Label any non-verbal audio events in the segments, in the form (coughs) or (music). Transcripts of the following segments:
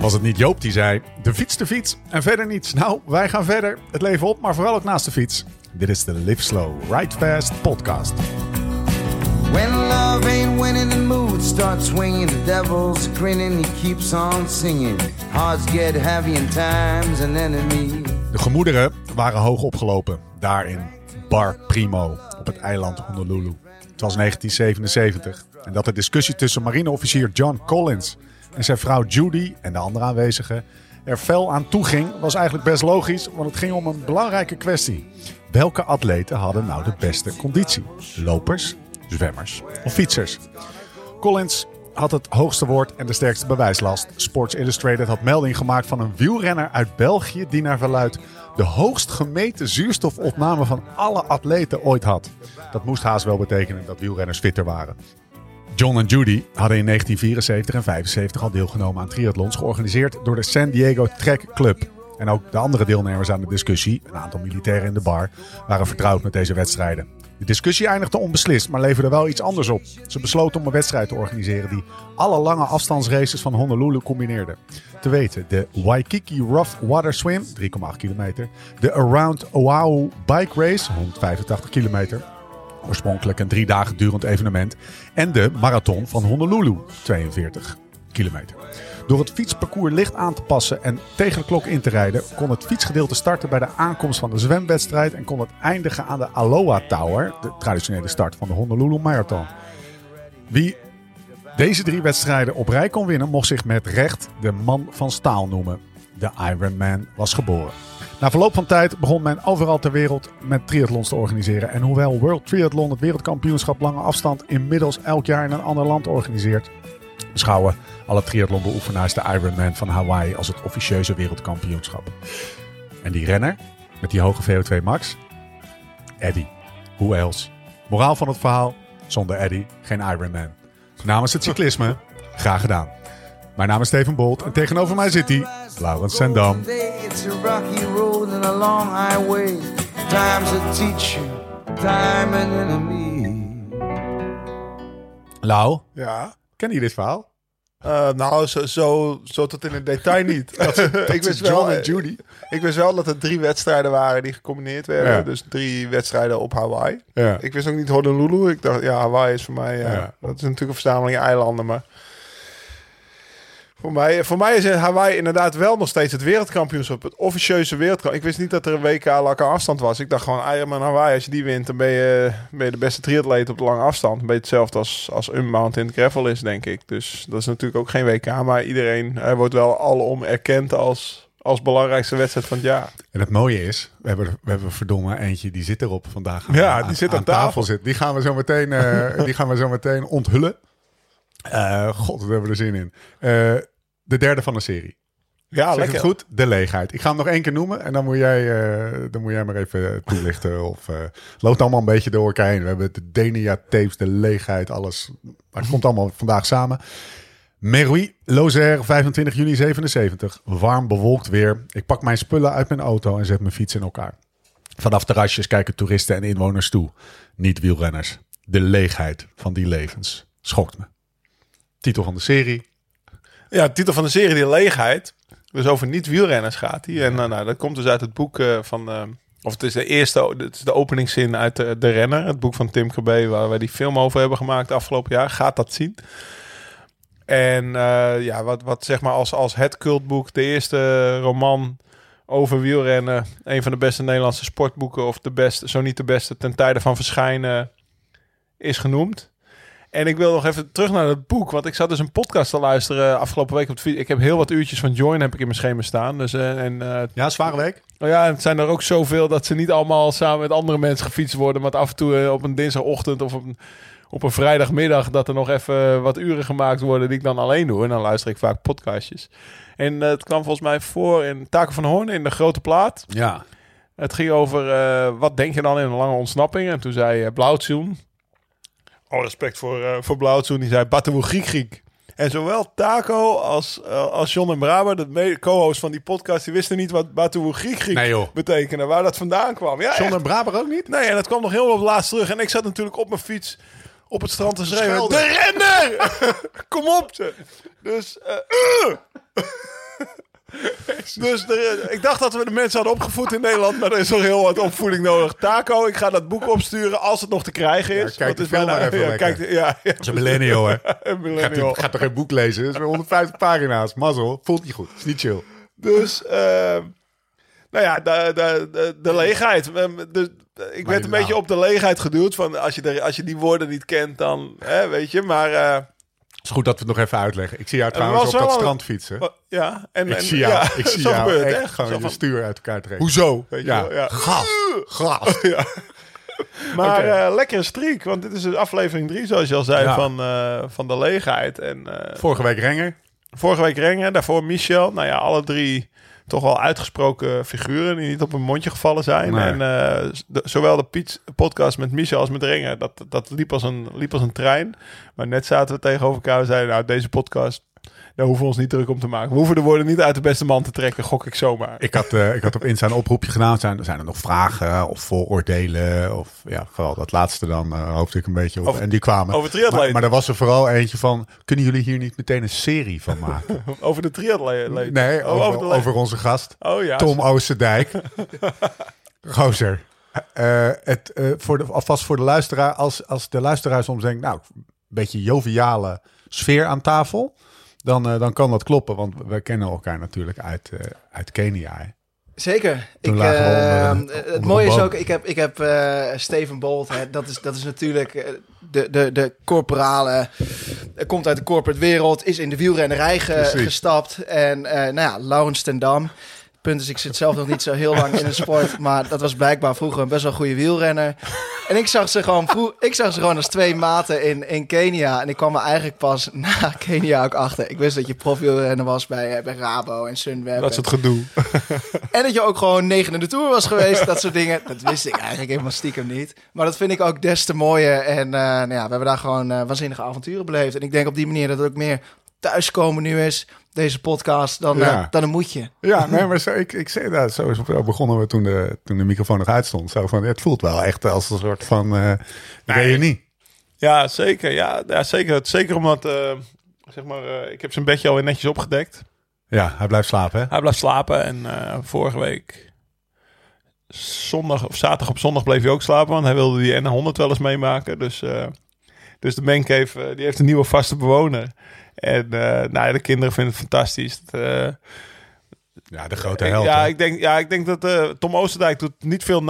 Was het niet Joop die zei: de fiets, de fiets en verder niets? Nou, wij gaan verder. Het leven op, maar vooral ook naast de fiets. Dit is de Live Slow, Ride Fast podcast. When love ain't winning, the mood starts swinging. The devil's grinning, he keeps on singing. Hearts get heavy and time's an enemy. De gemoederen waren hoog opgelopen, daar in Bar Primo op het eiland Honolulu. Het was 1977 en dat de discussie tussen marineofficier John Collins en zijn vrouw Judy en de andere aanwezigen er fel aan toeging, was eigenlijk best logisch, want het ging om een belangrijke kwestie. Welke atleten hadden nou de beste conditie? Lopers, zwemmers of fietsers? Collins had het hoogste woord en de sterkste bewijslast. Sports Illustrated had melding gemaakt van een wielrenner uit België die naar verluidt de hoogst gemeten zuurstofopname van alle atleten ooit had. Dat moest haast wel betekenen dat wielrenners fitter waren. John en Judy hadden in 1974 en 75 al deelgenomen aan triathlons georganiseerd door de San Diego Track Club. En ook de andere deelnemers aan de discussie, een aantal militairen in de bar, waren vertrouwd met deze wedstrijden. De discussie eindigde onbeslist, maar leverde wel iets anders op. Ze besloten om een wedstrijd te organiseren die alle lange afstandsraces van Honolulu combineerde. Te weten de Waikiki Rough Water Swim, 3,8 kilometer. De Around Oahu Bike Race, 185 kilometer. Oorspronkelijk een drie dagen durend evenement. En de Marathon van Honolulu, 42 kilometer. Door het fietsparcours licht aan te passen en tegen de klok in te rijden, kon het fietsgedeelte starten bij de aankomst van de zwemwedstrijd en kon het eindigen aan de Aloha Tower, de traditionele start van de Honolulu Marathon. Wie deze drie wedstrijden op rij kon winnen, mocht zich met recht de man van staal noemen. De Ironman was geboren. Na verloop van tijd begon men overal ter wereld met triathlons te organiseren. En hoewel World Triathlon het wereldkampioenschap lange afstand inmiddels elk jaar in een ander land organiseert, beschouwen alle triathlonbeoefenaars de Ironman van Hawaii als het officieuze wereldkampioenschap. En die renner met die hoge VO2 max? Eddie. Hoe else? Moraal van het verhaal? Zonder Eddie geen Ironman. Namens het cyclisme, graag gedaan. Mijn naam is Steven Bolt en tegenover mij zit hij, Laurens Sendam. Road and a long highway. Time's a teacher, time an enemy. Lau, Ja. ken je dit verhaal? Eh, nou, zo, zo, zo tot in het detail niet. (laughs) (laughs) ik, wist wel, John en Judy. ik wist wel dat er drie wedstrijden waren die gecombineerd werden. Ja. Dus drie wedstrijden op Hawaii. Ja. Ik wist ook niet Honolulu. Ik dacht, ja, Hawaii is voor mij... ja, Ja. Dat is natuurlijk een verzameling eilanden, maar... Voor mij, voor mij is Hawaii inderdaad wel nog steeds het wereldkampioenschap. Het officieuze wereldkampioenschap. Ik wist niet dat er een WK lange afstand was. Ik dacht gewoon, Ironman Hawaii, als je die wint... dan ben je, ben je de beste triatleet op de lange afstand. Een beetje hetzelfde als, als Unmountain Gravel is, denk ik. Dus dat is natuurlijk ook geen WK. Maar iedereen hij wordt wel alom erkend als, als belangrijkste wedstrijd van het jaar. En het mooie is, we hebben, we hebben verdomme eentje die zit erop vandaag. Ja, die zit aan tafel. zit. Die gaan we zo meteen, eh, die gaan we zo meteen onthullen. Eh, God, we hebben er zin in. Eh, de derde van de serie. Ja, Zeg lekker. het goed? De leegheid. Ik ga hem nog één keer noemen en dan moet jij, eh, dan moet jij maar even toelichten. (laughs) Of eh, loopt allemaal een beetje door elkaar heen. We hebben de Denia tapes, de leegheid, alles. Maar het komt allemaal vandaag samen. Meroui, Lozère, 25 juni 77. Warm bewolkt weer. Ik pak mijn spullen uit mijn auto en zet mijn fiets in elkaar. Vanaf terrasjes kijken toeristen en inwoners toe. Niet wielrenners. De leegheid van die levens schokt me. Titel van de serie. Ja, de titel van de serie, Die Leegheid. Dus over niet-wielrenners gaat die. En nou, nou, dat komt dus uit het boek eh, van... eh, of het is de eerste, het is de openingszin uit de, de Renner. Het boek van Tim Krabbe, waar wij die film over hebben gemaakt afgelopen jaar. Gaat dat zien. En eh, ja, wat, wat zeg maar als, als het cultboek, de eerste roman over wielrennen. Een van de beste Nederlandse sportboeken. Of de beste, zo niet de beste, ten tijde van verschijnen is genoemd. En ik wil nog even terug naar het boek. Want ik zat dus een podcast te luisteren afgelopen week op fiets. Ik heb heel wat uurtjes van Join heb ik in mijn schema staan. Dus, eh, en, eh, Ja, zware week. nou ja, het zijn er ook zoveel dat ze niet allemaal samen met andere mensen gefietst worden. Maar af en toe eh, op een dinsdagochtend of op een, op een vrijdagmiddag... dat er nog even wat uren gemaakt worden die ik dan alleen doe. En dan luister ik vaak podcastjes. En het kwam volgens mij voor in Taken van Hoorn in de Grote Plaat. Ja. Het ging over wat denk je dan in een lange ontsnapping? En toen zei uh, Blauwtsoen, al respect voor, uh, voor Blauwtsoen, die zei Batawoe Griek Griek. En zowel Taco als, uh, als John en Braber, de co-host van die podcast, die wisten niet wat Batawoe Griek Griek Nee, betekende, waar dat vandaan kwam. Ja, John en Braber ook niet? Nee, en dat kwam nog helemaal op laatst terug. En ik zat natuurlijk op mijn fiets op het strand te schreeuwen. De renner! (laughs) Kom op! Ze. Dus, uh, (clears throat) (laughs) Dus er- ik dacht dat we de mensen hadden opgevoed in Nederland, maar er is nog heel wat opvoeding nodig. Taco, ik ga dat boek opsturen als het nog te krijgen is. Ja, kijk het is film maar even ja, lekker. kijk, ja, ja, Dat is een millennial, hè. (laughs) een millennial. Gaat, gaat toch geen boek lezen? Dat is weer 150 pagina's. Mazzel. Voelt niet goed. Is niet chill. Dus, eh, nou ja, de, de, de, de leegheid. Eh, de- ik werd een beetje op de leegheid geduwd. Van als je, de, als je die woorden niet kent, dan hè, weet je. Maar eh, is goed dat we het nog even uitleggen. Ik zie jou trouwens op dat strand fietsen. ja, en, Ik en- zie jou, ja, ik (laughs) zie jou gebeurt het, echt hè? gewoon je van, stuur uit elkaar trekken. Hoezo? Weet je Ja. wel, ja. Gas. (laughs) Gas. Ja. Maar Oké. eh, lekkere streak, want dit is dus aflevering 3, zoals je al zei, Ja. van, eh, van de leegheid. En eh, Vorige week Renger. vorige week Renger, daarvoor Michel. Nou ja, alle drie toch wel uitgesproken figuren die niet op een mondje gevallen zijn. Nee. En eh, de- zowel de Piet podcast met Michel als met Renger, dat, dat liep, als een, liep als een trein. Maar net zaten we tegenover elkaar en zeiden, nou deze podcast, daar hoeven we ons niet druk om te maken. We hoeven de woorden niet uit de beste man te trekken, gok ik zomaar. Ik had, eh, ik had op Insta een oproepje gedaan. Zijn, zijn er nog vragen of vooroordelen? Of ja, vooral dat laatste dan uh, hoopte ik een beetje op. Over- en die kwamen. over triatleten. Maar, maar er was er vooral eentje van, kunnen jullie hier niet meteen een serie van maken? (laughs) Over de triatleet. Nee, Oh, over, onze gast. Oh ja. Tom Oosterdijk. (laughs) Gozer. Eh, het, voor de, alvast voor de luisteraar. Als, als de luisteraar soms denkt, nou, een beetje joviale sfeer aan tafel. Dan, eh, dan kan dat kloppen, want we kennen elkaar natuurlijk uit, eh, uit Kenia. hè. Zeker. Ik, eh, het mooie is ook, ik heb, ik heb Steven Bolt, hè, dat, is, dat is natuurlijk de, de, de corporale, komt uit de corporate wereld, is in de wielrennerij ge- gestapt. En nou ja, Laurens ten Dam. Punt is, ik zit zelf nog niet zo heel lang in de sport, maar dat was blijkbaar vroeger een best wel goede wielrenner. En ik zag ze gewoon, vroeg, ik zag ze gewoon als twee maten in, in Kenia. En ik kwam er eigenlijk pas (laughs) na Kenia ook achter. Ik wist dat je profielrenner was bij, eh, bij Rabo en Sunweb. Dat is het gedoe. (laughs) en dat je ook gewoon negen in de Tour was geweest. dat soort dingen. Dat wist ik eigenlijk helemaal stiekem niet. Maar dat vind ik ook des te mooier. En eh, nou ja, we hebben daar gewoon eh, waanzinnige avonturen beleefd. En ik denk op die manier dat het ook meer thuiskomen nu is. Deze podcast. Dan, Ja. eh, dan een moedje. Ja, (laughs) nee, maar zo, ik, ik zei dat. Zo begonnen we toen de, toen de microfoon nog uitstond. Zo van, het voelt wel echt als een soort van eh reunie. Ja, zeker. Ja, ja zeker. Zeker omdat, eh, zeg maar, eh, ik heb zijn bedje alweer netjes opgedekt. Ja, hij blijft slapen, hè? Hij blijft slapen en eh, vorige week zondag of zaterdag op zondag bleef hij ook slapen, want hij wilde die N100 wel eens meemaken. Dus, eh, dus de Mancave, eh, die heeft een nieuwe vaste bewoner. En eh, nou, ja, de kinderen vinden het fantastisch. Dat, eh, Ja, de grote ik- held. ja, hè? ik denk, ja, ik denk dat eh, Tom Oosterdijk doet niet veel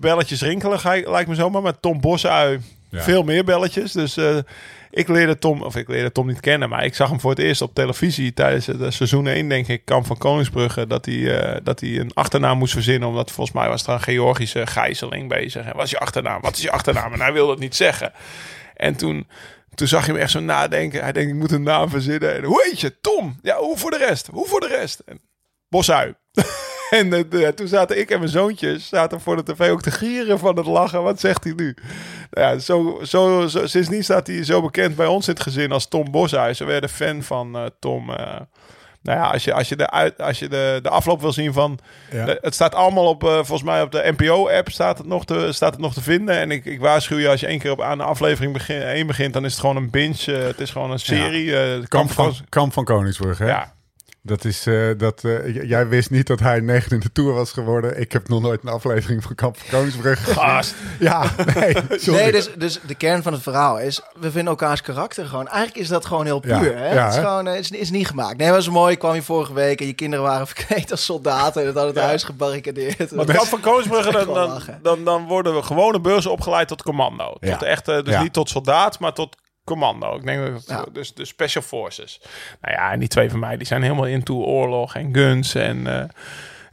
belletjes rinkelen, ga- lijkt me zomaar. Maar Tom Bosui Ja. veel meer belletjes. Dus ik leerde Tom, of ik leerde Tom niet kennen, maar ik zag hem voor het eerst op televisie tijdens het seizoen 1, denk ik, Kamp van Koningsbrugge, dat hij, dat hij een achternaam moest verzinnen. Omdat volgens mij was er een Georgische gijzeling bezig. En wat is je achternaam? Wat is je achternaam? En hij wilde het niet zeggen. En toen, toen zag je hem echt zo nadenken. Hij denkt, ik moet een naam verzinnen. En, hoe heet je? Tom. Ja, hoe voor de rest? Hoe voor de rest? En, (laughs) en eh, toen zaten ik en mijn zoontjes zaten voor de tv ook te gieren van het lachen. Wat zegt hij nu? Nou ja, zo, zo, zo, sindsdien staat hij zo bekend bij ons in het gezin als Tom Bosui. Ze werden fan van eh, Tom. Nou ja, als je, als je, de, uit, als je de, de afloop wil zien van... Ja. de- het staat allemaal op, eh, volgens mij op de NPO-app staat, het nog te- staat het nog te vinden. En ik, ik waarschuw je, als je één keer op, aan de aflevering begin, één begint... dan is het gewoon een binge. eh, het is gewoon een serie. eh, Kamp van, Kamp van Koningsbrug, hè? Ja, Dat is, eh, dat, eh, jij wist niet dat hij negen in de Tour was geworden. Ik heb nog nooit een aflevering van Kamp van Koningsbrug gast. Ja, nee, (laughs) sorry. Nee, dus, dus de kern van het verhaal is... we vinden elkaars karakter gewoon... eigenlijk is dat gewoon heel Ja, puur. hè? ja, het is hè? gewoon eh, het is, is niet gemaakt. Nee, was mooi. Ik kwam hier vorige week... en je kinderen waren (laughs) verkleed als soldaten... en het hadden het huis gebarricadeerd. Maar Kamp van Koningsbrugge, (laughs) dan, dan, lachen. dan, dan worden we gewone beurzen opgeleid tot commando. Ja. Tot echte, dus Ja. niet tot soldaat, maar tot commando. Ik denk dat Ja. dus de special forces. Nou ja, en die twee van mij, die zijn helemaal into oorlog en guns en, eh,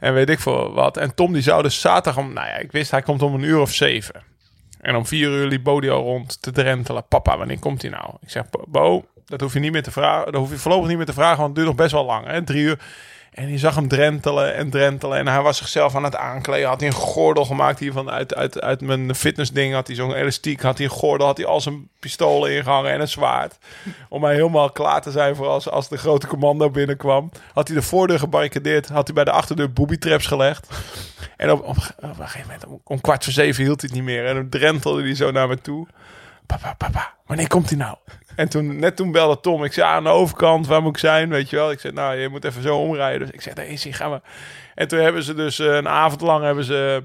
en weet ik veel wat. En Tom die zou dus zaterdag om, nou ja, ik wist hij komt om een uur of zeven. En om vier uur liep Bodio rond te drentelen. Papa, wanneer komt hij nou? Ik zeg, Bo, dat hoef je niet meer te vragen. Dat hoef je voorlopig niet meer te vragen, want het duurt nog best wel lang. Hè? Drie uur. En je zag hem drentelen en drentelen. En hij was zichzelf aan het aankleden. Had hij een gordel gemaakt hier van uit, uit, uit mijn fitnessding. Had hij zo'n elastiek. Had hij een gordel. Had hij al zijn pistolen ingehangen en een zwaard. Om mij helemaal klaar te zijn voor als, als de grote commando binnenkwam. Had hij de voordeur gebarricadeerd. Had hij bij de achterdeur booby traps gelegd. En op, op, op een gegeven moment, om, om kwart voor zeven hield hij het niet meer. En dan drentelde hij zo naar me toe. Papa, papa, wanneer komt hij nou? En toen, net toen belde Tom. Ik zei, ah, aan de overkant, waar moet ik zijn? Weet je wel. Ik zei, nou, je moet even zo omrijden. Dus ik zeg, nee, zie, gaan we. En toen hebben ze dus eh, een avond lang hebben ze...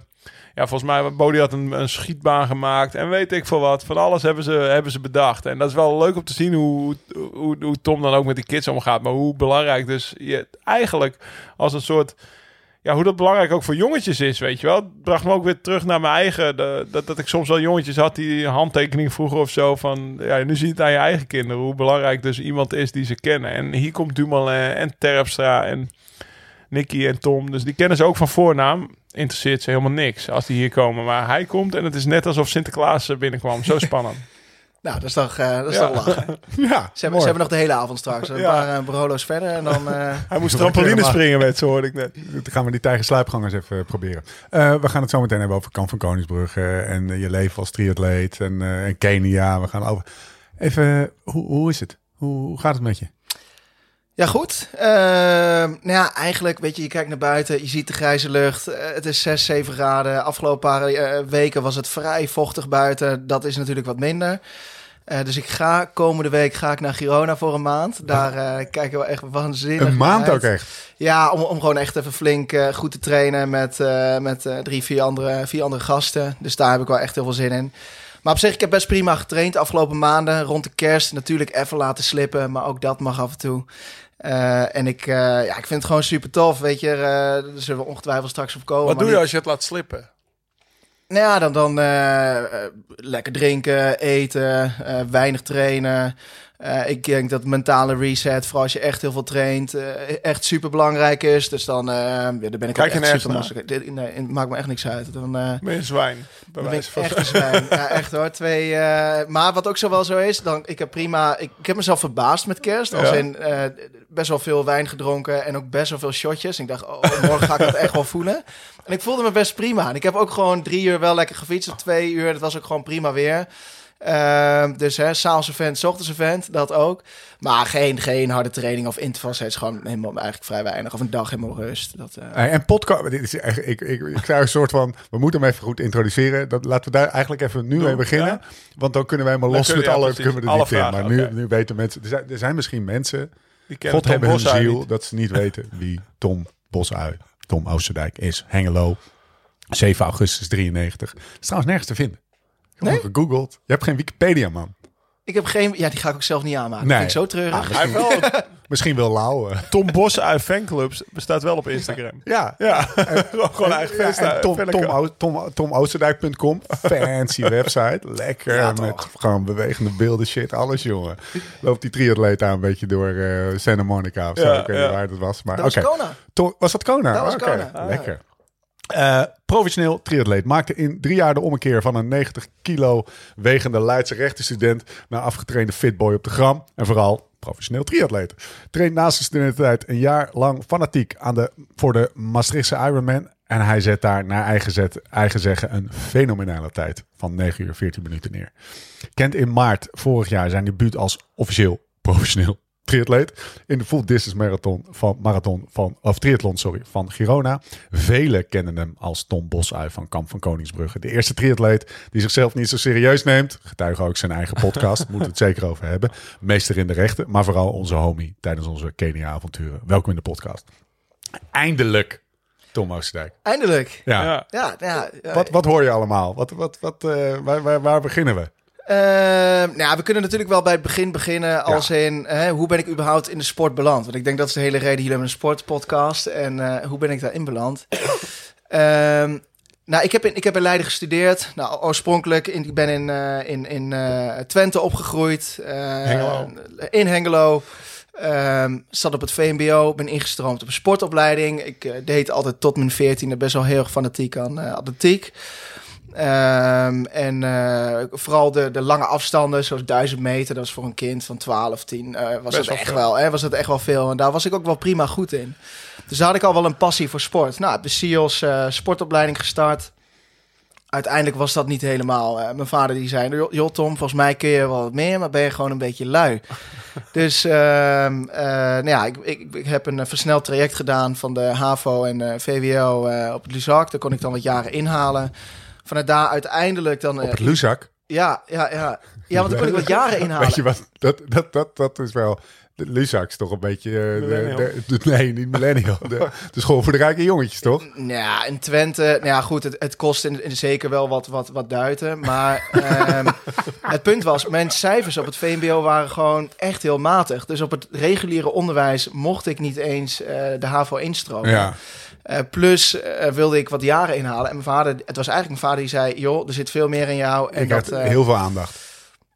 Ja, volgens mij, Bodie had een, een schietbaan gemaakt. En weet ik veel wat. Van alles hebben ze, hebben ze bedacht. En dat is wel leuk om te zien hoe, hoe, hoe Tom dan ook met die kids omgaat. Maar hoe belangrijk dus je eigenlijk als een soort ja, hoe dat belangrijk ook voor jongetjes is, weet je wel. Het bracht me ook weer terug naar mijn eigen. De, dat, dat ik soms wel jongetjes had die een handtekening vroegen of zo. Van, ja, nu zie je het aan je eigen kinderen. Hoe belangrijk dus iemand is die ze kennen. En hier komt Dumoulin en Terpstra en Nicky en Tom. Dus die kennen ze ook van voornaam. Interesseert ze helemaal niks als die hier komen. Maar hij komt en het is net alsof Sinterklaas binnenkwam. Zo (laughs) spannend. Nou, dat is toch, uh, dat is Ja. toch lachen. (laughs) Ja, Ze hebben, ze hebben nog de hele avond straks. Een Ja. paar uh, brolo's verder en dan... eh, Hij moest (laughs) trampoline springen met, zo hoorde ik net. Dan gaan we die tijgersluipgangers even proberen. Eh, we gaan het zo meteen hebben over Kamp van Koningsbrugge en eh, je leven als triatleet en, eh, en Kenia. We gaan over. Even, hoe, hoe is het? Hoe, hoe gaat het met je? Ja, goed. Ehm, nou ja, eigenlijk, weet je, je kijkt naar buiten, je ziet de grijze lucht. Eh, het is 6, 7 graden. Afgelopen paar eh, weken was het vrij vochtig buiten. Dat is natuurlijk wat minder. Eh, dus ik ga komende week ga ik naar Girona voor een maand. Daar kijken we echt waanzinnig Een maand ook echt. Ja, om, om gewoon echt even flink goed te trainen met, met drie, vier andere, vier andere gasten. Dus daar heb ik wel echt heel veel zin in. Maar op zich, ik heb best prima getraind de afgelopen maanden. Rond de kerst natuurlijk even laten slippen, maar ook dat mag af en toe. Eh, en ik, eh, ja, ik vind het gewoon super tof, weet je. eh daar zullen we ongetwijfeld straks op komen. Wat doe je niet- als je het laat slippen? nou ja, dan, dan eh, eh, lekker drinken, eten, eh, weinig trainen. Eh, ik denk dat mentale reset, vooral als je echt heel veel traint, eh, echt super belangrijk is. Dus dan, eh ja, daar ben ik Kijk ook echt super. Dit- Nee, het maakt me echt niks uit. Dan, Ben je een zwijn? Dan ben ik van echt een zwijn. ja, (laughs) echt hoor. Twee, maar wat ook zo wel zo is, dan, ik heb prima... Ik, ik heb mezelf verbaasd met kerst. Als Ja. in best wel veel wijn gedronken en ook best wel veel shotjes. Ik dacht, oh, morgen ga ik dat echt wel voelen. En ik voelde me best prima. En ik heb ook gewoon drie uur wel lekker gefietst. Of twee uur, dat was ook gewoon prima weer. Ehm, dus hè, s'avonds event, s ochtends event, dat ook. Maar geen, geen harde training of intervals. Het is gewoon helemaal eigenlijk vrij weinig. Of een dag helemaal rust. Dat, eh, Hey, en podcast, dit is echt, ik, ik, ik zou een soort van, we moeten hem even goed introduceren. Dat, laten we daar eigenlijk even nu mee beginnen. ja. Want dan kunnen wij Dan los met ja, alle, precies. kunnen we er in. Maar nu, nu weten mensen, er zijn, er zijn misschien mensen, Die kennen God Tom hebben hun ziel, niet. dat ze niet weten (laughs) wie Tom Bosui, Tom Oosterdijk is. Hengelo, 7 augustus 93. Dat is trouwens nergens te vinden. Ik heb Nee? gegoogeld. Je hebt geen Wikipedia, man. ik heb geen... Ja, die ga ik ook zelf niet aanmaken. Nee. Vind ik zo treurig. Ah, Hij heeft wel een (laughs) Misschien wel Lauwe. Tom Bos uit fanclubs bestaat wel op Instagram. Ja, Ja, (laughs) gewoon eigen Ja, fans. Tom, Tom, Tom, TomOosterdijk.com. Fancy (laughs) website. Lekker. Ja, met gewoon bewegende beelden, shit, alles, jongen. Loopt die triatleet daar een beetje door eh, Santa Monica of zo. Ja, ik weet ja. niet waar het was. Maar Dat was oké. Kona. Was dat Kona? Dat was Kona. Ah. Lekker. Eh, professioneel triatleet maakte in drie jaar de ommekeer van een 90 kilo wegende Leidse rechtenstudent naar afgetrainde fitboy op de gram. En vooral professioneel triatleet. Traint naast zijn studententijd een jaar lang fanatiek aan de, voor de Maastrichtse Ironman. En hij zet daar naar eigen, eigen zeggen een fenomenale tijd van 9 uur 14 minuten neer. Kent in maart vorig jaar zijn debuut als officieel professioneel triatleet in de full distance marathon van marathon van of triathlon sorry van Girona. Velen kennen hem als Tom Bosuy van Kamp van Koningsbrugge, de eerste triatleet die zichzelf niet zo serieus neemt. Getuige ook zijn eigen podcast, moeten we het zeker over hebben. Meester in de rechten, maar vooral onze homie tijdens onze Kenia-avonturen. Welkom in de podcast. Eindelijk, Tom Oosterdijk. Eindelijk. Ja. Ja. Ja, ja. ja. Wat, wat hoor je allemaal? Wat, wat, wat, eh, waar, waar, waar beginnen we? Ehm, nou, ja, we kunnen natuurlijk wel bij het begin beginnen als in hè, hoe ben ik überhaupt in de sport beland? Want ik denk dat is de hele reden. Jullie hebben een sportpodcast en eh, hoe ben ik daarin beland? (coughs) Ehm, nou, ik heb, in, ik heb in Leiden gestudeerd. Nou, oorspronkelijk, in, ik ben in, eh, in, in eh, Twente opgegroeid. Hengelo. In Hengelo. Ehm, zat op het VMBO, ben ingestroomd op een sportopleiding. Ik deed altijd tot mijn veertiende best wel heel erg fanatiek aan atletiek. Ehm, en eh, vooral de, de lange afstanden, zoals 1000 meter, dat was voor een kind van 12, 10, eh, was Best het wel echt wel, hè, was het echt wel veel. En daar was ik ook wel prima goed in. Dus daar had ik al wel een passie voor sport. Nou, de SIOS eh, sportopleiding gestart. Uiteindelijk was dat niet helemaal. Mijn vader die zei, "Joh, Tom, volgens mij kun je wel wat meer, maar ben je gewoon een beetje lui. (laughs) dus ehm, eh, nou ja, ik, ik, ik heb een versneld traject gedaan van de HAVO en VWO op het Luzak. Daar kon ik dan wat jaren inhalen. Vanuit daar uiteindelijk dan... Op eh, het Luzak? Ja, ja, ja. Ja, want dan kon ik wat jaren inhalen. (laughs) Weet je wat? Dat, dat, dat, dat is wel... De Luzak is toch een beetje... eh, de- Millennial. de- de- nee, niet millennial. De, de school voor de rijke jongetjes, toch? Ja, in Twente, nou ja, goed, het, het kost in, in zeker wel wat, wat, wat duiten. Maar ehm, (laughs) het punt was, mijn cijfers op het VMBO waren gewoon echt heel matig. Dus op het reguliere onderwijs mocht ik niet eens eh, de HAVO instromen. Ja. Eh, plus eh, wilde ik wat jaren inhalen. En mijn vader, het was eigenlijk mijn vader die zei, joh, er zit veel meer in jou. En Ik dat, had eh, heel veel aandacht.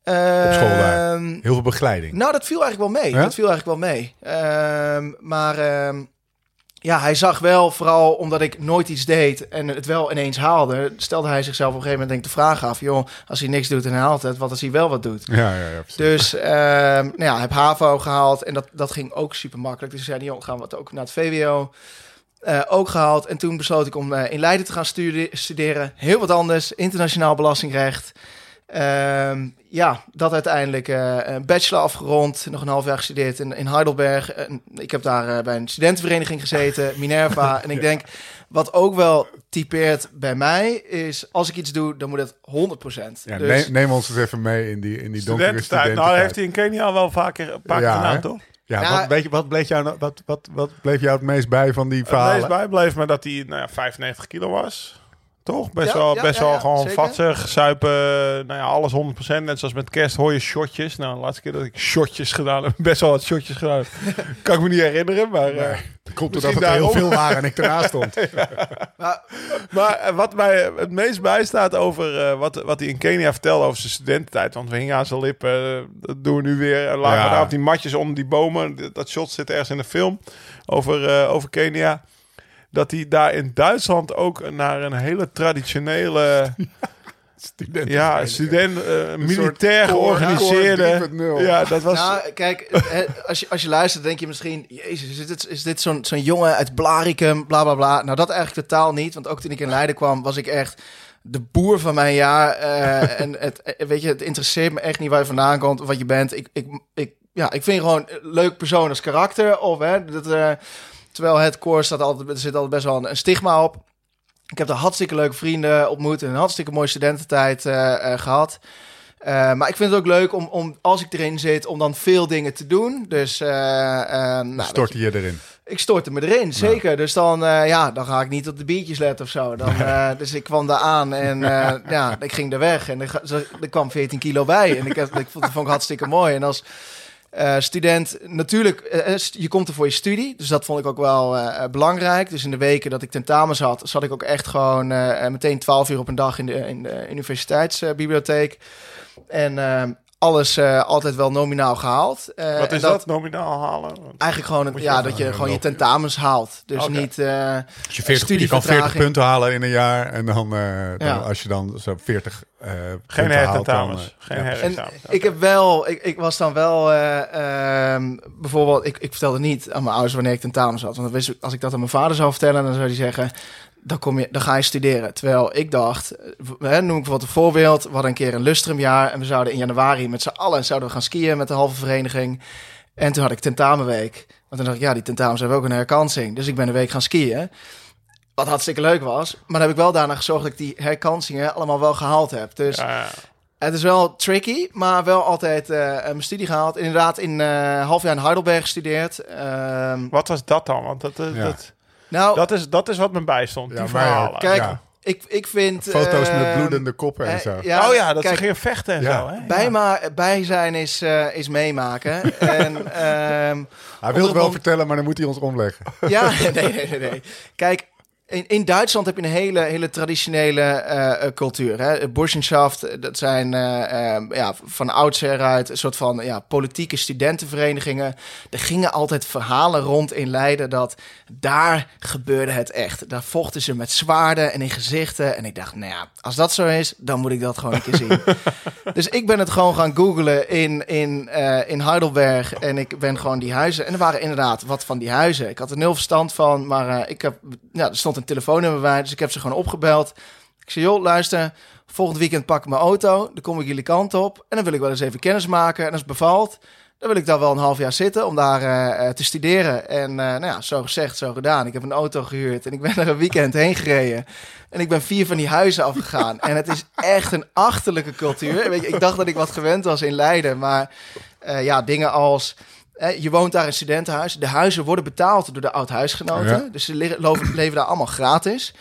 op school daar. ehm, Heel veel begeleiding. nou, dat viel eigenlijk wel mee. Ja? Dat viel eigenlijk wel mee. Ehm, maar ehm, ja, hij zag wel, vooral omdat ik nooit iets deed en het wel ineens haalde, stelde hij zichzelf op een gegeven moment denk ik de vraag af: joh, als hij niks doet en hij haalt het, wat als hij wel wat doet? Ja, ja, ja. Dus ehm nou ja, heb HAVO gehaald en dat, dat ging ook super makkelijk. Dus zei hij, joh, gaan we het ook naar het VWO. Eh, ook gehaald. En toen besloot ik om eh, in Leiden te gaan studi- studeren. Heel wat anders, internationaal belastingrecht. Ehm, ja, dat uiteindelijk eh, een bachelor afgerond. Nog een half jaar gestudeerd in, in Heidelberg. Ik heb daar eh, bij een studentenvereniging gezeten, (laughs) Minerva. En ik denk, wat ook wel typeert bij mij, is als ik iets doe, dan moet het 100%. Ja, dus, neem, neem ons eens even mee in die, in die donkere Studententijd. Nou, dat heeft hij in Kenia wel vaker, een paar keer Ja, gedaan, toch? Ja, Ja. wat, weet je, wat, bleef jou, nou- wat, wat, wat bleef jou het meest bij van die Het verhalen? meest bijbleef me dat hij nou ja, 95 kilo was. Toch? Best Ja, wel, ja, best ja, wel ja, gewoon zeker. vatzig, zuipen, nou ja, alles 100%. Net zoals met kerst hoor je shotjes. Nou, de laatste keer dat ik shotjes gedaan heb, (laughs) best wel wat shotjes gedaan. (laughs) kan ik me niet herinneren, maar... eh, Komt Misschien doordat het er heel veel waren en ik ernaast stond. (laughs) Maar, Maar eh, wat mij het meest bijstaat over eh, wat, wat hij in Kenia vertelde over zijn studententijd. Want we hingen aan zijn lippen. dat doen we nu weer. En lagen Ja. we daar op die matjes onder die bomen. Dat- Dat shot zit ergens in de film over, eh, over Kenia. Dat hij daar in Duitsland ook naar een hele traditionele... (laughs) Studenten. ja, student, eh, militair georganiseerde... koor 3.0. Ja, dat was... Nou, kijk, als je, als je luistert, denk je misschien... Jezus, is dit, is dit zo'n zo'n jongen uit Blaricum, bla, bla, bla. Nou, dat eigenlijk totaal niet. Want ook toen ik in Leiden kwam, was ik echt de boer van mijn jaar. eh, en het, eh, weet je, het interesseert me echt niet waar je vandaan komt of wat je bent. Ik, ik, ik, ja, ik vind je gewoon een leuk persoon als karakter. Of, hè, dat, eh, terwijl het koor staat altijd, er zit altijd best wel een, stigma op. Ik heb daar hartstikke leuke vrienden ontmoet en een hartstikke mooie studententijd eh, eh, gehad. Eh, maar ik vind het ook leuk om, om, als ik erin zit, om dan veel dingen te doen. Dus nou, Stortte je erin. ik stortte me erin, zeker. Dus dan, ja, dan ga ik niet op de biertjes letten of zo. Dan, dus ik kwam daar aan en (laughs) ja, ik ging er weg. En er, er kwam 14 kilo bij. En ik, ik vond, dat vond ik hartstikke mooi. En als eh, student, natuurlijk, eh, eh, je komt er voor je studie. Dus dat vond ik ook wel belangrijk. Dus in de weken dat ik tentamens had, zat ik ook echt gewoon meteen 12 uur op een dag in de, in de universiteitsbibliotheek. en eh, alles eh, altijd wel nominaal gehaald. Eh, wat is dat? Nominaal halen? Want- Eigenlijk gewoon, het, Moet je ja, dat je gewoon je tentamens haalt. Dus niet... eh, Als je, 40, je kan 40 Studievertraging. punten halen in een jaar. En dan, eh, dan Ja. als je dan zo 40 eh Geen punten haalt, dan... Geen ja, en hertentamens. ik heb wel, ik, ik was dan wel, eh, ehm, bijvoorbeeld, ik, ik vertelde niet aan mijn ouders wanneer ik tentamens had. Want dan wist ik, als ik dat aan mijn vader zou vertellen, dan zou hij zeggen, dan, kom je, dan ga je studeren. Terwijl ik dacht, eh, hè, noem ik bijvoorbeeld een voorbeeld, we hadden een keer een lustrumjaar en we zouden in januari met z'n allen zouden we gaan skiën met de halve vereniging. En toen had ik tentamenweek. Want toen dacht ik, ja, die tentamens hebben ook een herkansing. Dus ik ben een week gaan skiën. Wat hartstikke leuk was. Maar dan heb ik wel daarna gezorgd dat ik die herkansingen allemaal wel gehaald heb. Dus Ja, ja. het is wel tricky, maar wel altijd eh, mijn studie gehaald. Inderdaad, in eh half jaar in Heidelberg gestudeerd. Ehm, Wat was dat dan? Want dat, Ja. dat, nou, dat, is, dat is wat me bijstond. Ja, die verhalen. kijk, ja. ik, ik vind... Foto's met ehm, bloedende koppen en eh, zo. ja, oh ja, dat kijk, ze gingen vechten en Ja. zo. Hè? bij, maar, bij zijn is, eh, is meemaken. (laughs) en ehm, Hij wil het wel vertellen, maar dan moet hij ons omleggen. Ja, (laughs) nee, nee, nee, nee. Kijk, in, in Duitsland heb je een hele, hele traditionele eh, eh, cultuur. Hè? Burschenschaft, dat zijn eh, eh, ja, van oudsher uit een soort van ja, politieke studentenverenigingen. Er gingen altijd verhalen rond in Leiden dat daar gebeurde het echt. Daar vochten ze met zwaarden en in gezichten. En ik dacht, nou ja, als dat zo is, dan moet ik dat gewoon een keer zien. (laughs) dus ik ben het gewoon gaan googlen in, in, eh, in Heidelberg. En ik ben gewoon die huizen. En er waren inderdaad wat van die huizen. Ik had er nul verstand van, maar eh, ik heb, ja, er stond een telefoonnummer bij. Dus ik heb ze gewoon opgebeld. Ik zei, joh, luister, volgend weekend pak ik mijn auto. Dan kom ik jullie kant op. En dan wil ik wel eens even kennis maken. En als het bevalt, dan wil ik daar wel een half jaar zitten om daar eh, eh, te studeren. En eh, nou ja, zo gezegd, zo gedaan. Ik heb een auto gehuurd en ik ben er een weekend heen gereden. En ik ben vier van die huizen afgegaan. en het is echt een achterlijke cultuur. Weet je, ik dacht dat ik wat gewend was in Leiden, maar ja, dingen als... je woont daar in een studentenhuis. De huizen worden betaald door de oud-huisgenoten. Ja. Dus ze (clears throat) leven daar allemaal gratis.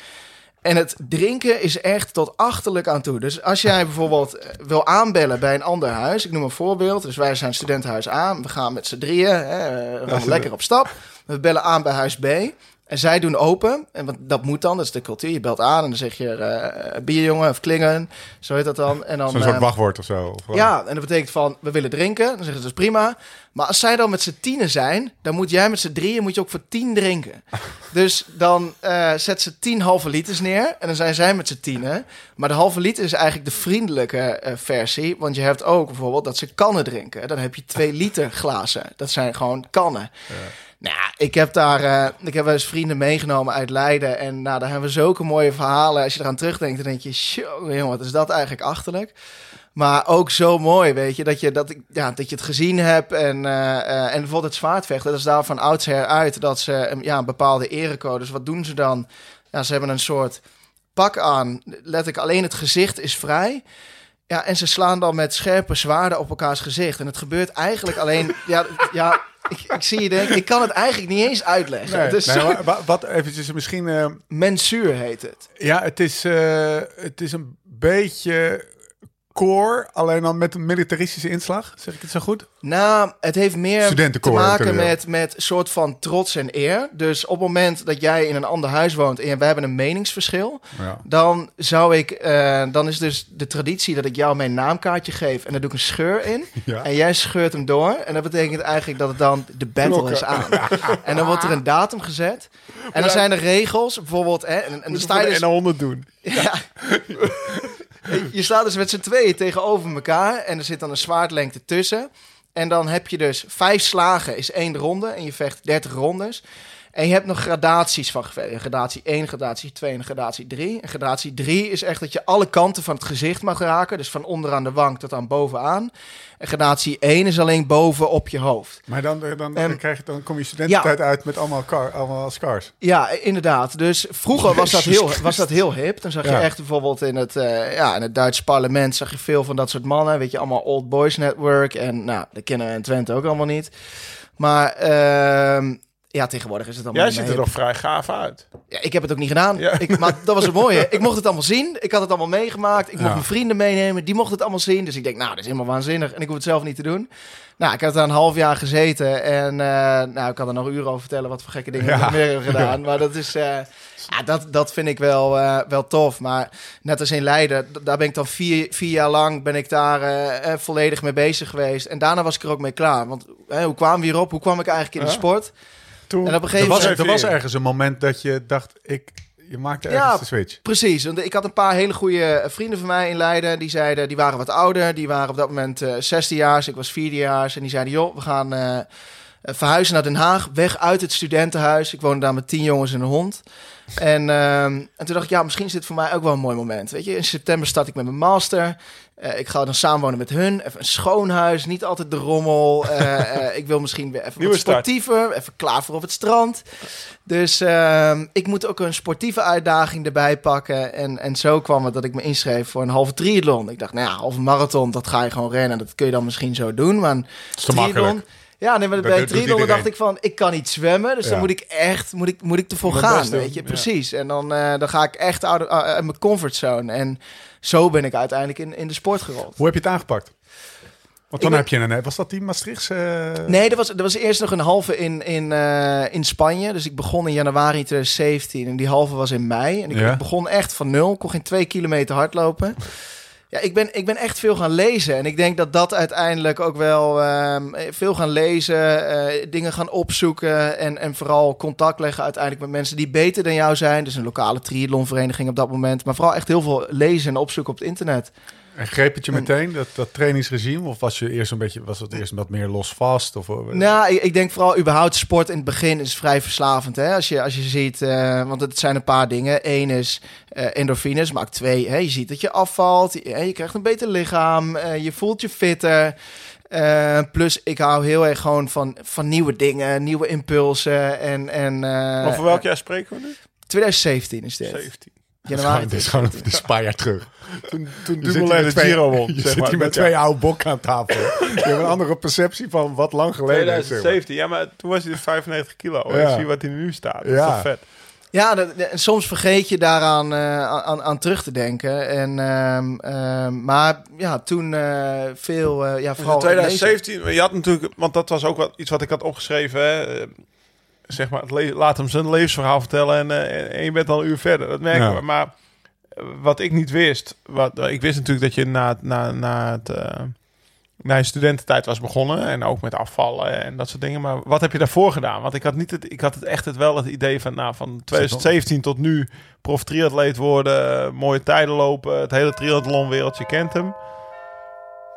En het drinken is echt tot achterlijk aan toe. Dus als jij bijvoorbeeld eh, wil aanbellen bij een ander huis, ik noem een voorbeeld. Dus wij zijn studentenhuis A, we gaan met z'n drieën, hè, we gaan lekker op stap. We bellen aan bij huis B. En zij doen open, en want dat moet dan, dat is de cultuur. Je belt aan en dan zeg je eh bierjongen of klingen, zo heet dat dan. En dan Zo'n soort eh, wachtwoord of zo. Of ja, en dat betekent van, we willen drinken. Dan zeggen ze, is prima. Maar als zij dan met z'n tienen zijn, dan moet jij met z'n drieën moet je ook voor tien drinken. (laughs) Dus dan eh, zet ze tien halve liters neer en dan zijn zij met z'n tienen. Maar de halve liter is eigenlijk de vriendelijke eh, versie. Want je hebt ook bijvoorbeeld dat ze kannen drinken. Dan heb je twee liter glazen. Dat zijn gewoon kannen. Nou, ik heb daar, eh, ik heb wel eens vrienden meegenomen uit Leiden. En nou, daar hebben we zulke mooie verhalen. Als je eraan terugdenkt, dan denk je, "Tjonge, jongen, wat is dat eigenlijk achterlijk. Maar ook zo mooi, weet je, dat je, dat, ik- ja, dat je het gezien hebt. En, eh, eh, en bijvoorbeeld het zwaardvechten, dat is daar van oudsher uit dat ze ja, een bepaalde erecode. Dus wat doen ze dan? Ja, ze hebben een soort pak aan. Letterlijk alleen het gezicht is vrij. Ja, en ze slaan dan met scherpe zwaarden op elkaars gezicht. En het gebeurt eigenlijk alleen... Ja, ja ik, ik zie je denken, ik kan het eigenlijk niet eens uitleggen. Nee, het is nee, zo- maar wa- wat eventjes misschien... eh, mensuur heet het. ja, het is, eh, het is een beetje core, alleen dan met een militaristische inslag. Zeg ik het zo goed? Nou, het heeft meer te maken met, met soort van trots en eer. Dus op het moment dat jij in een ander huis woont en we hebben een meningsverschil, Ja. dan zou ik, eh, dan is dus de traditie dat ik jou mijn naamkaartje geef en daar doe ik een scheur in. (laughs) Ja. En jij scheurt hem door. En dat betekent eigenlijk dat het dan de battle is aan. (laughs) En dan wordt er een datum gezet. En dan zijn er regels, bijvoorbeeld, hè, en, en dan sta je dus, en 100 doen. (laughs) ja. Je staat dus met z'n tweeën tegenover elkaar en er zit dan een zwaardlengte tussen. En dan heb je dus vijf slagen is één ronde en je vecht 30 rondes. En je hebt nog gradaties van gevechten. Gradatie 1, gradatie 2 en gradatie 3. En gradatie 3 is echt dat je alle kanten van het gezicht mag raken. Dus van onderaan de wang tot aan bovenaan. En gradatie 1 is alleen boven op je hoofd. Maar dan, dan, dan, krijg je, dan kom je studententijd uit met allemaal, car, allemaal scars. Ja, inderdaad. Dus vroeger was dat heel, was dat heel hip. Dan zag je Ja. echt bijvoorbeeld in het, eh, ja, in het Duitse parlement zag je veel van dat soort mannen. Weet je, allemaal Old Boys Network. En nou, dat kennen we in Twente ook allemaal niet. Maar ehm, ja, tegenwoordig is het allemaal Jij ziet er hip. toch vrij gaaf uit. Ja, ik heb het ook niet gedaan. Ja. Ik, maar dat was het mooie. (laughs) Ik mocht het allemaal zien. Ik had het allemaal meegemaakt. Ik mocht mijn vrienden meenemen. Die mochten het allemaal zien. Dus ik denk, nou, dat is helemaal waanzinnig. En ik hoef het zelf niet te doen. Nou, ik heb daar een half jaar gezeten. En eh, nou, ik kan er nog uren over vertellen wat voor gekke dingen ik Ja. nog meer heb gedaan. (laughs) Maar dat is... eh, ja, dat, dat vind ik wel, eh, wel tof. Maar net als in Leiden, daar ben ik dan vier, vier jaar lang ben ik daar volledig mee bezig geweest. En daarna was ik er ook mee klaar. Want hoe kwamen we hierop? Hoe kwam ik eigenlijk in de sport? Toen, En op een Er gegeven was, moment... er was ergens een moment dat je dacht, ik, je maakte ergens Ja. de switch. Precies, want ik had een paar hele goede eh, vrienden van mij in Leiden. Die zeiden, die waren wat ouder. Die waren op dat moment eh 16jaars, ik was vierdejaars. En die zeiden, joh, we gaan eh, eh, verhuizen naar Den Haag. Weg uit het studentenhuis. Ik woonde daar met tien jongens en een hond. En, ehm, en toen dacht ik, ja, misschien is dit voor mij ook wel een mooi moment. Weet je, in september start ik met mijn master. Eh, ik ga dan samenwonen met hun. Even een schoon huis, niet altijd de rommel. Eh, (laughs) eh, ik wil misschien weer even Nieuwe wat sportiever. Even klaar voor op het strand. Dus ehm, ik moet ook een sportieve uitdaging erbij pakken. En, en zo kwam het dat ik me inschreef voor een halve triathlon. Ik dacht, nou ja, halve marathon, dat ga je gewoon rennen. Dat kun je dan misschien zo doen. Maar een makkelijk. Ja, nee, maar Dat bij doet triathlon dacht ik van, ik kan niet zwemmen. Dus Ja. dan moet ik echt, moet ik, moet ik ervoor gaan, weet je. Precies. En dan, eh, dan ga ik echt uit, uit mijn comfortzone. En zo ben ik uiteindelijk in, in de sport gerold. Hoe heb je het aangepakt? Want dan ben- heb je een... Was dat die Maastrichtse... Nee, er was, er was eerst nog een halve in, in, eh, in Spanje. Dus ik begon in januari 2017 en die halve was in mei. En ik, Ja. begon echt van nul. Ik kon geen twee kilometer hardlopen. Ja, ik ben, ik ben echt veel gaan lezen. En ik denk dat dat uiteindelijk ook wel ehm, veel gaan lezen, eh, dingen gaan opzoeken. En, en vooral contact leggen uiteindelijk met mensen die beter dan jou zijn. Dus een lokale triathlonvereniging op dat moment. Maar vooral echt heel veel lezen en opzoeken op het internet. En greep het je meteen, dat, dat trainingsregime? Of was, je eerst een beetje, was het eerst wat meer los vast? Of, eh, Nou, ik, ik denk vooral überhaupt sport in het begin is vrij verslavend. Hè? Als, je, als je ziet, eh, want het zijn een paar dingen. Eén is eh, endorfines, maar ook twee, hè? je ziet dat je afvalt. Je, krijgt een beter lichaam, je voelt je fitter. Eh, plus, ik hou heel erg gewoon van, van nieuwe dingen, nieuwe impulsen. En, en, eh, Over welk jaar spreken we nu? 2017 is dit. 17. Januari. Het is gewoon het is een paar jaar terug. (laughs) Toen, toen Dumoulin met de twee- Giro won. (laughs) Je zeg zit maar, hier met twee oude bokken aan tafel. (laughs) Je hebt een andere perceptie van wat lang geleden is. zeg maar. 2017, ja, maar toen was hij dus 95 kilo. Ja. Ja. Zie wat hij nu staat. Dat is Ja. toch vet. Ja, dat, en soms vergeet je daaraan eh, aan, aan terug te denken. En, ehm, ehm, maar ja, toen eh, veel, eh, ja, Dus vooral in 2017, je had natuurlijk, want dat was ook wat, iets wat ik had opgeschreven. Hè, zeg maar, laat hem zijn levensverhaal vertellen en, eh, en- je bent al een uur verder. Dat merken Ja. we. Maar eh, wat ik niet wist, wat, ik wist natuurlijk dat je na, na, na, het, eh, na je studententijd was begonnen en ook met afvallen en dat soort dingen. Maar wat heb je daarvoor gedaan? Want ik had, niet het, ik had het echt het, wel het idee van, nou, van 2017 tot nu prof triatleet worden, eh, mooie tijden lopen, het hele triathlonwereld, je kent hem.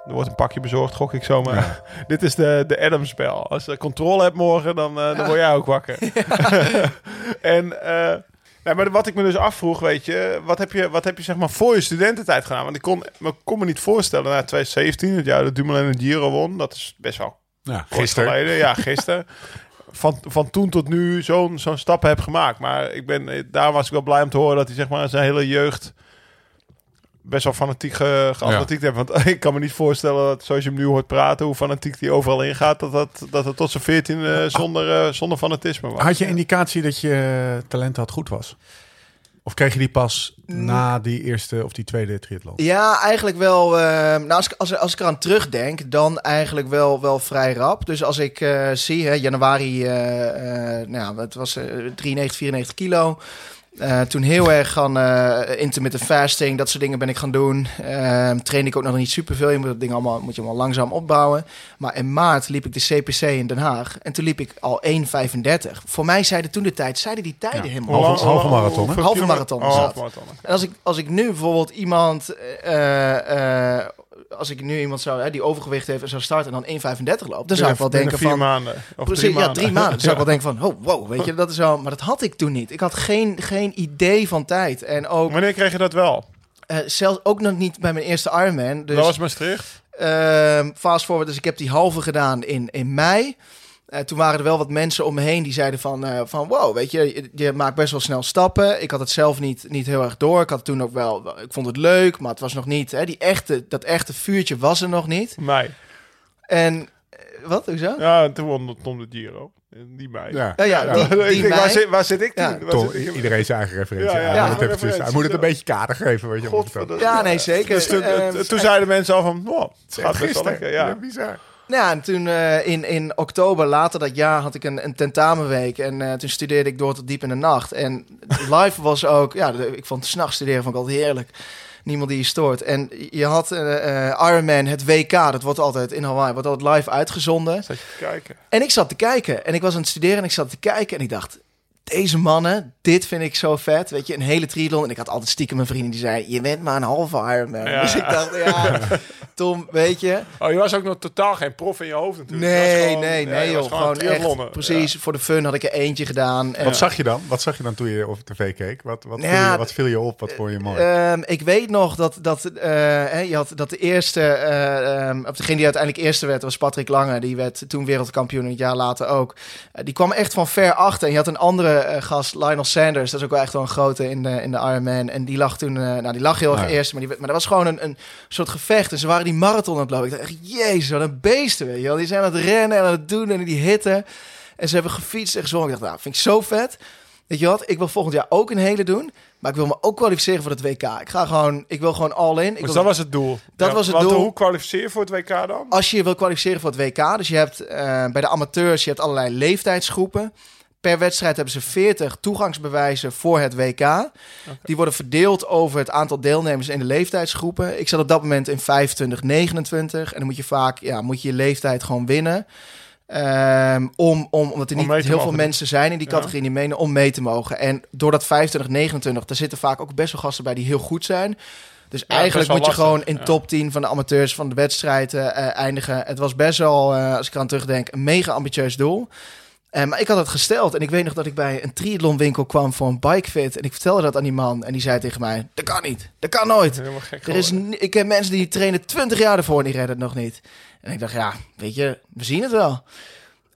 Er wordt een pakje bezorgd, gok ik zomaar. (laughs) Dit is de, de Adam-spel. Als je controle hebt morgen, dan, eh, dan word jij ook wakker. (laughs) (laughs) en eh, nee, maar wat ik me dus afvroeg, weet je, wat heb je, wat heb je zeg maar voor je studententijd gedaan? Want ik kon me, kon me niet voorstellen, na 2017, het jaar dat Dumoulin de Giro won, dat is best wel Ja, gisteren. geleden. Ja, gisteren. Van, van toen tot nu zo'n zo'n stap heb gemaakt. Maar ik ben, eh, daar was ik wel blij om te horen dat hij zeg maar zijn hele jeugd best wel fanatiek ge, geatletiekt heeft. Want (laughs) ik kan me niet voorstellen dat, zoals je hem nu hoort praten, hoe fanatiek hij overal ingaat, dat, dat, dat het tot zijn veertien eh, zonder, eh, zonder fanatisme was. Had je indicatie dat je talent had goed was? Of kreeg je die pas na die eerste of die tweede triathlon? Ja, eigenlijk wel. eh, nou, als, ik- als, als ik eraan terugdenk, dan eigenlijk wel, wel vrij rap. Dus als ik eh, zie, hè, januari, eh, eh, nou, ja, het was eh, 93, 94 kilo. Eh, toen heel erg gaan eh intermittent fasting, dat soort dingen ben ik gaan doen. Ehm train ik ook nog niet superveel. Je moet dat ding allemaal, moet je allemaal langzaam opbouwen. Maar in maart liep ik de CPC in Den Haag. En toen liep ik al 1,35. Voor mij zeiden toen de tijd, zeiden die tijden Ja. helemaal Halve- niet. halve marathon, Halve marathon Oh, halve marathon. En als ik, als ik nu bijvoorbeeld iemand, eh, eh, als ik nu iemand zou, hè, die overgewicht heeft en zou starten en dan 1,35 loopt, dan zou ik wel denken vier van, maanden. Of precies, drie ja, maanden. drie maanden. Dan zou ik wel (laughs) denken van, oh, wow, weet je, dat is wel, maar dat had ik toen niet. Ik had geen, geen idee van tijd en ook, Wanneer kreeg je dat wel? eh, zelfs ook nog niet bij mijn eerste Ironman. Dus dat was Maastricht. Ehm, fast forward, dus ik heb die halve gedaan in, in mei. Eh, toen waren er wel wat mensen om me heen die zeiden van, eh, van wow, weet je, je, je maakt best wel snel stappen. Ik had het zelf niet, niet heel erg door. Ik had toen ook wel, ik vond het leuk, maar het was nog niet, hè, die echte, dat echte vuurtje was er nog niet. Mei. En, eh, wat, hoezo? Ja, toen won Tom de Giro. Die mei. Ja. Ja, ja, die, (laughs) Ik denk, waar, zit, waar zit ik? Ja. Toch, zit ik? iedereen zijn eigen referentie. Ja, ja, Hij ja, moet het even referentie, tussen- hij moet het een beetje kader geven. Weet je. Ja, nee, zeker. Dus toen, Ehm, eh, toen zeiden mensen al van, oh, het gaat best wel lekker. Ja. bizar. Ja, en toen eh, in, in oktober later dat jaar had ik een, een tentamenweek. En eh, toen studeerde ik door tot diep in de nacht. En (laughs) live was ook, ja, ik vond s'nachts studeren vond ik altijd heerlijk. Niemand die je stoort. En je had eh eh, Ironman, het WK, dat wordt altijd in Hawaii, wordt altijd live uitgezonden. Zat je te kijken. En ik zat te kijken. En ik was aan het studeren en ik zat te kijken. En ik dacht, deze mannen, dit vind ik zo vet. Weet je, een hele triathlon. En ik had altijd stiekem mijn vrienden die zeiden, je bent maar een halve Ironman. Ja. Dus ik dacht, ja, (laughs) Tom, weet je. Oh, je was ook nog totaal geen prof in je hoofd natuurlijk. Nee, gewoon- nee, ja, nee, joh. Gewoon echt, precies, voor de fun had ik er eentje gedaan. En, Wat zag je dan? Wat zag je dan toen je op tv keek? Wat, wat, Ja, viel, je, wat viel je op? Wat vond je mooi? Ehm, ik weet nog dat, dat, eh, hè, je had, dat de eerste, of degene die uiteindelijk eerste werd, was Patrick Lange. Die werd toen wereldkampioen, een jaar later ook. Eh, die kwam echt van ver achter. En je had een andere eh, gast, Lionel Sanders. Dat is ook wel echt wel een grote in de, in de Ironman. En die lag toen, eh, nou die lag heel erg ja. eerst. Maar, die, maar dat was gewoon een, een soort gevecht. En ze waren die marathon aan het lopen. Ik dacht echt, jezus, wat een beesten, weet je wel. Die zijn aan het rennen en aan het doen en die hitten. En ze hebben gefietst en gezongen. Ik dacht, nou, vind ik zo vet. Weet je wat? Ik wil volgend jaar ook een hele doen. Maar ik wil me ook kwalificeren voor het WK. Ik ga gewoon, ik wil gewoon all in. Ik Dus wil, dat was het doel. Dat was het doel. Hoe kwalificeer je voor het WK dan? Als je je wil kwalificeren voor het WK, dus je hebt eh, bij de amateurs, je hebt allerlei leeftijdsgroepen. Per wedstrijd hebben ze 40 toegangsbewijzen voor het WK. Die worden verdeeld over het aantal deelnemers in de leeftijdsgroepen. Ik zat op dat moment in 25, 29. En dan moet je vaak, ja, moet je je leeftijd gewoon winnen. Ehm, om, om, omdat er niet heel veel mensen zijn in die categorie die menen om mee te mogen. En door dat 25, 29, daar zitten vaak ook best wel gasten bij die heel goed zijn. Dus eigenlijk moet je lastig, gewoon in ja. top 10 van de amateurs van de wedstrijd eh, eindigen. Het was best wel, eh, als ik eraan terugdenk, een mega ambitieus doel. Eh, maar ik had het gesteld en ik weet nog dat ik bij een triathlonwinkel kwam voor een bikefit. En ik vertelde dat aan die man en die zei tegen mij, dat kan niet, dat kan nooit. Gek Er is, ik ken mensen die trainen 20 jaar ervoor en die redden het nog niet. En ik dacht, ja, weet je, we zien het wel.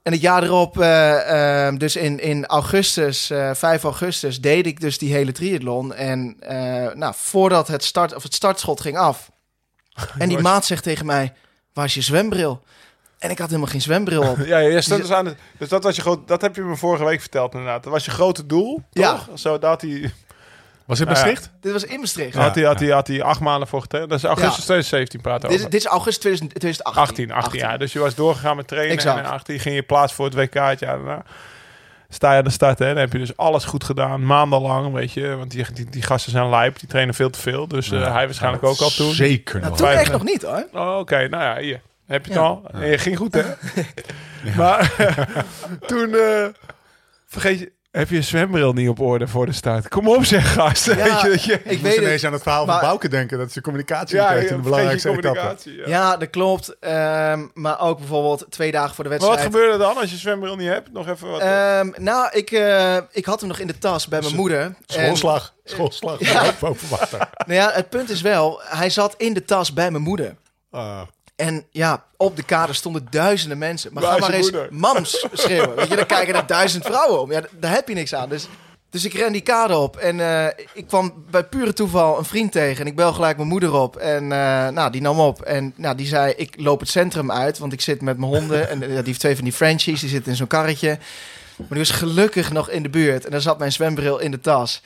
En het jaar erop, eh, ehm, dus in, in augustus, eh 5 augustus, deed ik dus die hele triathlon. En nou, voordat het, start, of het startschot ging af. (laughs) En die maat zegt tegen mij, waar is je zwembril? En ik had helemaal geen zwembril op. (laughs) Ja, je stond dus aan het, dus dat was je groot, dat heb je me vorige week verteld inderdaad. Dat was je grote doel, Ja. toch? Zo dat hij, Was het Nou ja. Maastricht? Dit was in Maastricht. Ja. had hij, had hij, had hij acht maanden voor getraind. Dat is augustus 2017 praten Dit, over. is- dit is augustus 2000 2018. 18, 18 jaar. Dus je was doorgegaan met trainen Exact. en in 18 ging je plaats voor het WK het jaar daarna. Sta je aan de start, hè? Dan heb je dus alles goed gedaan, maandenlang, weet je. Want die, die, die gasten zijn lijp, die trainen veel te veel. Dus eh, hij waarschijnlijk ook al toen. Zeker Nou, nog. toen echt nog niet hoor. Oh, oké. Nou ja, hier. Heb je het al? En je ging goed, hè? (laughs) (laughs) Maar toen... eh, vergeet je... Heb je een zwembril niet op orde voor de start? Kom op zeg, gast. Ja, (laughs) weet je, dat je... Ik Ik moest weet ineens het. aan het verhaal maar- van Bouke denken. Dat ze communicatie Ja, krijgt in de belangrijkste etappe. Ja. Ja, dat klopt. Ehm, maar ook bijvoorbeeld twee dagen voor de Maar wat wedstrijd. gebeurde dan als je zwembril niet hebt? Nog even wat... Ehm, nou, ik, eh, ik had hem nog in de tas bij mijn moeder. En, Schoolslag. Schoolslag. Ja. Boven water. nou ja, het punt is wel, hij zat in de tas bij mijn moeder. Ah. En ja, op de kade stonden duizenden mensen. Maar Waar ga maar eens moeder? mams schreeuwen. Weet je, dan kijken er duizend vrouwen om. Ja, daar heb je niks aan. Dus, dus ik ren die kade op. En eh, ik kwam bij pure toeval een vriend tegen. En ik bel gelijk mijn moeder op. En eh, nou, die nam op. En nou, die zei, ik loop het centrum uit. Want ik zit met mijn honden. En eh, die heeft twee van die Frenchies. Die zitten in zo'n karretje. Maar die was gelukkig nog in de buurt. En daar zat mijn zwembril in de tas.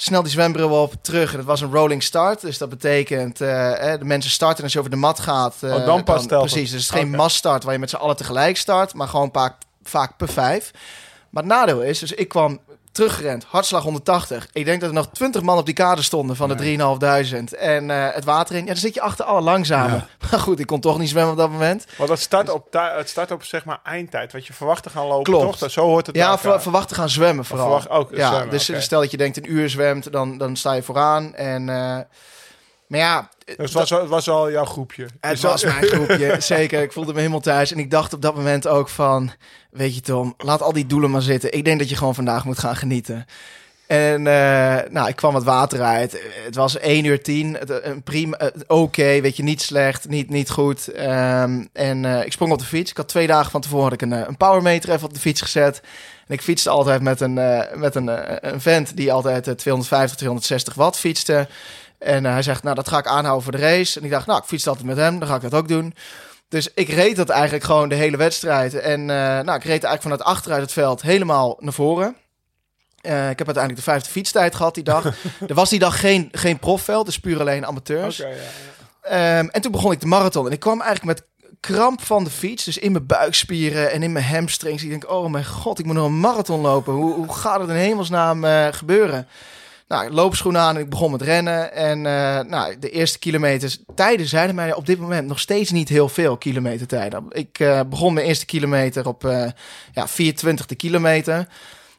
Snel die zwembril op, terug. En het was een rolling start. Dus dat betekent, eh, eh, de mensen starten als je over de mat gaat. eh, Oh, dan pas telt het. Precies, dus het is geen Oké. masstart waar je met z'n allen tegelijk start. Maar gewoon vaak, vaak per vijf. Maar het nadeel is, dus ik kwam teruggerend, hartslag 180. Ik denk dat er nog 20 man op die kade stonden van de 3.500. En eh, het water in. Ja, dan zit je achter alle langzame. Ja. Maar goed, ik kon toch niet zwemmen op dat moment. Want dat start op, tij- het start op zeg maar eindtijd. Wat je verwacht te gaan lopen, Klopt. toch? Dat, zo hoort het Ja, ver, verwacht te gaan zwemmen vooral. verwacht ook ja, zwemmen, dus stel dat je denkt een uur zwemt, dan, dan sta je vooraan. En, eh, maar ja, Dus het was, het was al jouw groepje. het was mijn groepje, (laughs) zeker. Ik voelde me helemaal thuis. En ik dacht op dat moment ook van... Weet je Tom, laat al die doelen maar zitten. Ik denk dat je gewoon vandaag moet gaan genieten. En eh, nou, ik kwam het water uit. Het was 1 uur 10. Het, een prima, eh, oké, weet je, niet slecht, niet, niet goed. Ehm, en eh, ik sprong op de fiets. Ik had twee dagen van tevoren had ik een, eh, een powermeter even op de fiets gezet. En ik fietste altijd met een, eh, met een, eh, een vent die altijd eh, 250, 260 watt fietste. En eh, hij zegt, nou, dat ga ik aanhouden voor de race. En ik dacht, nou, ik fiets altijd met hem, dan ga ik dat ook doen. Dus ik reed dat eigenlijk gewoon de hele wedstrijd. En eh, nou, ik reed eigenlijk vanuit achteruit het veld helemaal naar voren. Eh, ik heb uiteindelijk de vijfde fietstijd gehad die dag. (laughs) er was die dag geen, geen profveld, dus puur alleen amateurs. Ja, ja. Ehm, en toen begon ik de marathon. En ik kwam eigenlijk met kramp van de fiets. Dus in mijn buikspieren en in mijn hamstrings. Ik denk, oh mijn god, ik moet nog een marathon lopen. Hoe, hoe gaat het in hemelsnaam gebeuren? Nou, loopschoenen aan en ik begon met rennen. En eh, nou, de eerste kilometers, tijden zeiden mij op dit moment nog steeds niet heel veel kilometertijden. Ik eh, begon mijn eerste kilometer op eh ja, 420 de kilometer.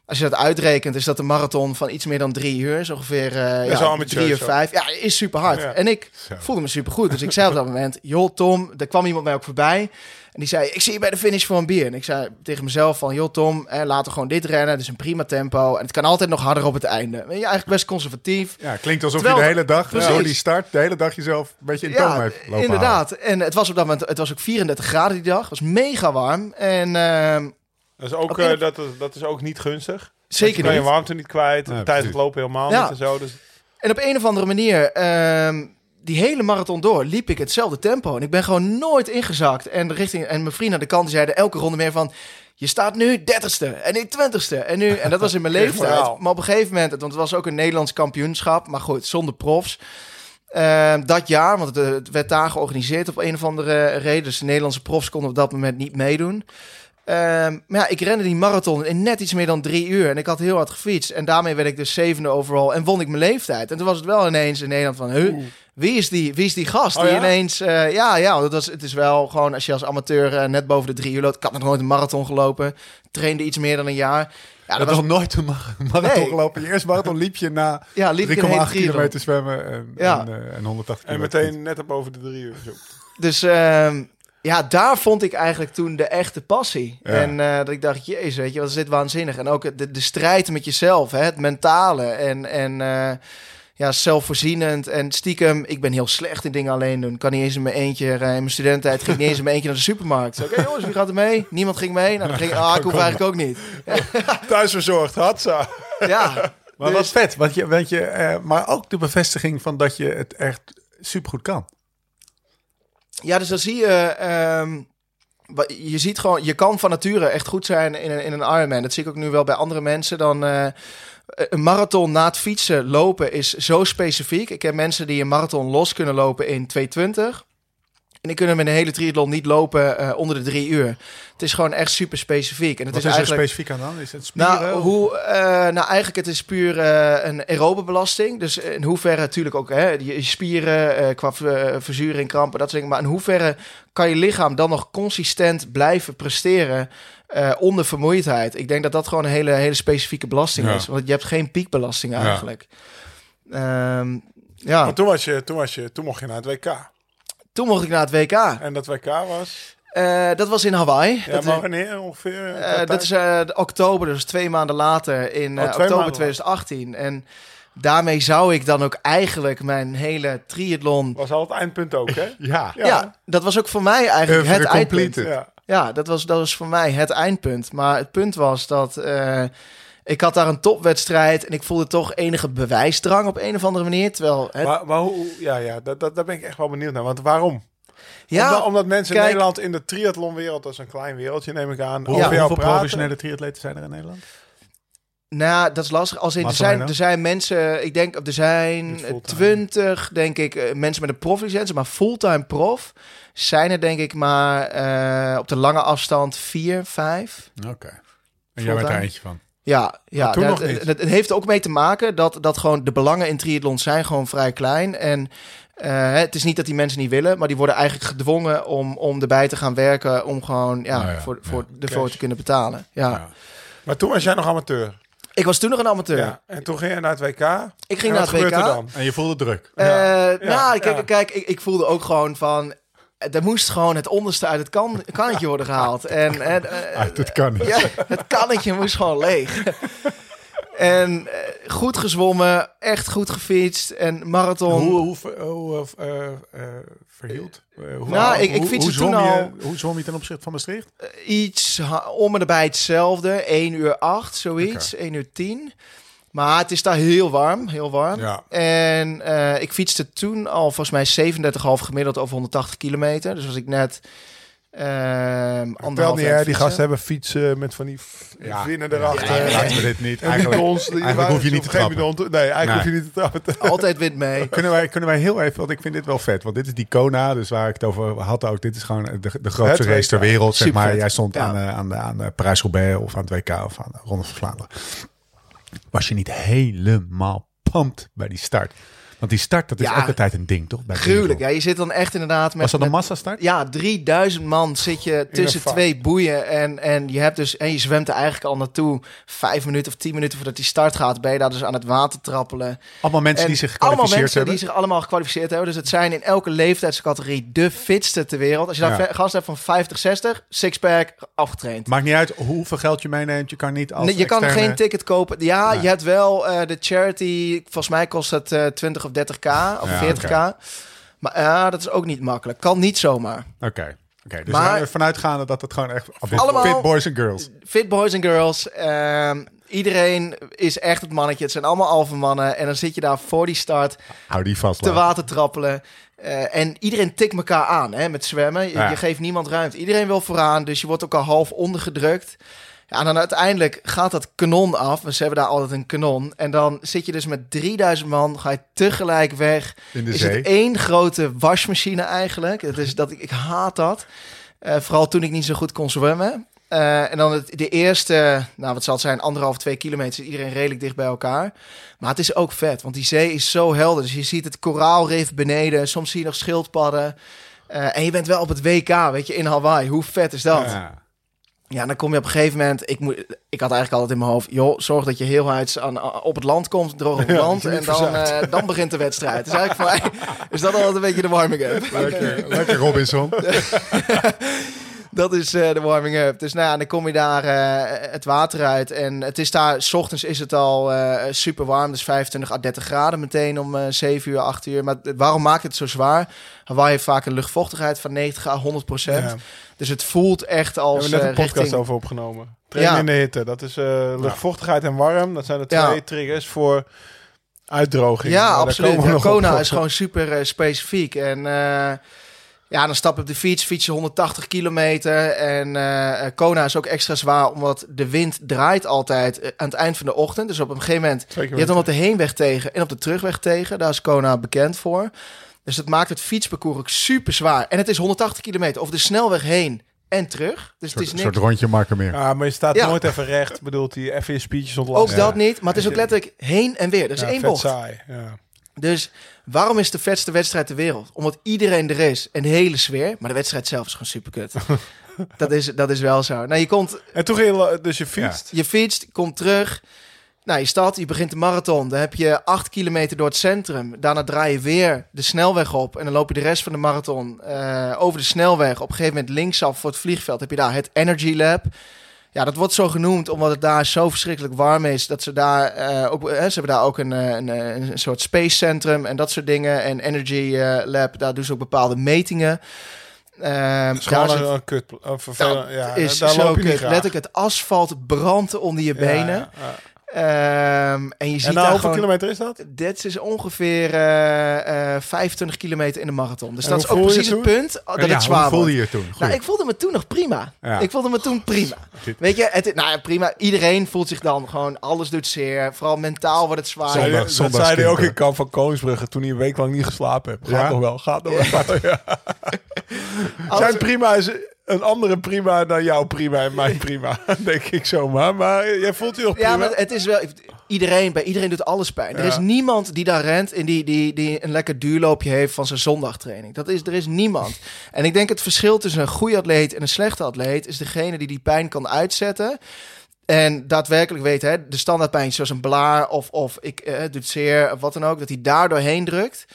Als je dat uitrekent, is dat een marathon van iets meer dan drie uur. Zo ongeveer wel ja, drie uur zo. vijf. Ja, is super hard. Ja. En ik voelde me super goed. Dus ik zei op dat moment, joh Tom, er kwam iemand mij ook voorbij. En die zei, ik zie je bij de finish voor een bier. En ik zei tegen mezelf van, joh Tom, eh, laten we gewoon dit rennen. Het is een prima tempo. En het kan altijd nog harder op het einde. Ben je eigenlijk best conservatief. Ja, klinkt alsof Terwijl- je de hele dag, Precies. door die start, de hele dag jezelf een beetje in toom heeft lopen inderdaad. En het was op dat moment, het was ook 34 graden die dag. Het was mega warm. En ehm, Dat is ook, eh, dat, is- dat is ook niet gunstig. zeker je kan je niet. warmte niet kwijt. Ja, tijdens precies. het lopen helemaal Ja. niet en zo. Dus En op een of andere manier, ehm, die hele marathon door, liep ik hetzelfde tempo. En ik ben gewoon nooit ingezakt. En, de richting, en mijn vrienden aan de kant die zeiden elke ronde meer van... Je staat nu dertigste en nu twintigste. En, nu, en dat was in mijn (laughs) leeftijd. Maar op een gegeven moment, want het was ook een Nederlands kampioenschap. Maar goed, zonder profs. Ehm, dat jaar, want het, het werd daar georganiseerd op een of andere reden. Dus de Nederlandse profs konden op dat moment niet meedoen. Ehm, maar ja, ik rende die marathon in net iets meer dan drie uur. En ik had heel hard gefietst. En daarmee werd ik dus zevende overal. En won ik mijn leeftijd. En toen was het wel ineens in Nederland van... Huh, wie, is die, wie is die gast? Oh die ja? ineens... eh, ja, ja dat was, het is wel gewoon... Als je als amateur eh, net boven de drie uur loopt... Ik had nog nooit een marathon gelopen. Trainde iets meer dan een jaar. Ja, Dat dat was was... nooit een mar- (laughs) marathon Nee. gelopen. Je eerste marathon liep je na 3,8 (laughs) Ja, liep ik een hele triathlon. kilometer zwemmen en, Ja. en, eh, en 180 en kilometer meteen net op over de drie uur. Zo. Dus... ehm, ja, daar vond ik eigenlijk toen de echte passie. Ja. En eh, dat ik dacht, jezus, weet je, wat is dit waanzinnig. En ook de, de strijd met jezelf, hè, het mentale en, en eh, ja, zelfvoorzienend. En stiekem, ik ben heel slecht in dingen alleen doen. Kan niet eens in mijn eentje, eh, in mijn studententijd ging ik niet eens in mijn eentje naar de supermarkt. Oké (laughs) jongens, wie gaat er mee? Niemand ging mee. Nou, dan ging ah, ik hoef eigenlijk ook niet. (laughs) Thuisverzorgd, hatsa. Ja, Maar dus- wat vet, want je, want je, eh, maar ook de bevestiging van dat je het echt supergoed kan. Ja, dus dan zie je. wa- je ziet gewoon, je kan van nature echt goed zijn in een, in een Ironman. Dat zie ik ook nu wel bij andere mensen. Dan eh, een marathon na het fietsen lopen is zo specifiek. Ik heb mensen die een marathon los kunnen lopen in 220. En die kunnen met een hele triathlon niet lopen eh, onder de drie uur. Het is gewoon echt super specifiek. En het Wat is is er eigenlijk. specifiek aan dan? Is het spieren? Nou, hoe, eh, nou, eigenlijk het is puur eh, een aerobe belasting. Dus in hoeverre natuurlijk ook hè, je, spieren eh, qua eh, verzuring, krampen, dat soort dingen. Maar in hoeverre kan je lichaam dan nog consistent blijven presteren eh, onder vermoeidheid? Ik denk dat dat gewoon een hele, hele specifieke belasting Ja. is. Want je hebt geen piekbelasting Ja. eigenlijk. Ehm, ja, Maar toen, was je, toen, was je, toen mocht je naar het WK. toen mocht ik naar het WK. En dat WK was... Eh, dat was in Hawaii. Ja, dat, maar wanneer ongeveer? eh, Qua dat is eh, de oktober, dus twee maanden later in Oh, eh, oktober maanden 2018. En daarmee zou ik dan ook eigenlijk mijn hele triathlon... was al het eindpunt ook, hè? (laughs) ja. Ja, dat was ook voor mij eigenlijk het eindpunt. Ja. Ja, dat was, dat was voor mij het eindpunt. Maar het punt was dat eh, ik had daar een topwedstrijd en ik voelde toch enige bewijsdrang op een of andere manier. Terwijl het, Maar, maar hoe... Ja, ja dat, dat, daar ben ik echt wel benieuwd naar. Want waarom? ja, omdat, omdat mensen in Nederland in de triathlonwereld, dat is een klein wereldje, neem ik aan, Hoe- hoeveel praten. professionele triatleten zijn er in Nederland? Nou, dat is lastig. Als in, er, zijn, er zijn mensen, ik denk, er zijn twintig, denk ik, eh, mensen met een proflicentie, maar fulltime prof zijn er denk ik maar eh, op de lange afstand vier, vijf. Oké. En jij bent er eentje van. Ja, ja toen dat-. Het, het heeft ook mee te maken dat, dat gewoon de belangen in triathlon zijn gewoon vrij klein. En eh, het is niet dat die mensen niet willen, maar die worden eigenlijk gedwongen om, om erbij te gaan werken om gewoon ja, Nou ja, voor, ja. voor ervoor Cash. te kunnen betalen. Ja. Ja. Maar toen was jij nog amateur. Ik was toen nog een amateur. Ja. En toen ging je naar het WK. Ik ging En naar wat het WK. er dan? En je voelde druk. Eh, Ja. nou, kijk, ja. kijk ik, ik voelde ook gewoon van. Er moest gewoon het onderste uit het kan, kannetje worden gehaald. (laughs) En, en eh, Ah, dat kan niet. ja, het kannetje moest gewoon leeg. En eh, goed gezwommen, echt goed gefietst en marathon. Hoe, hoe, eh, eh, eh, verhield? Eh, hoe, Nou, ik- ik hoe- hoe toen je- al- Hoe zwom je ten opzichte van Maastricht? Iets ha- om en erbij hetzelfde. 1 uur 8, zoiets. 1 uur 10. Maar het is daar heel warm, heel warm. Ja. En eh, ik fietste toen al volgens mij 37,5 gemiddeld over 180 kilometer. Dus was ik net ehm Vertel anderhalf niet, hè, aan die gasten hebben fietsen met van die Ja. vinnen erachter. Ja, laten we dit niet. En Eigenlijk, die eigenlijk waren hoef je niet te trappen. Nee, eigenlijk Nee. hoef je niet te trappen. (laughs) Altijd wit mee. (laughs) Kunnen wij, kunnen wij heel even, want ik vind dit wel vet. Want dit is die Kona, dus waar ik het over had ook. Dit is gewoon de, de grootste race ter wereld. Zeg maar. Jij stond Ja. aan, eh, aan, de, aan de Parijs-Roubaix of aan het WK of aan de Ronde van Vlaanderen. Was je niet helemaal pumped bij die start? Want die start, dat is Ja. ook altijd een ding, toch? Bij Gruwelijk. Ja, je zit dan echt inderdaad met... Was dat een massastart? Ja, 3000 man zit je tussen twee boeien. En, en je hebt dus. En je zwemt er eigenlijk al naartoe. Vijf minuten of tien minuten voordat die start gaat. Ben je daar dus aan het water trappelen. Allemaal mensen En die zich allemaal gekwalificeerd mensen hebben. die zich allemaal gekwalificeerd hebben. Dus het zijn in elke leeftijdscategorie de fitste ter wereld. Als je daar Ja. gast hebt van 50, 60, sixpack, afgetraind. Maakt niet uit hoeveel geld je meeneemt. Je kan niet als Nee, je kan geen ticket kopen. Ja, Nee. je hebt wel eh, de charity. Volgens mij kost het eh 20 of 30k of Ja, 40k. Maar ja, dat is ook niet makkelijk. Kan niet zomaar. Oké. Oké, dus Maar- vanuitgaande dat het gewoon echt Allemaal- fit boys en girls. Fit boys en girls. ehm, iedereen is echt het mannetje. Het zijn allemaal alpha mannen. En dan zit je daar voor die start Hou die vast. te water trappelen. Eh, en iedereen tikt elkaar aan hè, met zwemmen. Je, Ja. je geeft niemand ruimte. Iedereen wil vooraan, dus je wordt ook al half ondergedrukt. Ja, en dan uiteindelijk gaat dat kanon af. Ze hebben daar altijd een kanon. En dan zit je dus met 3000 man, ga je tegelijk weg. In de is zee. het één grote wasmachine eigenlijk. Het is dat ik, ik haat dat. Eh, vooral toen ik niet zo goed kon zwemmen. Eh, en dan het, de eerste, nou wat zal het zijn, anderhalf, twee kilometer, iedereen redelijk dicht bij elkaar. Maar het is ook vet, want die zee is zo helder. Dus je ziet het koraalrif beneden, soms zie je nog schildpadden. Eh, en je bent wel op het WK, weet je, in Hawaii. Hoe vet is dat? Ja. Ja, dan kom je op een gegeven moment. Ik, moet, ik had eigenlijk altijd in mijn hoofd. Joh, zorg dat je heel hard aan, op het land komt, droog op het land. En dan, eh, dan begint de wedstrijd. Dus eigenlijk voor mij (laughs) is dat altijd een beetje de warming-up. Lekker, lekker Robinson. (laughs) Dat is eh, de warming-up. Dus nou ja, dan kom je daar eh, het water uit. En het is daar, s ochtends is het al eh, super warm. Dus 25 à 30 graden meteen om eh 7 uur, 8 uur. Maar waarom maakt het zo zwaar? Hawaii heeft vaak een luchtvochtigheid van 90 à 100 procent. Ja. Dus het voelt echt We als hebben net een podcast richting... over opgenomen. Trainen Ja. in de hitte. Dat is luchtvochtigheid en warm. Dat zijn de twee triggers voor uitdroging. Ja, daar absoluut. we Kona is gewoon super specifiek. En ja, dan stap je op de fiets, fiets je 180 kilometer. En eh, eh, Kona is ook extra zwaar, omdat de wind draait altijd eh, aan het eind van de ochtend. Dus op een gegeven moment, je hebt dan op de heenweg tegen en op de terugweg tegen. Daar is Kona bekend voor. Dus dat maakt het fietsparcours ook super zwaar. En het is 180 kilometer over de snelweg heen en terug. Dus het Een is soort, niks. soort rondje maken meer. Ja, maar je staat Ja. nooit even recht. Bedoelt hij even je speeches ontlasten. Ook dat niet, maar het is ook letterlijk heen en weer. Er is Ja, één vet bocht. saai. Ja. Dus waarom is de vetste wedstrijd ter wereld? Omdat iedereen er is en de hele sfeer. Maar de wedstrijd zelf is gewoon super kut. (laughs) dat, is, dat is wel zo. Nou, je komt, En ging je, la- dus je fietst. je fietst, komt terug. Nou, je start, je begint de marathon. Dan heb je acht kilometer door het centrum. Daarna draai je weer de snelweg op. En dan loop je de rest van de marathon eh, over de snelweg. Op een gegeven moment linksaf voor het vliegveld heb je daar het Energy Lab. Ja, dat wordt zo genoemd omdat het daar zo verschrikkelijk warm is. Dat ze daar eh, ook, hè, ze hebben daar ook een, eh, een, eh, een soort space centrum en dat soort dingen. En Energy eh, Lab, daar doen ze ook bepaalde metingen. Het is daar een, het- kut. Ja, is daar zo loop je kut. Letterlijk het asfalt brandt onder je benen. ja, ja. Ehm, en je ziet En daar hoeveel gewoon... kilometer is dat? Dit is ongeveer eh, eh, 25 kilometer in de marathon. Dus En dat is ook precies het toen? punt dat ja, het hoe zwaar voelde wordt. je je toen? Goeie. Nou, ik voelde me toen nog prima. Ja. Ik voelde me toen prima. (laughs) Weet je, het, nou ja, prima. Iedereen voelt zich dan gewoon, alles doet zeer. Vooral mentaal wordt het zwaar. Zondag- dat zei hij ook in kamp van Koningsbrugge toen hij een week lang niet geslapen heeft. Gaat Ja? nog wel, gaat nog wel. Ja. (laughs) Zijn prima is een andere prima dan jouw prima en mijn prima, (laughs) denk ik zomaar. Maar jij voelt je nog prima? Ja, maar het is wel... Iedereen, bij iedereen doet alles pijn. Er is niemand die daar rent en die, die, die een lekker duurloopje heeft van zijn zondagtraining. Dat is, er is niemand. En ik denk het verschil tussen een goede atleet en een slechte atleet... is degene die die pijn kan uitzetten... En daadwerkelijk weet, hè, de standaardpijn zoals een blaar of, of ik eh, het doet zeer of wat dan ook, dat hij daar doorheen drukt.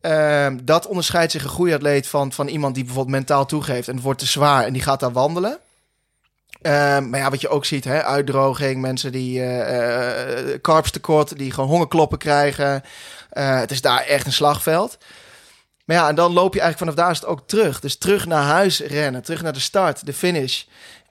Ehm, dat onderscheidt zich een goede atleet van, van iemand die bijvoorbeeld mentaal toegeeft en wordt te zwaar en die gaat daar wandelen. Ehm, maar ja, wat je ook ziet, hè, uitdroging, mensen die eh eh, carbs tekort, die gewoon hongerkloppen krijgen. Eh, het is daar echt een slagveld. Maar ja, en dan loop je eigenlijk vanaf daar is het ook terug. Dus terug naar huis rennen, terug naar de start, de finish.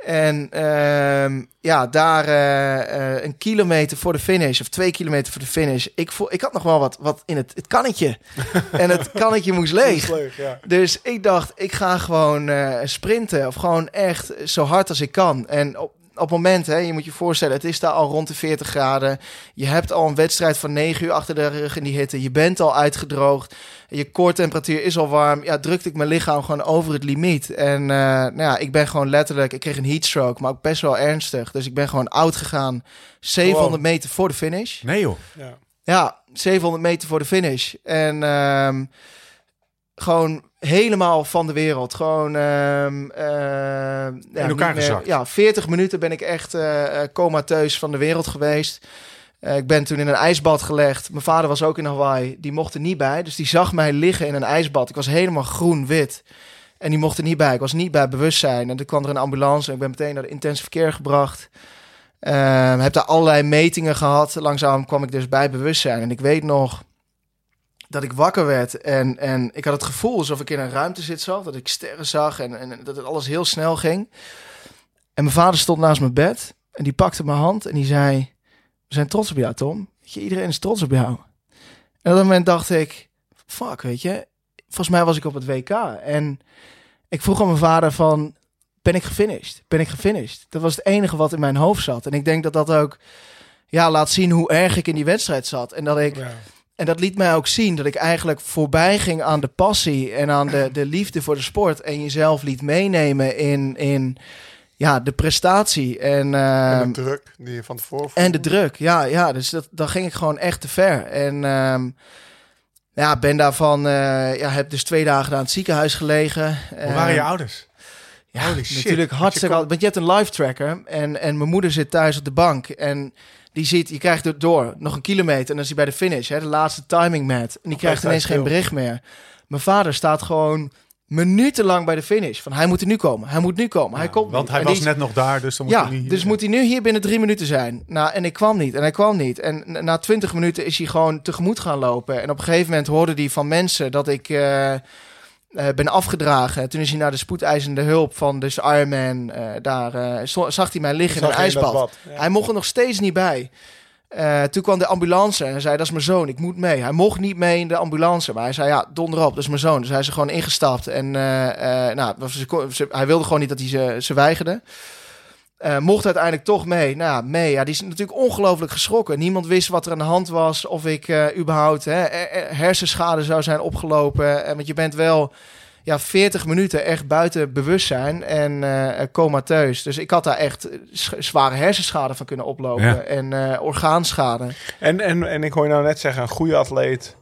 En ehm, ja, daar eh, eh, een kilometer voor de finish, of twee kilometer voor de finish. Ik, voel, ik had nog wel wat, wat in het, het kannetje. (laughs) en het kannetje moest leeg. Leeg, ja. Dus ik dacht, ik ga gewoon eh, sprinten. Of gewoon echt zo hard als ik kan. En op het moment, hè, je moet je voorstellen, het is daar al rond de 40 graden. Je hebt al een wedstrijd van 9 uur achter de rug in die hitte. Je bent al uitgedroogd. Je koortemperatuur is al warm. Ja, drukte ik mijn lichaam gewoon over het limiet. En eh, nou ja, ik ben gewoon letterlijk, ik kreeg een heatstroke, maar ook best wel ernstig. Dus ik ben gewoon oud gegaan. 700 Wow. meter voor de finish. Nee joh. Ja. Ja, 700 meter voor de finish. En ehm, gewoon helemaal van de wereld. Gewoon ehm, ehm, ja, elkaar meer- gezakt. Ja, 40 minuten ben ik echt eh, comateus van de wereld geweest. Ik ben toen in een ijsbad gelegd. Mijn vader was ook in Hawaii. Die mocht er niet bij. Dus die zag mij liggen in een ijsbad. Ik was helemaal groen-wit. En die mocht er niet bij. Ik was niet bij bewustzijn. En toen kwam er een ambulance. En ik ben meteen naar de intensive care gebracht. Ehm, heb daar allerlei metingen gehad. Langzaam kwam ik dus bij bewustzijn. En ik weet nog dat ik wakker werd. En, en ik had het gevoel alsof ik in een ruimte zit zag. Dat ik sterren zag. En, en dat het alles heel snel ging. En mijn vader stond naast mijn bed. En die pakte mijn hand. En die zei... We zijn trots op jou, Tom. Iedereen is trots op jou. En op dat moment dacht ik... Fuck, weet je. Volgens mij was ik op het WK. En ik vroeg aan mijn vader van... Ben ik gefinished? Ben ik gefinished? Dat was het enige wat in mijn hoofd zat. En ik denk dat dat ook... Ja, laat zien hoe erg ik in die wedstrijd zat. En dat ik... En dat liet mij ook zien dat ik eigenlijk voorbij ging aan de passie en aan de, de liefde voor de sport. En jezelf liet meenemen in, in ja, de prestatie. En, En ehm, de druk die je van tevoren en de voelde. druk, ja, ja. Dus dat, dan ging ik gewoon echt te ver. En ehm, ja, ben daarvan, eh, ja, heb dus twee dagen aan het ziekenhuis gelegen. Hoe waren je Ehm, ouders? Ja, Holy shit. natuurlijk Want hartstikke... je Want je hebt een live tracker en, en mijn moeder zit thuis op de bank en die ziet, je krijgt het door, nog een kilometer en dan is hij bij de finish, hè, de laatste timing mat. En die krijgt ineens geen bericht meer. Mijn vader staat gewoon minutenlang bij de finish. Van hij moet er nu komen, hij moet nu komen, hij komt Want niet. hij En was die- net nog daar, dus dan moet ja, hij niet... dus moet hij nu hier binnen drie minuten zijn. Nou, en ik kwam niet. En hij kwam niet. En na- na twintig minuten is hij gewoon tegemoet gaan lopen. En op een gegeven moment hoorde hij van mensen dat ik eh, eh, ben afgedragen. Toen is hij naar de spoedeisende hulp van dus Ironman. eh daar eh, zo- zag hij mij liggen in Zag een in ijsbad. bad, ja. Hij mocht er nog steeds niet bij. Toen kwam de ambulance en hij zei, dat is mijn zoon, ik moet mee. Hij mocht niet mee in de ambulance, maar hij zei, ja, donder op, dat is mijn zoon. Dus hij is er gewoon ingestapt en nou, ze- hij wilde gewoon niet dat hij ze, ze weigerde. Eh, mocht uiteindelijk toch mee. Nou ja, mee. Ja, die is natuurlijk ongelooflijk geschrokken. Niemand wist wat er aan de hand was. Of ik eh, überhaupt hè, eh, hersenschade zou zijn opgelopen. En want je bent wel ja, 40 minuten echt buiten bewustzijn en eh, comateus. Dus ik had daar echt zware hersenschade van kunnen oplopen. Ja. En orgaanschade. En, en, en ik hoor je nou net zeggen, een goede atleet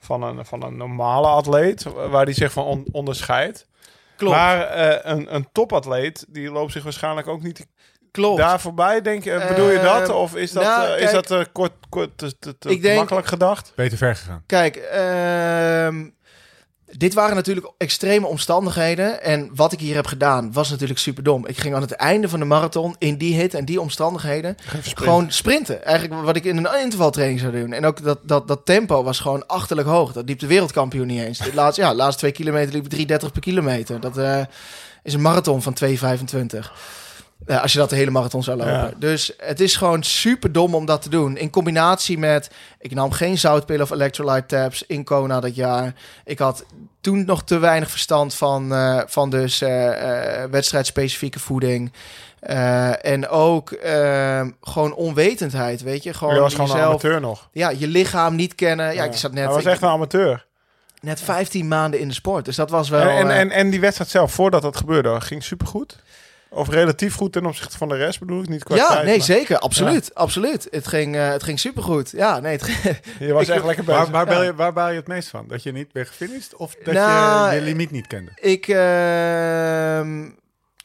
van een, van een normale atleet, waar die zich van on- onderscheidt. Klopt. Maar eh, een, een topatleet, die loopt zich waarschijnlijk ook niet Klopt. daar voorbij, denk je. Bedoel je dat? Ehm, Of is dat, nou, eh, is dat eh, kort, kort te, te, te ik denk- makkelijk gedacht? Beter ver gegaan. Kijk, ehm, dit waren natuurlijk extreme omstandigheden. En wat ik hier heb gedaan was natuurlijk super dom. Ik ging aan het einde van de marathon in die hit en die omstandigheden gewoon sprinten. Eigenlijk wat ik in een intervaltraining zou doen. En ook dat, dat, dat tempo was gewoon achterlijk hoog. Dat liep de wereldkampioen niet eens. De (laughs) laatste, ja, de laatste twee kilometer liep ik 3,30 per kilometer. Dat eh, is een marathon van 2,25. Ja, als je dat de hele marathon zou lopen. Ja. Dus het is gewoon super dom om dat te doen. In combinatie met, ik nam geen zoutpillen of electrolyte tabs in Kona dat jaar. Ik had toen nog te weinig verstand van, eh, van dus eh, eh, wedstrijdspecifieke voeding. Eh, en ook eh, gewoon onwetendheid, weet je. Gewoon Je was gewoon een jezelf, amateur nog. ja, je lichaam niet kennen. Ja, ik zat net, Hij was echt een amateur. net 15 maanden in de sport. Dus dat was wel... En, eh, en, en die wedstrijd zelf, voordat dat gebeurde, ging supergoed? Of relatief goed ten opzichte van de rest, bedoel ik niet qua ja, tijd, nee, maar- zeker. Absoluut. Absoluut. Het ging, eh, het ging supergood. Ja, nee, het ging- (laughs) Je was Ik- echt lekker bezig. Waar, waar, Ja. baal je, waar baal je het meest van? Dat je niet bent gefinished? Of dat Nou, je je limiet niet kende? ik... ehm,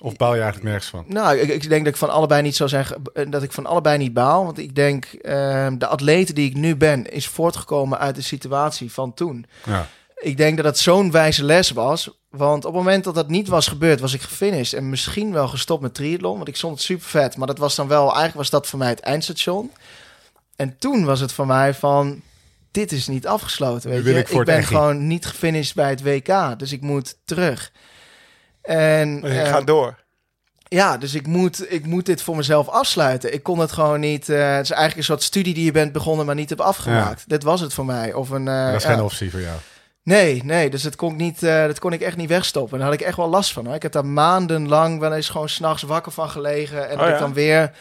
Of baal je eigenlijk nergens van? Nou, ik, ik denk dat ik van allebei niet zou zeggen dat ik van allebei niet baal. Want ik denk, ehm, de atlete die ik nu ben, is voortgekomen uit de situatie van toen. Ja. Ik denk dat het zo'n wijze les was. Want op het moment dat dat niet was gebeurd, was ik gefinished. En misschien wel gestopt met triathlon. Want ik vond het super vet. Maar dat was dan wel, eigenlijk was dat voor mij het eindstation. En toen was het voor mij van, dit is niet afgesloten. Weet je? ik ben gewoon niet gefinished bij het WK. Dus ik moet terug. En, Dus ik eh, ga door. ja, dus ik moet, ik moet dit voor mezelf afsluiten. Ik kon het gewoon niet. eh, het is eigenlijk een soort studie die je bent begonnen, maar niet hebt afgemaakt. Dit was het voor mij. Of een. eh, dat is ja. geen optie voor jou. Nee, nee, dus dat kon, ik niet, eh, dat kon ik echt niet wegstoppen. Daar had ik echt wel last van. Hoor. Ik heb daar maandenlang wel eens gewoon s'nachts wakker van gelegen. En Oh ja? ik dan weer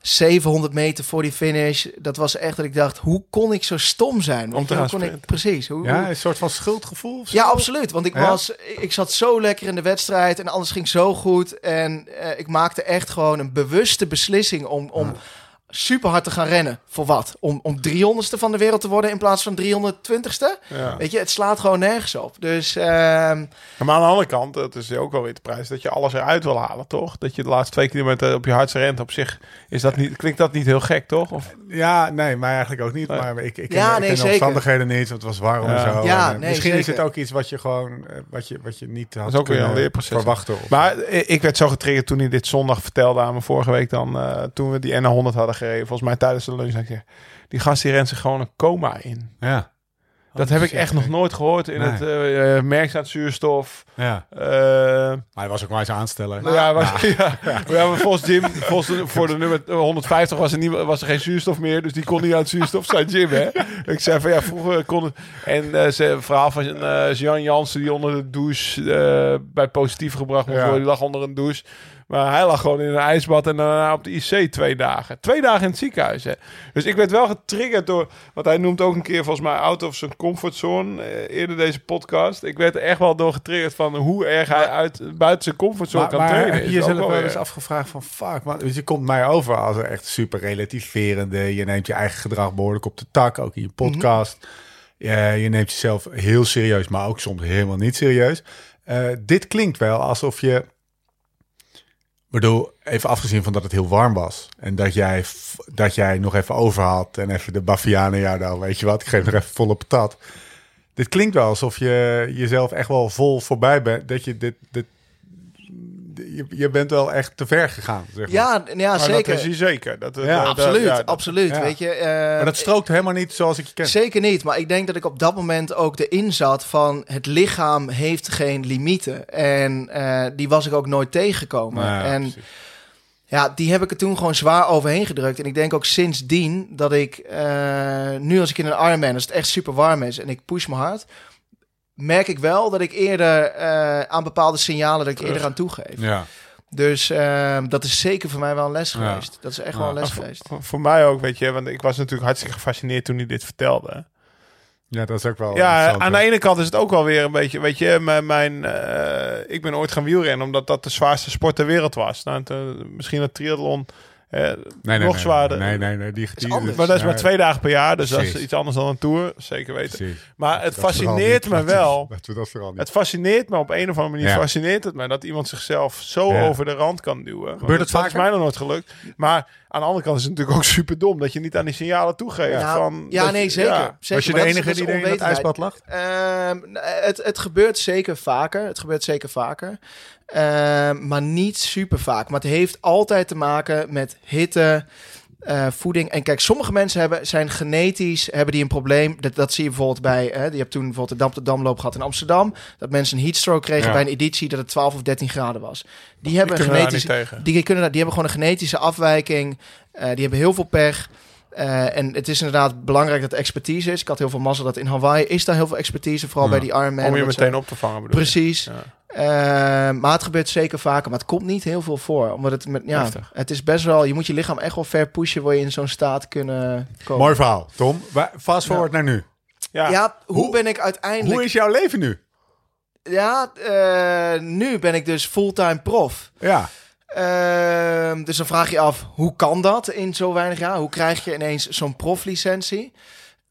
700 meter voor die finish. Dat was echt dat ik dacht, hoe kon ik zo stom zijn? Weet te hoe kon ik, precies. Hoe, Ja, een soort van schuldgevoel? ja, absoluut. Want ik, Ja? was, ik zat zo lekker in de wedstrijd en alles ging zo goed. En eh, ik maakte echt gewoon een bewuste beslissing om, om super hard te gaan rennen. Voor wat? Om, om 300ste van de wereld te worden in plaats van 320ste? Ja. Weet je, het slaat gewoon nergens op. Dus ehm, Maar aan de andere kant, dat is ook wel weer de prijs, dat je alles eruit wil halen, toch? Dat je de laatste twee kilometer op je hardste rent. Op zich is dat niet, klinkt dat niet heel gek, toch? Of, Ja, nee, mij eigenlijk ook niet. Nee. Maar ik, ik ken, Ja, ik nee, ken de omstandigheden niet. want Het was warm Ja. en zo. Ja, En, eh, nee, misschien is het ook iets wat je gewoon eh, wat je, wat je niet had is ook weer een kunnen verwachten. Of, maar eh, ik werd zo getriggerd toen hij dit zondag vertelde aan me vorige week dan. eh, toen we die N100 hadden gereden. Volgens mij tijdens de lunch. ik, Die gast die rent zich gewoon een coma in. ja. Dat heb ik echt nog nooit gehoord in Nee. het eh eh, merkzaam zuurstof. Ja. Eh, Maar hij was ook maar eens aanstellen. Nou ja, was, ja. ja. maar volgens Jim, volgens voor de nummer 150 was er, niet, was er geen zuurstof meer. Dus die kon niet aan het zuurstof zijn, Jim. Hè? Ik zei van ja, vroeger kon het. En eh ze verhaal van eh Jan Jansen die onder de douche eh, bij positief gebracht worden. Die lag onder een douche. Maar hij lag gewoon in een ijsbad en daarna op de IC twee dagen. Twee dagen in het ziekenhuis. Hè. Dus ik werd wel getriggerd door. Want hij noemt ook een keer volgens mij out of zijn comfortzone. eh, eerder deze podcast. Ik werd er echt wel door getriggerd van hoe erg hij uit, buiten zijn comfortzone Maar, kan maar trainen. Is wel eens afgevraagd van fuck, man. Dus je komt mij over als een echt super relativerende. Je neemt je eigen gedrag behoorlijk op de tak, ook in je podcast. Ja, je neemt jezelf heel serieus, maar ook soms helemaal niet serieus. Eh, dit klinkt wel alsof je bedoel, even afgezien van dat het heel warm was. En dat jij, dat jij nog even over had. En even de Bavianen, ja nou, weet je wat. Ik geef nog even volle patat. Dit klinkt wel alsof je jezelf echt wel vol voorbij bent. Dat je dit... dit je, je bent wel echt te ver gegaan, zeg maar. Ja, ja Maar zeker. dat is zeker. Dat, Ja, dat- absoluut, ja, absoluut. ja. Weet je, eh, Maar dat strookt helemaal niet zoals ik je ken. Zeker niet, maar ik denk dat ik op dat moment ook erin zat van het lichaam heeft geen limieten. En eh, die was ik ook nooit tegengekomen. Nou ja, en precies. ja, die heb ik er toen gewoon zwaar overheen gedrukt. En ik denk ook sindsdien dat ik eh, nu als ik in een Ironman, als het echt super warm is en ik push me hard, merk ik wel dat ik eerder eh, aan bepaalde signalen dat ik eerder aan toegeef. Ja. Dus eh, dat is zeker voor mij wel een les Ja. geweest. Dat is echt Ja. wel een les geweest. voor- voor mij ook, weet je, want ik was natuurlijk hartstikke gefascineerd toen hij dit vertelde. ja, dat is ook wel Ja, aan de ene kant is het ook wel weer een beetje, weet je, mijn, mijn, eh, ik ben ooit gaan wielrennen omdat dat de zwaarste sport ter wereld was. Nou, het, eh, misschien het triathlon eh, Nee, nee, nog nee, zwaarder. Nee, nee, nee. Die, die, anders. Maar dat is maar twee dagen per jaar, dus dat is iets anders dan een tour, zeker weten. precies. Maar het Dat fascineert me wel. We dat vooral niet. Het fascineert me op een of andere manier. Ja. Fascineert het me dat iemand zichzelf zo Ja. over de rand kan duwen. Gebeurt het dat, dat is mij nog nooit gelukt. Maar aan de andere kant is het natuurlijk ook super dom dat je niet aan die signalen toegeeft. Ja, van, ja, dat- nee, zeker. ja. zeker. Was je de dat enige dat is die er in het ijsbad lag? Ehm, het, het gebeurt zeker vaker. Het gebeurt zeker vaker. Ehm, maar niet super vaak. Maar het heeft altijd te maken met hitte, eh, voeding. En kijk, sommige mensen hebben, zijn genetisch hebben die een probleem. Dat, dat zie je bijvoorbeeld bij. Hè, je hebt toen bijvoorbeeld de Dam de Damloop gehad in Amsterdam. Dat mensen een heatstroke kregen Ja. bij een editie dat het 12 of 13 graden was. Die hebben Die tegen. Die, kunnen, die hebben gewoon een genetische afwijking. Eh, die hebben heel veel pech. Eh, en het is inderdaad belangrijk dat er expertise is. Ik had heel veel mazzel dat in Hawaii is daar heel veel expertise. Vooral Ja. bij die Ironman. Om je meteen op te vangen bedoel je? Precies. Ja. Eh, maar het gebeurt zeker vaker. Maar het komt niet heel veel voor. Omdat het met, ja, Heftig. het is best wel... Je moet je lichaam echt wel ver pushen... wil je in zo'n staat kunnen komen. Mooi verhaal, Tom. Fast forward naar nu. Ja. Ja, hoe, Hoe- ben ik uiteindelijk... Hoe is jouw leven nu? Ja, eh, nu ben ik dus fulltime prof. Ja. Ehm, dus dan vraag je af, hoe kan dat in zo weinig jaar? Hoe krijg je ineens zo'n proflicentie?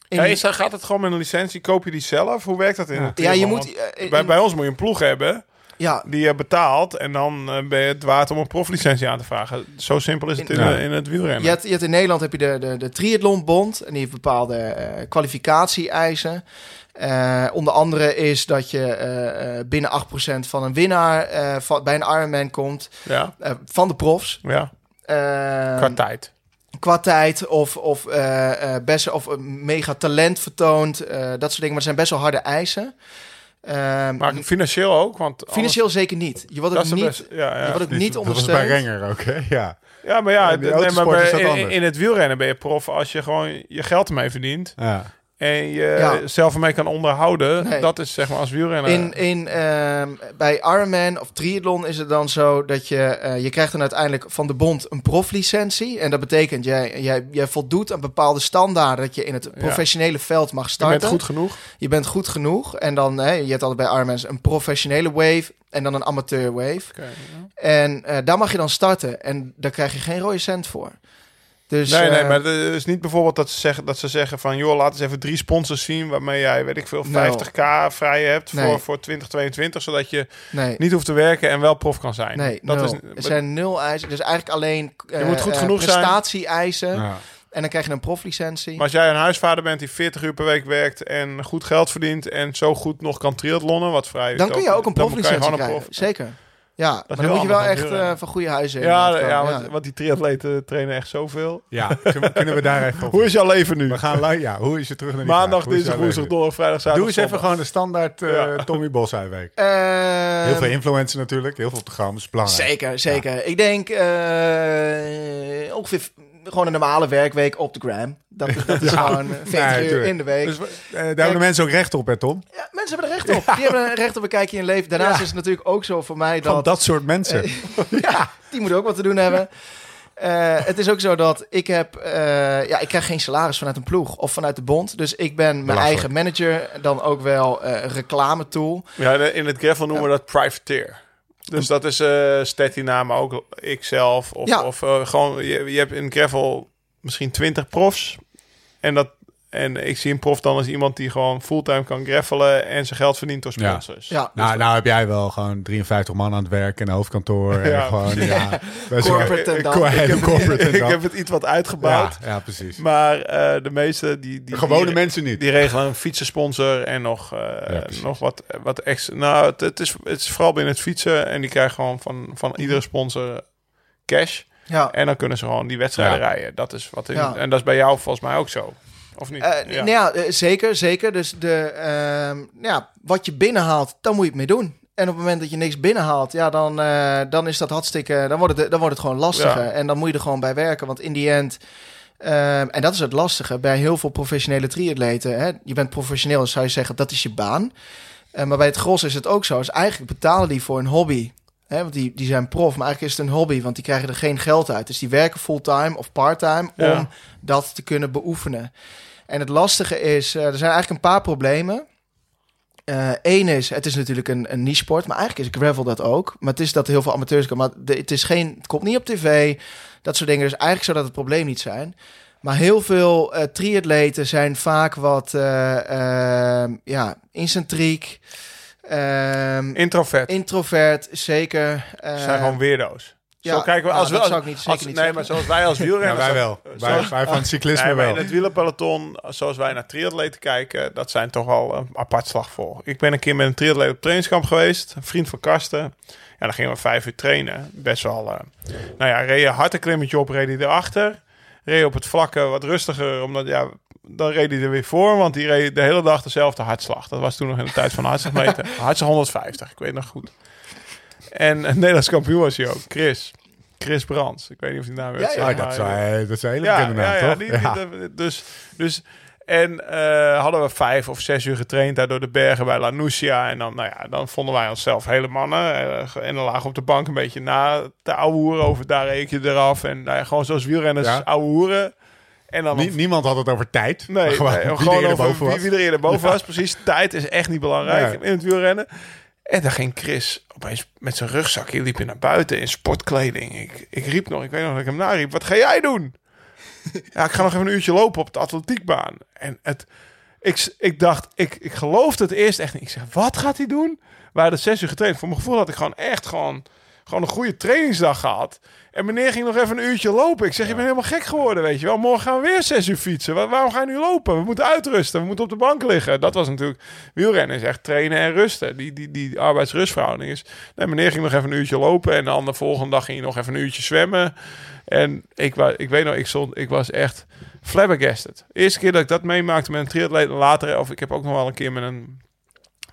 In- Ja, is dat, gaat het gewoon met een licentie? Koop je die zelf? Hoe werkt dat in Ja. het ja, je moet... Eh, in- bij, bij ons moet je een ploeg hebben ja, die je betaalt. En dan eh, ben je het waard om een proflicentie aan te vragen. Zo simpel is het in, Ja. in het wielrennen. Je hebt, je hebt in Nederland heb je de, de, de Triathlonbond en die heeft bepaalde eh, kwalificatie-eisen. Eh, onder andere is dat je eh, eh, binnen 8% van een winnaar eh, van, bij een Ironman komt Ja, eh, van de profs. ja. Eh, qua tijd. qua tijd of, of, eh, eh, best, of een mega talent vertoont. eh, dat soort dingen. Maar er zijn best wel harde eisen. Ehm, Maar financieel ook, want financieel zeker niet. Je wordt ook is niet, best- ja, ja. je wordt ook niet Dat ondersteund. bij Renger ook, hè? Ja. Ja, maar ja, is in, in het wielrennen ben je prof als je gewoon je geld ermee verdient ja. En je Ja. zelf ermee kan onderhouden. Nee. Dat is zeg maar als wielrenner. In, in, ehm, bij Ironman of triathlon is het dan zo dat je, eh, je krijgt dan uiteindelijk van de bond een proflicentie. En dat betekent, jij, jij, jij voldoet aan bepaalde standaarden dat je in het professionele veld mag je starten. bent goed genoeg. Je bent goed genoeg. En dan, hè, je hebt altijd bij Ironman een professionele wave en dan een amateur wave. Oké, ja. En eh, daar mag je dan starten. En daar krijg je geen rode cent voor. Dus, Nee, nee, eh, maar het is niet bijvoorbeeld dat ze zeggen, dat ze zeggen van... joh, laat eens even drie sponsors zien waarmee jij, weet ik veel, Nou. 50k vrij hebt Nee. voor, voor 2022. Zodat je nee. niet hoeft te werken en wel prof kan zijn. Nee, dat nul. is, er zijn nul eisen. Dus eigenlijk alleen eh, moet goed eh, genoeg prestatie-eisen. Ja. En dan krijg je een proflicentie. Maar als jij een huisvader bent die 40 uur per week werkt en goed geld verdient... en zo goed nog kan triathlonnen, wat vrij is... dan kun je ook een proflicentie krijgen. prof- Zeker. Ja, maar heel dan moet je wel echt eh, van goede huizen Ja, ja, komen. want, want die triatleten trainen echt zoveel. Ja, kunnen, we daar even op? (laughs) Hoe is jouw leven nu? We gaan ja, hoe is je terug naar die Maandag, dinsdag, woensdag, donderdag, vrijdag, zaterdag, Doe eens even gewoon de standaard eh, Ja. Tommy Boshuiweek. (laughs) Ehm, Heel veel influencer natuurlijk, heel veel programma's, belangrijk. Zeker, zeker. Ik denk eh, ongeveer gewoon een normale werkweek op de gram. Dat, dat is (laughs) Ja, gewoon eh, 40 nee, uur in de week. Dus eh, daar hebben mensen ook recht op, hè Tom? ja, mensen hebben er recht op. Die hebben recht op een kijkje in leven. Daarnaast Ja. is het natuurlijk ook zo voor mij Van dat... dat soort mensen. (laughs) ja, die moeten ook wat te doen hebben. Eh, het is ook zo dat ik heb, eh, ja, ik krijg geen salaris vanuit een ploeg of vanuit de bond. Dus ik ben mijn eigen manager, dan ook wel eh, een reclame tool. Ja, de- in het gravel noemen we dat privateer. Dus dat is eh Stettina, maar ook ikzelf. Of, Ja. of eh, gewoon, je, je hebt in gravel misschien 20 profs. En dat En ik zie een prof dan als iemand die gewoon fulltime kan graffelen en zijn geld verdient door Ja. sponsors. Ja, Nou, nou heb jij wel gewoon 53 man aan het werk in een hoofdkantoor. En (laughs) Ja. gewoon, (laughs) ja. wel- Corporate en dan. Ik, heb, corporate en (laughs) ik dan. heb het iets wat uitgebouwd. Ja, ja, precies. Maar eh, de meeste die, die Gewone die, mensen niet. Die regelen een fietsensponsor en nog, eh, Ja, nog wat, wat extra. Nou, het, het, is, het is vooral binnen het fietsen. En die krijgen gewoon van, van iedere sponsor cash. ja. En dan kunnen ze gewoon die wedstrijden Ja. rijden. Dat is wat in, Ja. En dat is bij jou volgens mij ook zo. Of niet? Eh, Ja. Nou ja, eh, zeker, zeker. Dus de, ehm, ja, wat je binnenhaalt, dan moet je het mee doen. En op het moment dat je niks binnenhaalt, ja, dan, eh, dan is dat hartstikke. Dan wordt het, dan wordt het gewoon lastiger. Ja. En dan moet je er gewoon bij werken. Want in die end. ehm, en dat is het lastige bij heel veel professionele triatleten. Hè? Je bent professioneel, dus zou je zeggen dat is je baan. Maar bij het gros is het ook zo. Dus eigenlijk betalen die voor een hobby. Hè? Want die, die zijn prof, maar eigenlijk is het een hobby, want die krijgen er geen geld uit. Dus die werken fulltime of parttime Ja. om dat te kunnen beoefenen. En het lastige is, eh, er zijn eigenlijk een paar problemen. Eén is, het is natuurlijk een, een niche-sport, maar eigenlijk is gravel dat ook. Maar het is dat heel veel amateurs komen. Maar de, het, is geen, het komt niet op tv, dat soort dingen. Dus eigenlijk zou dat het probleem niet zijn. Maar heel veel eh triatleten zijn vaak wat eh, ehm, ja, incentriek, ehm, Introvert. introvert, zeker. eh, zijn gewoon ja, Zo kijken we nou, als we dat als, zou ik niet, zeker als- niet nee, zeggen. maar zoals wij als Ja, wielrenners. wij wel. Wij, wij van het cyclisme Nee, wel. in het wielerpeloton, zoals wij naar triatleten kijken, dat zijn toch wel een apart slag voor. Ik ben een keer met een triatleet op trainingskamp geweest, een vriend van Karsten. Ja, dan gingen we vijf uur trainen. Best wel, eh, nou ja, reed je hard een klimmetje op, reed hij erachter. Reed op het vlakke wat rustiger, omdat ja, dan reed hij er weer voor, want die reed de hele dag dezelfde hartslag. Dat was toen nog in de tijd van de hartslagmeter. (laughs) hartslag 150, ik weet nog goed. En een Nederlands kampioen was hij ook, Chris. Chris Brands. Ik weet niet of die naam weet. Ja, ja. Ah, dat, is, wel- dat een hele Ja, bekende naam, ja, ja, toch? die- die- dus, dus, en eh, hadden we vijf of zes uur getraind daar door de bergen bij La Nucia. En dan, nou ja, dan vonden wij onszelf hele mannen. eh, en dan lagen op de bank een beetje na te ouwe hoeren over daar reek je eraf. En nou ja, gewoon zoals wielrenners Ja. ouwe hoeren. En dan Nie- niemand had het over tijd. Nee, (laughs) gewoon, nee, wie gewoon er over wie, wie er eerder boven was. Precies, tijd is echt niet belangrijk in het wielrennen. En dan ging Chris opeens met zijn rugzakje liep hij naar buiten in sportkleding. Ik, ik riep nog, ik weet nog dat ik hem nariep. Wat ga jij doen? (laughs) ja, ik ga nog even een uurtje lopen op de atletiekbaan. En het, ik, ik dacht, ik, ik geloofde het eerst echt niet. Ik zeg, wat gaat hij doen? We hadden zes uur getraind. Voor mijn gevoel had ik gewoon echt gewoon, gewoon een goede trainingsdag gehad. En meneer ging nog even een uurtje lopen. Ik zeg, je bent helemaal gek geworden, weet je wel. Morgen gaan we weer zes uur fietsen. Wa- waarom ga je nu lopen? We moeten uitrusten. We moeten op de bank liggen. Dat was natuurlijk... Wielrennen is echt trainen en rusten. Die, die, die arbeidsrustverhouding is... Nee, meneer ging nog even een uurtje lopen. En dan de volgende dag ging hij nog even een uurtje zwemmen. En ik, ik weet nog, ik, stond, ik was echt flabbergasted. De eerste keer dat ik dat meemaakte met een triatleet. Later, of ik heb ook nog wel een keer met een...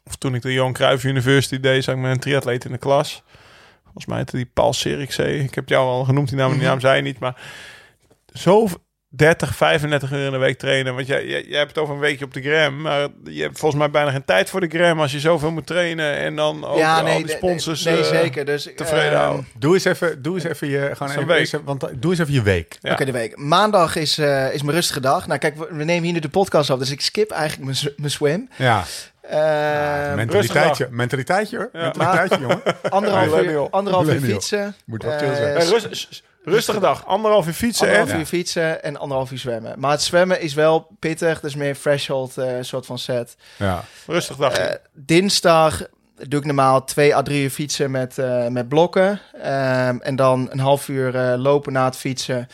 Of toen ik de Johan Cruijff University deed, zat ik met een triatleet in de klas. Volgens mij heette die Paul. Ik heb jou al genoemd, die naam, die naam zei niet. Maar zo 30, 35 uur in de week trainen. Want jij, jij, jij hebt het over een weekje op de gram. Maar je hebt volgens mij bijna geen tijd voor de gram als je zoveel moet trainen. En dan ook al die nee, sponsors Nee, nee, eh, zeker. Dus, tevreden ehm, houden. Doe eens even, doe eens even je, gewoon even, week. even- want, doe eens even je week. Ja. Oké, de week. Maandag is, eh, is mijn rustige dag. Nou, kijk, we, we nemen hier nu de podcast op, dus ik skip eigenlijk mijn, swim. Ja, Ehm, mentaliteitje, mentaliteitje hoor. Ja. Mentaliteit, jongen. anderhalf, uur, anderhalf uur fietsen. Moet wel Eh, chill zijn. Hey, rust- rustige dag. Anderhalf uur fietsen. Anderhalf En, uur fietsen en anderhalf uur zwemmen. Maar het zwemmen is wel pittig, dus meer threshold eh soort van set. Ja. rustig dag. Eh, dinsdag doe ik normaal twee à drie uur fietsen met, eh, met blokken. Ehm, en dan een half uur eh, lopen na het fietsen.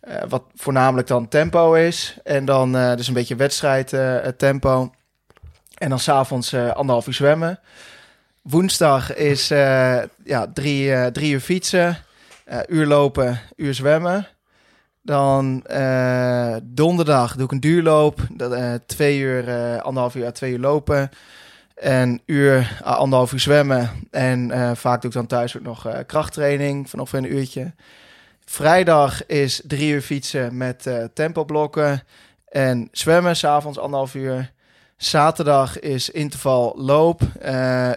eh, wat voornamelijk dan tempo is. En dan eh, dus een beetje wedstrijd eh, tempo. En dan s'avonds eh anderhalf uur zwemmen. Woensdag is eh, ja, drie, eh, drie uur fietsen. Eh, uur lopen, uur zwemmen. Dan eh, donderdag doe ik een duurloop. Dat, eh, twee uur, anderhalf uur twee uur lopen. En uur, anderhalf uur zwemmen. En vaak doe ik dan thuis ook nog krachttraining van ongeveer een uurtje. Vrijdag is drie uur fietsen met tempoblokken. En zwemmen, s'avonds anderhalf uur. Zaterdag is interval loop,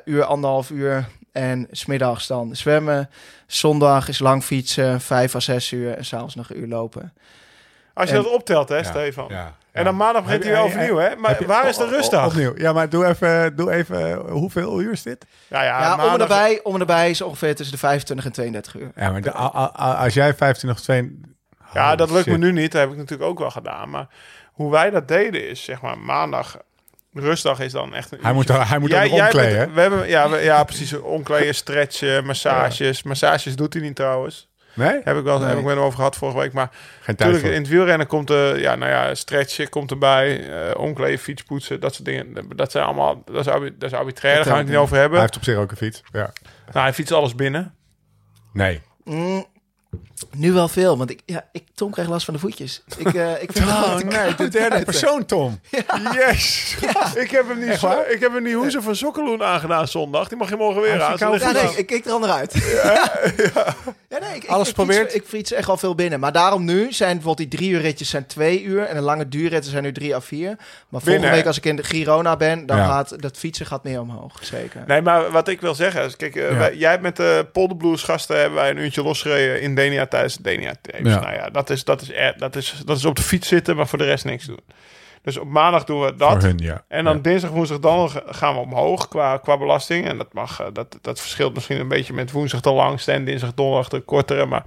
uur, anderhalf uur. En smiddags dan zwemmen. Zondag is lang fietsen, vijf à zes uur. En s'avonds nog een uur lopen. Als je en- dat optelt, hè, Ja. Stefan. Ja. En dan maandag begint hij weer overnieuw, hè? Maar je- waar is de o- rustdag? Opnieuw. Ja, maar doe even, doe even hoeveel uur is dit? Ja, ja, Ja, om en maandag- erbij, om en erbij is ongeveer tussen de 25 en 32 uur. Ja, maar de- a- a- a- als jij 15 of 2... Ja, dat lukt shit. me nu niet. Dat heb ik natuurlijk ook wel gedaan. Maar hoe wij dat deden is, zeg maar, maandag... Rustdag is dan echt een Hij moet, hij moet Jij- ook omkleden, bent-? We hebben, ja, we- ja, precies. Omkleden, stretchen, massages. Massages doet hij niet trouwens. Nee? Heb ik wel Nee. heb ik met hem over gehad vorige week. Maar Geen tijd natuurlijk, voor. in het wielrennen komt er, ja, nou ja, stretchen komt erbij. eh omkleden, fietspoetsen, dat soort dingen. Dat zijn allemaal, dat is, arbi- dat is arbitrair. Daar gaan we het niet over Hij hebben. heeft op zich ook een fiets. Ja. Nou, hij fietst alles binnen. Nee. Mm, nu wel veel, want ik, ja, ik, Tom krijgt last van de voetjes. Ik, eh, ik vind het Oh goed. nee, de derde persoon, Tom. Yes! Ik heb hem niet, ik heb hem niet hoezen van Sokkeloen aangedaan zondag. Die mag je morgen weer aan. Ja, nee, ik kijk er al naar uit. Ja, nee, ik, Alles ik, probeert? Fiets, ik fiets echt al veel binnen. Maar daarom nu zijn bijvoorbeeld die drie uur ritjes zijn twee uur. En de lange duurritten zijn nu drie à vier. Maar volgende Binnen, week als ik in de Girona ben, dan gaat dat fietsen gaat meer omhoog. Zeker. Nee, maar wat ik wil zeggen is, kijk, eh, wij- jij hebt met de Polderblues gasten hebben wij een uurtje losgereden in Denia tijdens de Denia Tapes. Ja. Nou ja, dat is, dat, is, dat, is, dat is op de fiets zitten, maar voor de rest niks doen. Dus op maandag doen we dat. hun, ja. En dan Ja. dinsdag, woensdag, dan gaan we omhoog qua, qua belasting. En dat, mag, eh, dat, dat verschilt misschien een beetje met woensdag de langste en dinsdag, donderdag de kortere. Maar,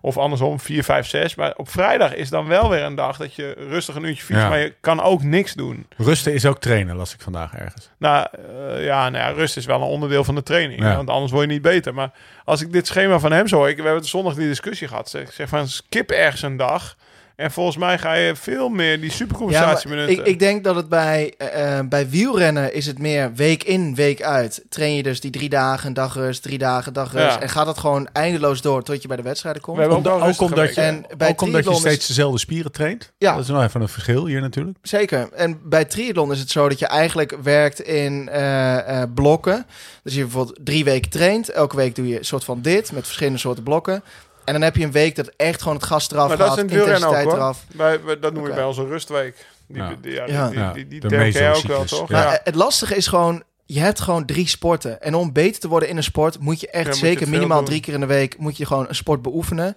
of andersom, 4, 5, 6. Maar op vrijdag is dan wel weer een dag dat je rustig een uurtje fietst. Ja. Maar je kan ook niks doen. Rusten is ook trainen, las ik vandaag ergens. Nou eh, ja, nou ja, rust is wel een onderdeel van de training. Want anders word je niet beter. Maar als ik dit schema van hem zo hoor, ik, we hebben het zondag die discussie gehad. Ik zeg van skip ergens een dag. En volgens mij ga je veel meer die Ja, supercompensatie minuten. ik, ik denk dat het bij, eh, eh, bij wielrennen is het meer week in, week uit. Train je dus die drie dagen, dag rust, drie dagen, dag rust. Ja. En gaat het gewoon eindeloos door tot je bij de wedstrijden komt. We ook omdat je. En bij ook omdat je is- steeds dezelfde spieren traint. Ja. Dat is nou even een verschil hier natuurlijk. Zeker. En bij triathlon is het zo dat je eigenlijk werkt in eh, eh, blokken. Dus je bijvoorbeeld drie weken traint. Elke week doe je een soort van dit met verschillende soorten blokken. En dan heb je een week dat echt gewoon het gas eraf Maar dat is gaat, ook intensiteit hoor. eraf. Wij, wij- dat noem ik Oké. bij onze rustweek. Die, Ja. die, ja, die, Ja, die, die, de jij ook wel, toch? Ja. Maar het lastige is gewoon, je hebt gewoon drie sporten. En om beter te worden in een sport moet je echt Ja, je zeker minimaal doen. drie keer in de week moet je gewoon een sport beoefenen.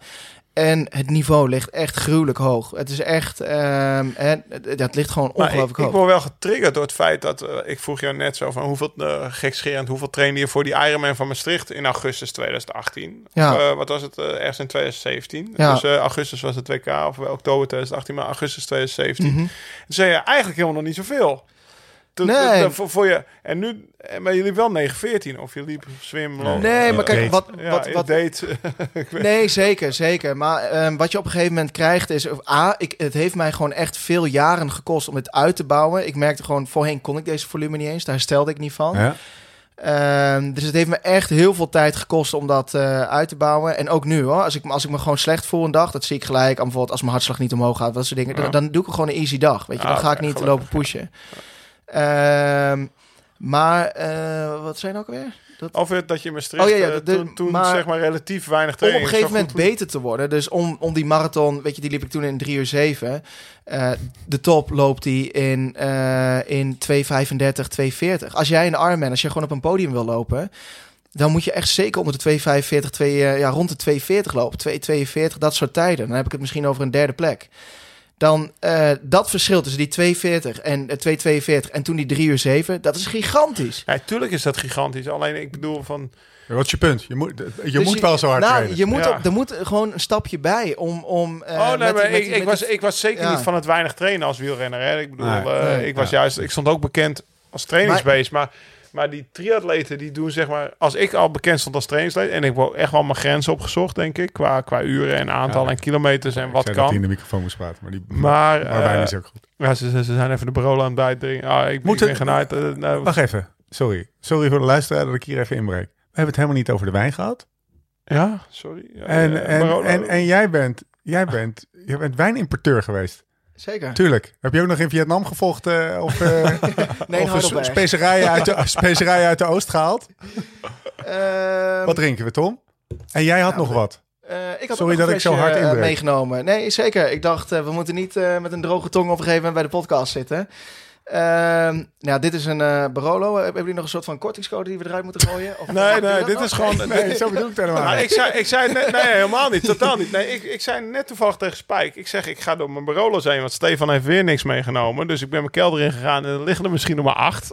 En het niveau ligt echt gruwelijk hoog. Het is echt, ehm, hè, dat ligt gewoon ik, ongelooflijk ik hoog. word wel getriggerd door het feit dat... eh, ik vroeg jou net zo van hoeveel, uh, gekscherend, hoeveel trainde je voor die Ironman van Maastricht in augustus 2018? Ja. Of, eh, wat was het? ergens in 2017. Ja. Dus augustus was het WK, of oktober 2018, maar augustus 2017. Mhm. Toen zei je eigenlijk helemaal nog niet zoveel. Toen, Nee. toen- voor, voor je, en nu, eh, maar je liep wel 9.14 of je liep zwem. Nee, maar kijk, wat, ja, wat, wat, (laughs) Nee, zeker, zeker. Maar ehm, wat je op een gegeven moment krijgt is... of A, ik, het heeft mij gewoon echt veel jaren gekost om het uit te bouwen. Ik merkte gewoon, voorheen kon ik deze volume niet eens. Daar herstelde ik niet van. Ja? Ehm, dus het heeft me echt heel veel tijd gekost om dat eh, uit te bouwen. En ook nu hoor. Als ik, als ik me gewoon slecht voel een dag, dat zie ik gelijk. Aan bijvoorbeeld als mijn hartslag niet omhoog gaat, dat soort dingen. Ja. Dan, dan doe ik gewoon een easy dag. Weet je, Ah, dan ga ik niet gelukkig. lopen pushen. Ehm, maar eh, wat zijn ook alweer? Dat, Of het dat je Maastricht Oh, ja, ja, eh, de- toen, toen maar- zeg maar relatief weinig om op training. een gegeven moment beter te worden. Dus om, om die marathon, weet je, die liep ik toen in 3 uur 7. Eh, de top loopt die in, eh in 2.35, 2.40. Als jij een Ironman, als je gewoon op een podium wil lopen... dan moet je echt zeker onder de 2.45, 2, eh, ja, rond de 2.40 lopen. 2.42, dat soort tijden. Dan heb ik het misschien over een derde plek. Dan eh, dat verschil tussen die 2.40 en eh, 2.42 en toen die 3 uur 7... dat is gigantisch. Ja, tuurlijk is dat gigantisch. Alleen ik bedoel van... Wat is je punt? Je moet, je Dus moet wel zo hard nou, trainen. Je moet Ja. op, er moet gewoon een stapje bij om... om eh, oh nee, met- maar met- ik, met ik, was, ik was zeker Ja. niet van het weinig trainen als wielrenner. Hè. Ik bedoel, Nee. eh, Nee. ik was Ja. juist... Ik stond ook bekend als trainingsbeest. Maar, maar die triatleten die doen zeg maar... Als ik al bekend stond als trainingsleid... En ik heb echt wel mijn grenzen opgezocht, denk ik. Qua, qua uren en aantal Ja. en kilometers en Ik wat zei dat hij in kan. de microfoon moest praten, maar, die, Maar, (laughs) maar wij eh, is ook goed. Ja, ze, ze, ze zijn even de bureau aan het bijdringen. Ah, ik, Moet ik het- ben genaaid. eh, nou, Wacht even. Sorry. Sorry voor de luisteraar dat ik hier even inbreek. We hebben het helemaal niet over de wijn gehad. ja, sorry. Ja, En, en, en, en jij bent, jij bent, jij bent wijnimporteur geweest. Zeker. Tuurlijk. Heb je ook nog in Vietnam gevochten? Of, eh (laughs) Nee, of Heidelberg. spe- specerijen uit, de, specerijen uit de oost gehaald? Ehm, Wat drinken we, Tom? En jij had Nou, nog wat. eh, ik had Sorry dat ik zo hard inbreek. meegenomen. Nee, zeker. Ik dacht, we moeten niet met een droge tong op een gegeven moment bij de podcast zitten. Ehm, nou, dit is een eh, Barolo. Hebben jullie nog een soort van kortingscode die we eruit moeten gooien? Of Nee, nee, dit nog? is gewoon... Nee, zo bedoel ik het helemaal Nou, niet. ik, zei, ik zei net, nee, helemaal niet. Totaal niet. Nee, ik, ik zei net toevallig tegen Spijk. Ik zeg, ik ga door mijn Barolo's heen, want Stefan heeft weer niks meegenomen. Dus ik ben mijn kelder ingegaan en er liggen er misschien nog maar acht.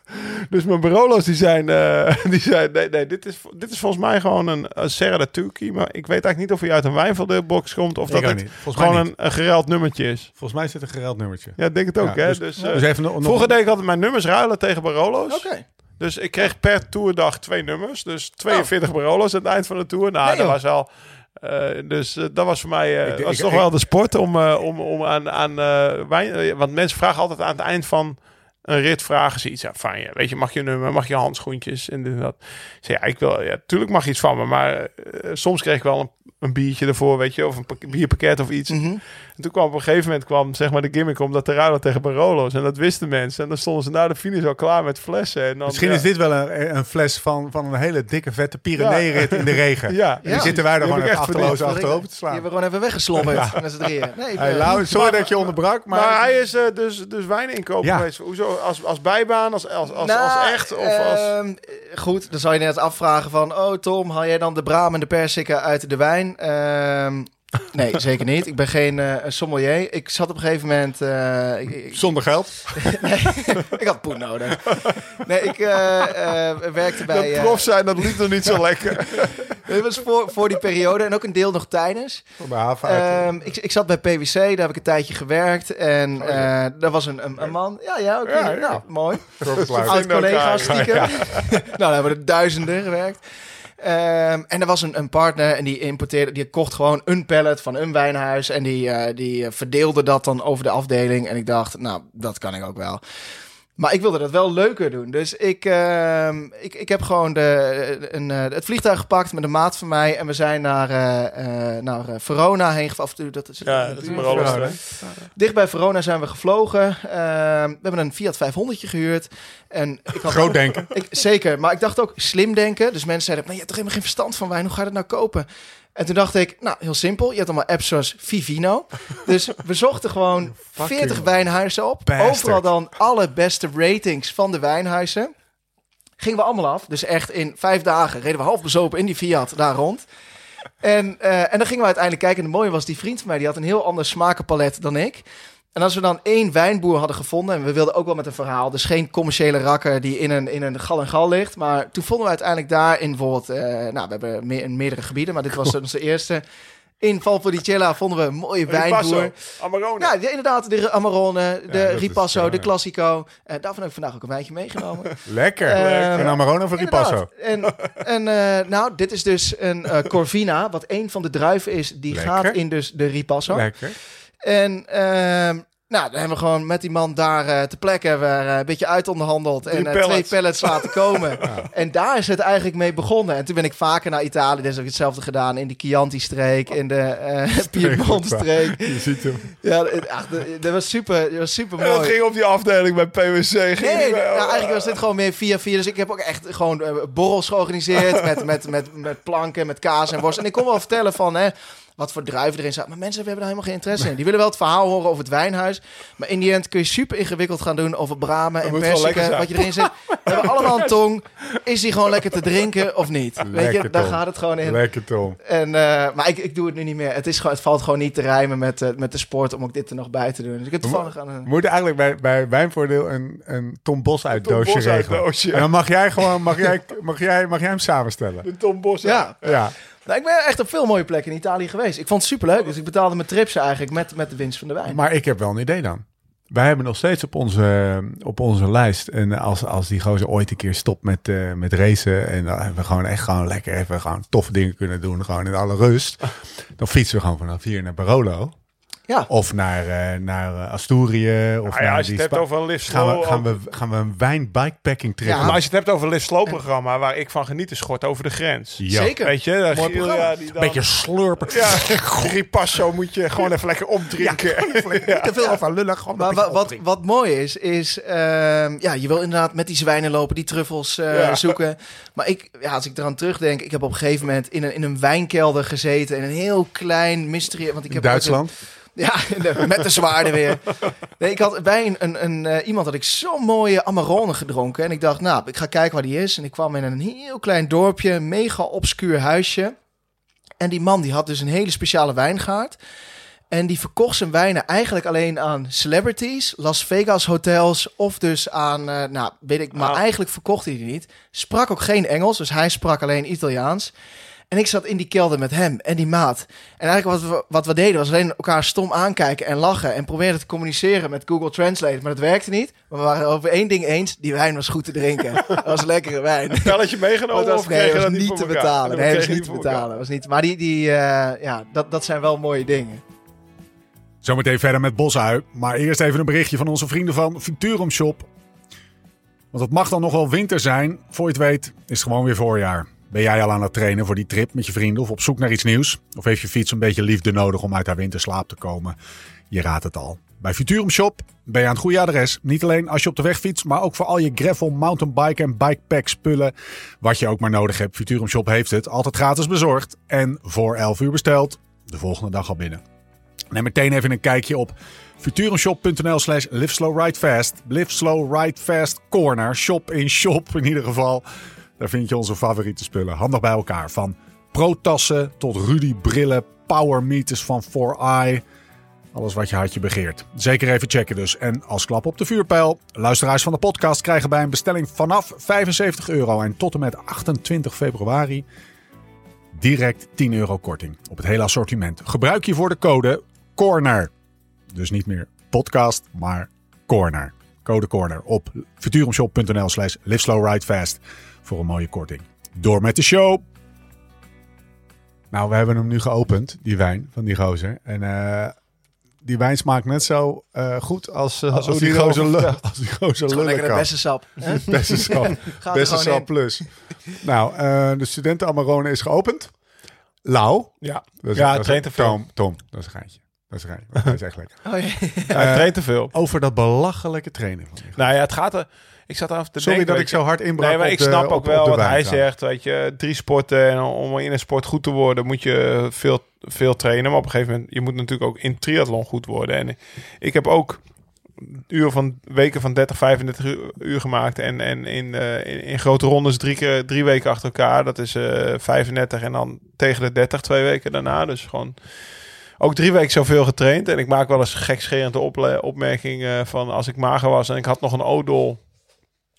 (laughs) dus mijn Barolo's die zijn, eh, (laughs) die zijn nee, nee, dit is, dit is volgens mij gewoon een, een Serra de Turkey. Maar ik weet eigenlijk niet of hij uit een wijnvelderbox komt of Ik dat het niet. Volgens mij gewoon niet. een, een gereld nummertje is. Volgens mij is het een gereld nummertje. Ja, ik denk het ook, Ja, hè. dus- Dus, eh, Dus even nog, Vroeger deed ik altijd mijn nummers ruilen tegen Barolo's. Oké. Dus ik kreeg per toerdag twee nummers. Dus 42 Barolo's aan het eind van de tour. Nou, Nee, dat was wel... eh, dus eh, dat was voor mij eh, Ik- was ik- toch ik- wel de sport om, om, om aan, aan wijn... want mensen vragen altijd aan het eind van een rit vragen ze iets van je. Weet je, mag je nummer, mag je handschoentjes en dit en dat. Ik zei, ja, ik wil... Ja, tuurlijk mag je iets van me, maar soms kreeg ik wel een, een biertje ervoor, weet je, of een pak- bierpakket of iets. Mhm. En toen kwam op een gegeven moment kwam zeg maar de gimmick om dat te ruilen tegen Barolo's. En dat wisten mensen. En dan stonden ze na de finish al klaar met flessen. En dan, Misschien ja. is dit wel een, een fles van, van een hele dikke vette Pyreneeënrit in de regen. (laughs) Ja, En Ja. die zitten wij er Die gewoon echt achterloos achterover te Die slaan. hebben we gewoon even weggeslommerd met z'n drieën. Nee, Hey, eh, Lau, sorry dat je onderbrak, maar... Maar, hij is eh, dus, dus wijninkoper Ja. geweest. Hoezo? Als, als bijbaan, als, als, als, Nou, als echt? Of als... ehm, goed, dan zou je net afvragen van... Oh Tom, haal jij dan de braam en de persikken uit de wijn? Ehm, nee, (laughs) zeker niet. Ik ben geen eh, sommelier. Ik zat op een gegeven moment... eh, ik, ik, Zonder geld. (laughs) (laughs) ik had poen nodig. Nee, ik eh, werkte bij... dat prof zijn, dat liep nog niet zo lekker. Dit was voor, voor die periode en ook een deel nog tijdens. Ehm, ik, ik zat bij PwC, daar heb ik een tijdje gewerkt. En eh daar was een, een, een man. Ja, ja, oké. Ja, ja. Nou, mooi. Oud collega stiekem. nou, daar hebben er duizenden gewerkt. Ehm, en er was een, een partner en die importeerde, die kocht gewoon een pallet van een wijnhuis. En die, eh, die verdeelde dat dan over de afdeling. En ik dacht, nou, dat kan ik ook wel. Maar ik wilde dat wel leuker doen. Dus ik, ehm, ik, ik heb gewoon de, een, eh, het vliegtuig gepakt met een maat van mij. En we zijn naar, eh, eh, naar eh, Verona heen gevlogen. Dat is, Ja, dat is hè? Dicht bij Verona zijn we gevlogen. Ehm, we hebben een Fiat 500 gehuurd. En ik had Groot denken. ik, zeker, maar ik dacht ook slim denken. Dus mensen zeiden, maar je hebt toch helemaal geen verstand van wijn. Hoe ga je dat nou kopen? En toen dacht ik, nou, heel simpel. Je hebt allemaal apps zoals Vivino. (laughs) Dus we zochten gewoon 40 wijnhuizen op. Bastard. Overal dan alle beste ratings van de wijnhuizen. Gingen we allemaal af. Dus echt in vijf dagen reden we half bezopen in die Fiat daar rond. En, eh, en dan gingen we uiteindelijk kijken. En het mooie was, die vriend van mij, die had een heel ander smakenpalet dan ik. En als we dan één wijnboer hadden gevonden, en we wilden ook wel met een verhaal, dus geen commerciële rakker die in een, in een gal en gal ligt. Maar toen vonden we uiteindelijk daar in bijvoorbeeld, eh, nou, we hebben in meerdere gebieden, maar dit was onze eerste. In Valpolicella vonden we een mooie wijnboer. Amarone. Ja, de- inderdaad, de Amarone, de Ripasso, ja, de. Classico. Eh, daarvan heb ik vandaag ook een wijntje meegenomen. (laughs) Lekker. Ehm, en Amarone of Ripasso? En, en eh, nou, dit is dus een eh, Corvina, wat een van de druiven is. Die Lekker. gaat in dus de Ripasso. Lekker. En ehm, nou, dan hebben we gewoon met die man daar eh te plekken eh, een beetje uitonderhandeld. En eh, twee pallets. laten komen. (laughs) En daar is het eigenlijk mee begonnen. En toen ben ik vaker naar Italië. Dus heb ik hetzelfde gedaan in de Chianti-streek, in de eh Piemont-streek. (laughs) Je ziet hem. Ja, ach, dat- dat was super, dat was super En dat mooi. ging op die afdeling bij PwC. Ging Nee, nou, eigenlijk was dit gewoon meer via via. Dus ik heb ook echt gewoon borrels georganiseerd (laughs) met, met, met, met planken, met kaas en worst. En ik kon wel vertellen van hè, wat voor druiven erin zaten. Maar mensen hebben daar helemaal geen interesse in. Die willen wel het verhaal horen over het wijnhuis. Maar in die end kun je super ingewikkeld gaan doen over bramen en moet zijn. Wat je erin zit. We hebben allemaal een tong. Is die gewoon lekker te drinken of niet? Weet je, daar gaat het gewoon in. Lekker Tom. En, eh, maar ik, ik doe het nu niet meer. Het, is gewoon, het valt gewoon niet te rijmen met, eh, met de sport om ook dit er nog bij te doen. Dus ik heb toevallig aan een... We moeten eigenlijk bij, bij Wijnvoordeel een, een Tom Bos uit Tom doosje Bos uit regelen. doosje. En dan mag jij gewoon, mag jij, mag jij, mag jij hem samenstellen. De Tom Bos. Ja, Ja. Nou, ik ben echt op veel mooie plekken in Italië geweest. Ik vond het superleuk. Dus ik betaalde mijn trips eigenlijk met, met de winst van de wijn. Maar ik heb wel een idee dan. Wij hebben nog steeds op onze, op onze lijst. En als, als die gozer ooit een keer stopt met, eh, met racen. En dan hebben we gewoon echt gewoon lekker even gewoon toffe dingen kunnen doen. Gewoon in alle rust. Dan fietsen we gewoon vanaf hier naar Barolo. Ja. Of naar, eh, naar eh, Asturië. Of Nou ja, naar als je het hebt over een lift gaan we, gaan, we, gaan we een wijn-bikepacking trip Ja. Maar als je het hebt over een lift slow programma, waar ik van geniet, is Schort over de grens. Ja. Zeker. Weet je, dan Mooi Giel, programma. ja, die dan- Beetje slurpen. Ja, ripasso moet je gewoon even lekker opdrinken. Ja. Te veel van lullen. Gewoon Maar wat, wat, wat mooi is, is... ehm, ja, je wil inderdaad met die zwijnen lopen, die truffels eh, Ja. zoeken. Maar ik, ja, als ik eraan terugdenk... Ik heb op een gegeven moment in een, in een wijnkelder gezeten. In een heel klein mysterie... Want ik heb Duitsland. (laughs) Ja, met de zwaarden weer. Nee, ik had bij een, een, een, eh, iemand had ik zo'n mooie Amarone gedronken. En ik dacht, nou, ik ga kijken waar die is. En ik kwam in een heel klein dorpje, een mega obscuur huisje. En die man die had dus een hele speciale wijngaard. En die verkocht zijn wijnen eigenlijk alleen aan celebrities, Las Vegas hotels of dus aan, eh, nou weet ik, maar Ah. eigenlijk verkocht hij die niet. Sprak ook geen Engels, dus hij sprak alleen Italiaans. En ik zat in die kelder met hem en die maat. En eigenlijk wat we, wat we deden was alleen elkaar stom aankijken en lachen. En probeerden te communiceren met Google Translate. Maar dat werkte niet. Maar we waren over één ding eens. Die wijn was goed te drinken. (laughs) Dat was lekkere wijn. Pelletje (laughs) meegenomen Dat was, of nee, was dat niet te betalen. Nee, dat was niet te betalen. Was niet, maar die, die, eh, ja, dat, dat zijn wel mooie dingen. Zometeen verder met Bosui. Maar eerst even een berichtje van onze vrienden van Futurum Shop. Want het mag dan nog wel winter zijn. Voor je het weet is het gewoon weer voorjaar. Ben jij al aan het trainen voor die trip met je vrienden of op zoek naar iets nieuws? Of heeft je fiets een beetje liefde nodig om uit haar winterslaap te komen? Je raadt het al. Bij Futurum Shop ben je aan het goede adres. Niet alleen als je op de weg fietst, maar ook voor al je gravel, mountainbike en bikepack spullen. Wat je ook maar nodig hebt. Futurum Shop heeft het altijd gratis bezorgd. En voor 11 uur besteld. De volgende dag al binnen. Neem meteen even een kijkje op futurumshop.nl slash live slow ride fast. Live ride fast corner. Shop in shop in ieder geval. Daar vind je onze favoriete spullen. Handig bij elkaar. Van pro-tassen tot Rudy brillen, power meters van 4i. Alles wat je hartje begeert. Zeker even checken dus. En als klap op de vuurpijl. Luisteraars van de podcast krijgen bij een bestelling vanaf 75 euro. En tot en met 28 februari direct 10 euro korting op het hele assortiment. Gebruik je voor de code CORNER. Dus niet meer podcast, maar CORNER. Code CORNER op futurumshop.nl slash live slow ride fast voor een mooie korting. Door met de show! Nou, we hebben hem nu geopend, die wijn van die gozer. En eh, die wijn smaakt net zo eh, goed als, eh, als, die die gozer, erover lu- als die gozer Gewoon lullen lekker de beste sap. Beste sap. Beste sap plus. Nou, eh, de studenten Amarone is geopend. Lau. Ja, Dat is- ja dat traint te veel. Tom, Tom, dat is een geintje. Dat is een geintje. Dat is echt lekker. Oh, ja. Ja, het traint te veel. Over dat belachelijke trainen. van Nou ja, het gaat er... Ik zat aan te Sorry denken... dat ik zo hard inbrak Nee, maar ik snap ook op wel wat hij zegt. Weet je, drie sporten en om in een sport goed te worden moet je veel, veel trainen. Maar op een gegeven moment, je moet natuurlijk ook in triathlon goed worden. En ik heb ook uur van, weken van 30, 35 uur, uur gemaakt. En, en in, eh, in, in grote rondes drie, keer, drie weken achter elkaar. Dat is eh 35 en dan tegen de 30 twee weken daarna. Dus gewoon ook drie weken zoveel getraind. En ik maak wel eens gekscherende ople- opmerking eh, van als ik mager was en ik had nog een odol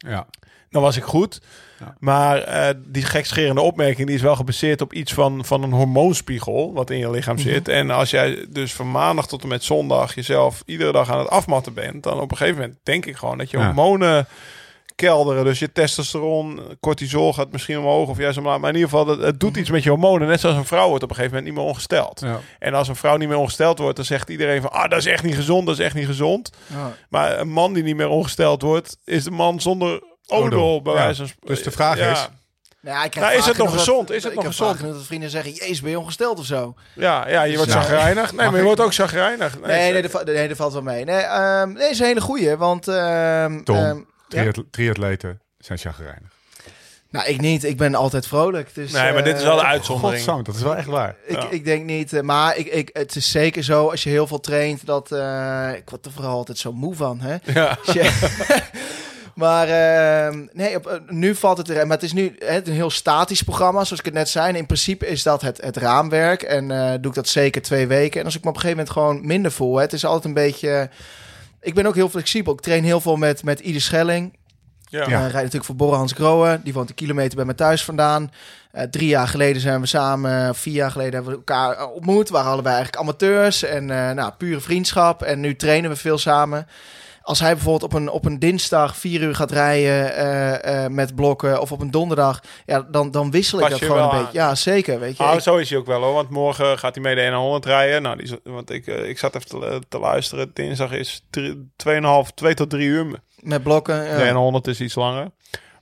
Ja. dan was ik goed. Ja. Maar eh, die gekscherende opmerking die is wel gebaseerd op iets van, van een hormoonspiegel wat in je lichaam zit. En als jij dus van maandag tot en met zondag jezelf iedere dag aan het afmatten bent, dan op een gegeven moment denk ik gewoon dat je Ja. hormonen kelderen. Dus je testosteron, cortisol gaat misschien omhoog of juist omlaag. Maar in ieder geval, het, het doet iets met je hormonen. Net zoals een vrouw wordt op een gegeven moment niet meer ongesteld. Ja. En als een vrouw niet meer ongesteld wordt, dan zegt iedereen van... ah, dat is echt niet gezond, dat is echt niet gezond. Ja. Maar een man die niet meer ongesteld wordt, is de man zonder odol, Odol, bij ja. wijze van sp- Dus de vraag is- Nou, ja, ik krijg Nou, is het nog gezond? dat- Is het ik nog heb gezond? dat vrienden zeggen, jezus, ben je ongesteld of zo? Ja, ja, je wordt Ja. chagrijnig. Nee, maar je wordt ook chagrijnig. Nee, nee, dat, va- nee, dat valt wel mee. Nee, ehm nee, is een hele goeie, want... ehm, Tom, ehm, Triatleten zijn chagrijnig. Nou, ik niet. Ik ben altijd vrolijk. Dus, Nee, maar dit is wel de eh, uitzondering. Godzang, dat is wel echt waar. Ik, Ja. ik denk niet, eh, maar ik, ik, het is zeker zo als je heel veel traint dat eh, ik word er vooral altijd zo moe van, hè? Ja. (laughs) Maar ehm, nee, op, nu valt het er. Maar het is nu hè, het is een heel statisch programma, zoals ik het net zei. En in principe is dat het, het raamwerk en eh, doe ik dat zeker twee weken. En als ik me op een gegeven moment gewoon minder voel, hè, het is altijd een beetje. Ik ben ook heel flexibel. Ik train heel veel met, met Ieder Schelling. Ja. Ja. Ja. rijd natuurlijk voor Borre Hans Groen. Die woont een kilometer bij mij thuis vandaan. Eh, drie jaar geleden zijn we samen, vier jaar geleden hebben we elkaar eh, ontmoet. We waren allebei eigenlijk amateurs en eh, nou, pure vriendschap. En nu trainen we veel samen. Als hij bijvoorbeeld op een, op een dinsdag vier uur gaat rijden eh, eh, met blokken of op een donderdag, ja, dan, dan wissel ik Pas dat gewoon een beetje. Ja, zeker. Weet je, Oh, Ik- zo is hij ook wel hoor. Want morgen gaat hij mee de 100 rijden. Nou, die, is- want ik, eh, ik zat even te, te luisteren. Dinsdag is 2,5, 2 tot 3 uur. met blokken. Ja. De 100 is iets langer.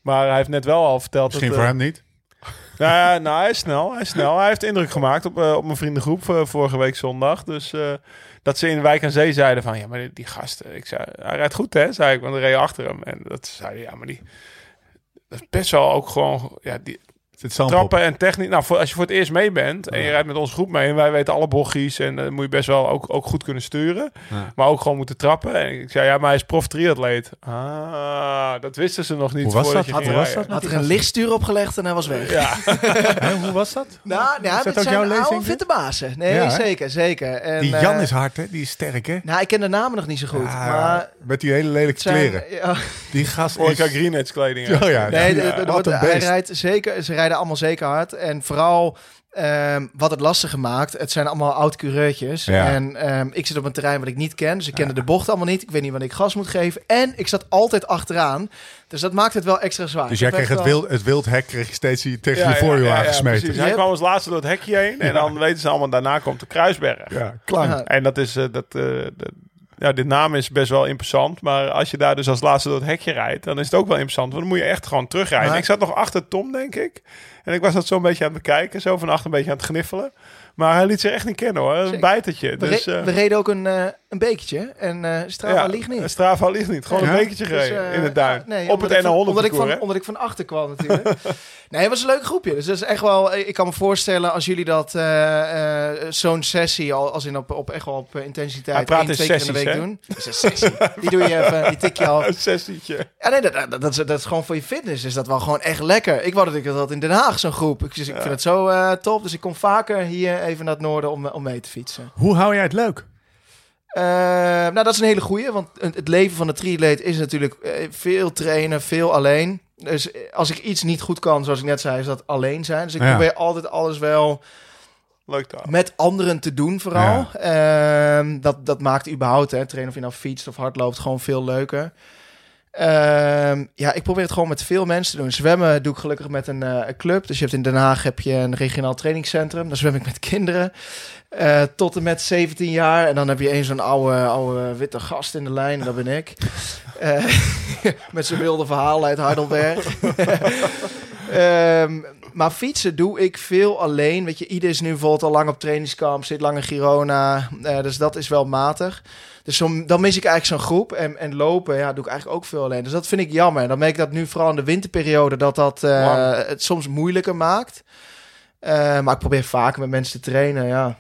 Maar hij heeft net wel al verteld Misschien dat... voor hem niet. (laughs) Nou, ja, nou, hij is snel. Hij is snel. Hij heeft indruk gemaakt op, op mijn vriendengroep vorige week zondag. Dus eh, dat ze in Wijk aan Zee zeiden van... Ja, maar die, gasten... Ik zei, hij rijdt goed, hè? Zei ik, want ik reed achter hem. En dat zei hij, ja, maar die... Dat is best wel ook gewoon... Ja, die, Zit op. trappen en techniek. Nou, voor, als je voor het eerst mee bent en je rijdt met onze groep mee en wij weten alle bochtjes en dan moet je best wel ook, ook goed kunnen sturen, Ja. maar ook gewoon moeten trappen. En ik zei, ja, maar hij is prof triatleet. Ah, dat wisten ze nog niet. Hoe was voordat dat? je ging Hoe was dat? Had er een lichtstuur opgelegd en hij was weg. Ja, (laughs) hoe was dat? Nou, ja, dat zijn jouw oude fitte bazen. Nee, Ja, zeker, zeker. En, Die Jan eh, is hard, hè? Die is sterk, hè? Nou, ik ken de namen nog niet zo goed. Ja, maar met die hele lelijke zijn, kleren. ja, Die gast is... Greenedge kleding. ja. Oh ja, nee, de- de- de- hij rijdt zeker, ze rijden allemaal zeker hard. En vooral ehm, wat het lastiger maakt, het zijn allemaal oud-coureurtjes. Ja. En ehm, ik zit op een terrein wat ik niet ken, dus ik kende de bocht allemaal niet. Ik weet niet wanneer ik gas moet geven. En ik zat altijd achteraan, dus dat maakt het wel extra zwaar. Dus jij kreeg het wel- wild, het wildhek kreeg je steeds hier tegen Ja, je ja, ja, ja, aangesmeten. Ja, Hij Yep. kwam als laatste door het hekje heen en dan weten ze allemaal, daarna komt de Kruisberg. klank. Ja. En dat is, eh, dat, eh, de, ja, de naam is best wel imposant. Maar als je daar dus als laatste door het hekje rijdt, dan is het ook wel interessant. Want dan moet je echt gewoon terugrijden. Maar- Ik zat nog achter Tom, denk ik. En ik was dat zo'n beetje aan het bekijken. Zo van achter een beetje aan het gniffelen. Maar hij liet zich echt niet kennen hoor. Een bijtertje. We, Dus, re- eh, we reden ook een, eh, een bekertje en eh Strava ja, ligt niet. Strava ligt niet. Gewoon Ja? een bekertje Dus, gereden eh, in de duin. nee, Op omdat het ik van- N100 omdat ik, van, omdat ik van achter kwam natuurlijk. (laughs) nee, het was een leuk groepje. Dus dat is echt wel... Ik kan me voorstellen als jullie dat... eh, eh, Zo'n sessie, al, als in op, op echt wel op eh, intensiteit... Hij praat één, in twee keer in de sessies, week hè? doen. Dat is een (laughs) sessie. Die doe je even, die tik je al. Een sessietje. Ja, nee, dat, dat, dat, is, dat is gewoon voor je fitness. Is dat wel gewoon echt lekker. Ik wou dat ik dat had in Den Haag, zo'n groep. Ik, dus ik vind het zo eh, top. Dus ik kom vaker hier even naar het noorden om, om mee te fietsen. Hoe hou jij het leuk? Eh, nou, dat is een hele goeie. Want het leven van de triatleet is natuurlijk eh, veel trainen, veel alleen. Dus eh, als ik iets niet goed kan, zoals ik net zei, is dat alleen zijn. Dus ik Ja. probeer altijd alles wel Leuk met anderen te doen vooral. Ehm, dat, dat maakt überhaupt, hè, trainen of je nou fietst of hardloopt, gewoon veel leuker. Ehm, ja, ik probeer het gewoon met veel mensen te doen. Zwemmen doe ik gelukkig met een eh, een club. Dus je hebt in Den Haag heb je een regionaal trainingscentrum. Daar zwem ik met kinderen. eh, tot en met 17 jaar. En dan heb je een zo'n oude, oude witte gast in de lijn. Dat ben ik. Eh, (laughs) met zijn wilde verhalen uit Heidelberg. (laughs) Ehm, maar fietsen doe ik veel alleen. Weet je, ieder is nu bijvoorbeeld al lang op trainingskamp, zit lang in Girona. Eh, dus dat is wel matig. Dus zo, dan mis ik eigenlijk zo'n groep. En, en lopen, ja, doe ik eigenlijk ook veel alleen. Dus dat vind ik jammer. Dan merk ik dat nu vooral in de winterperiode dat dat eh, het soms moeilijker maakt. Eh, maar ik probeer vaker met mensen te trainen, ja.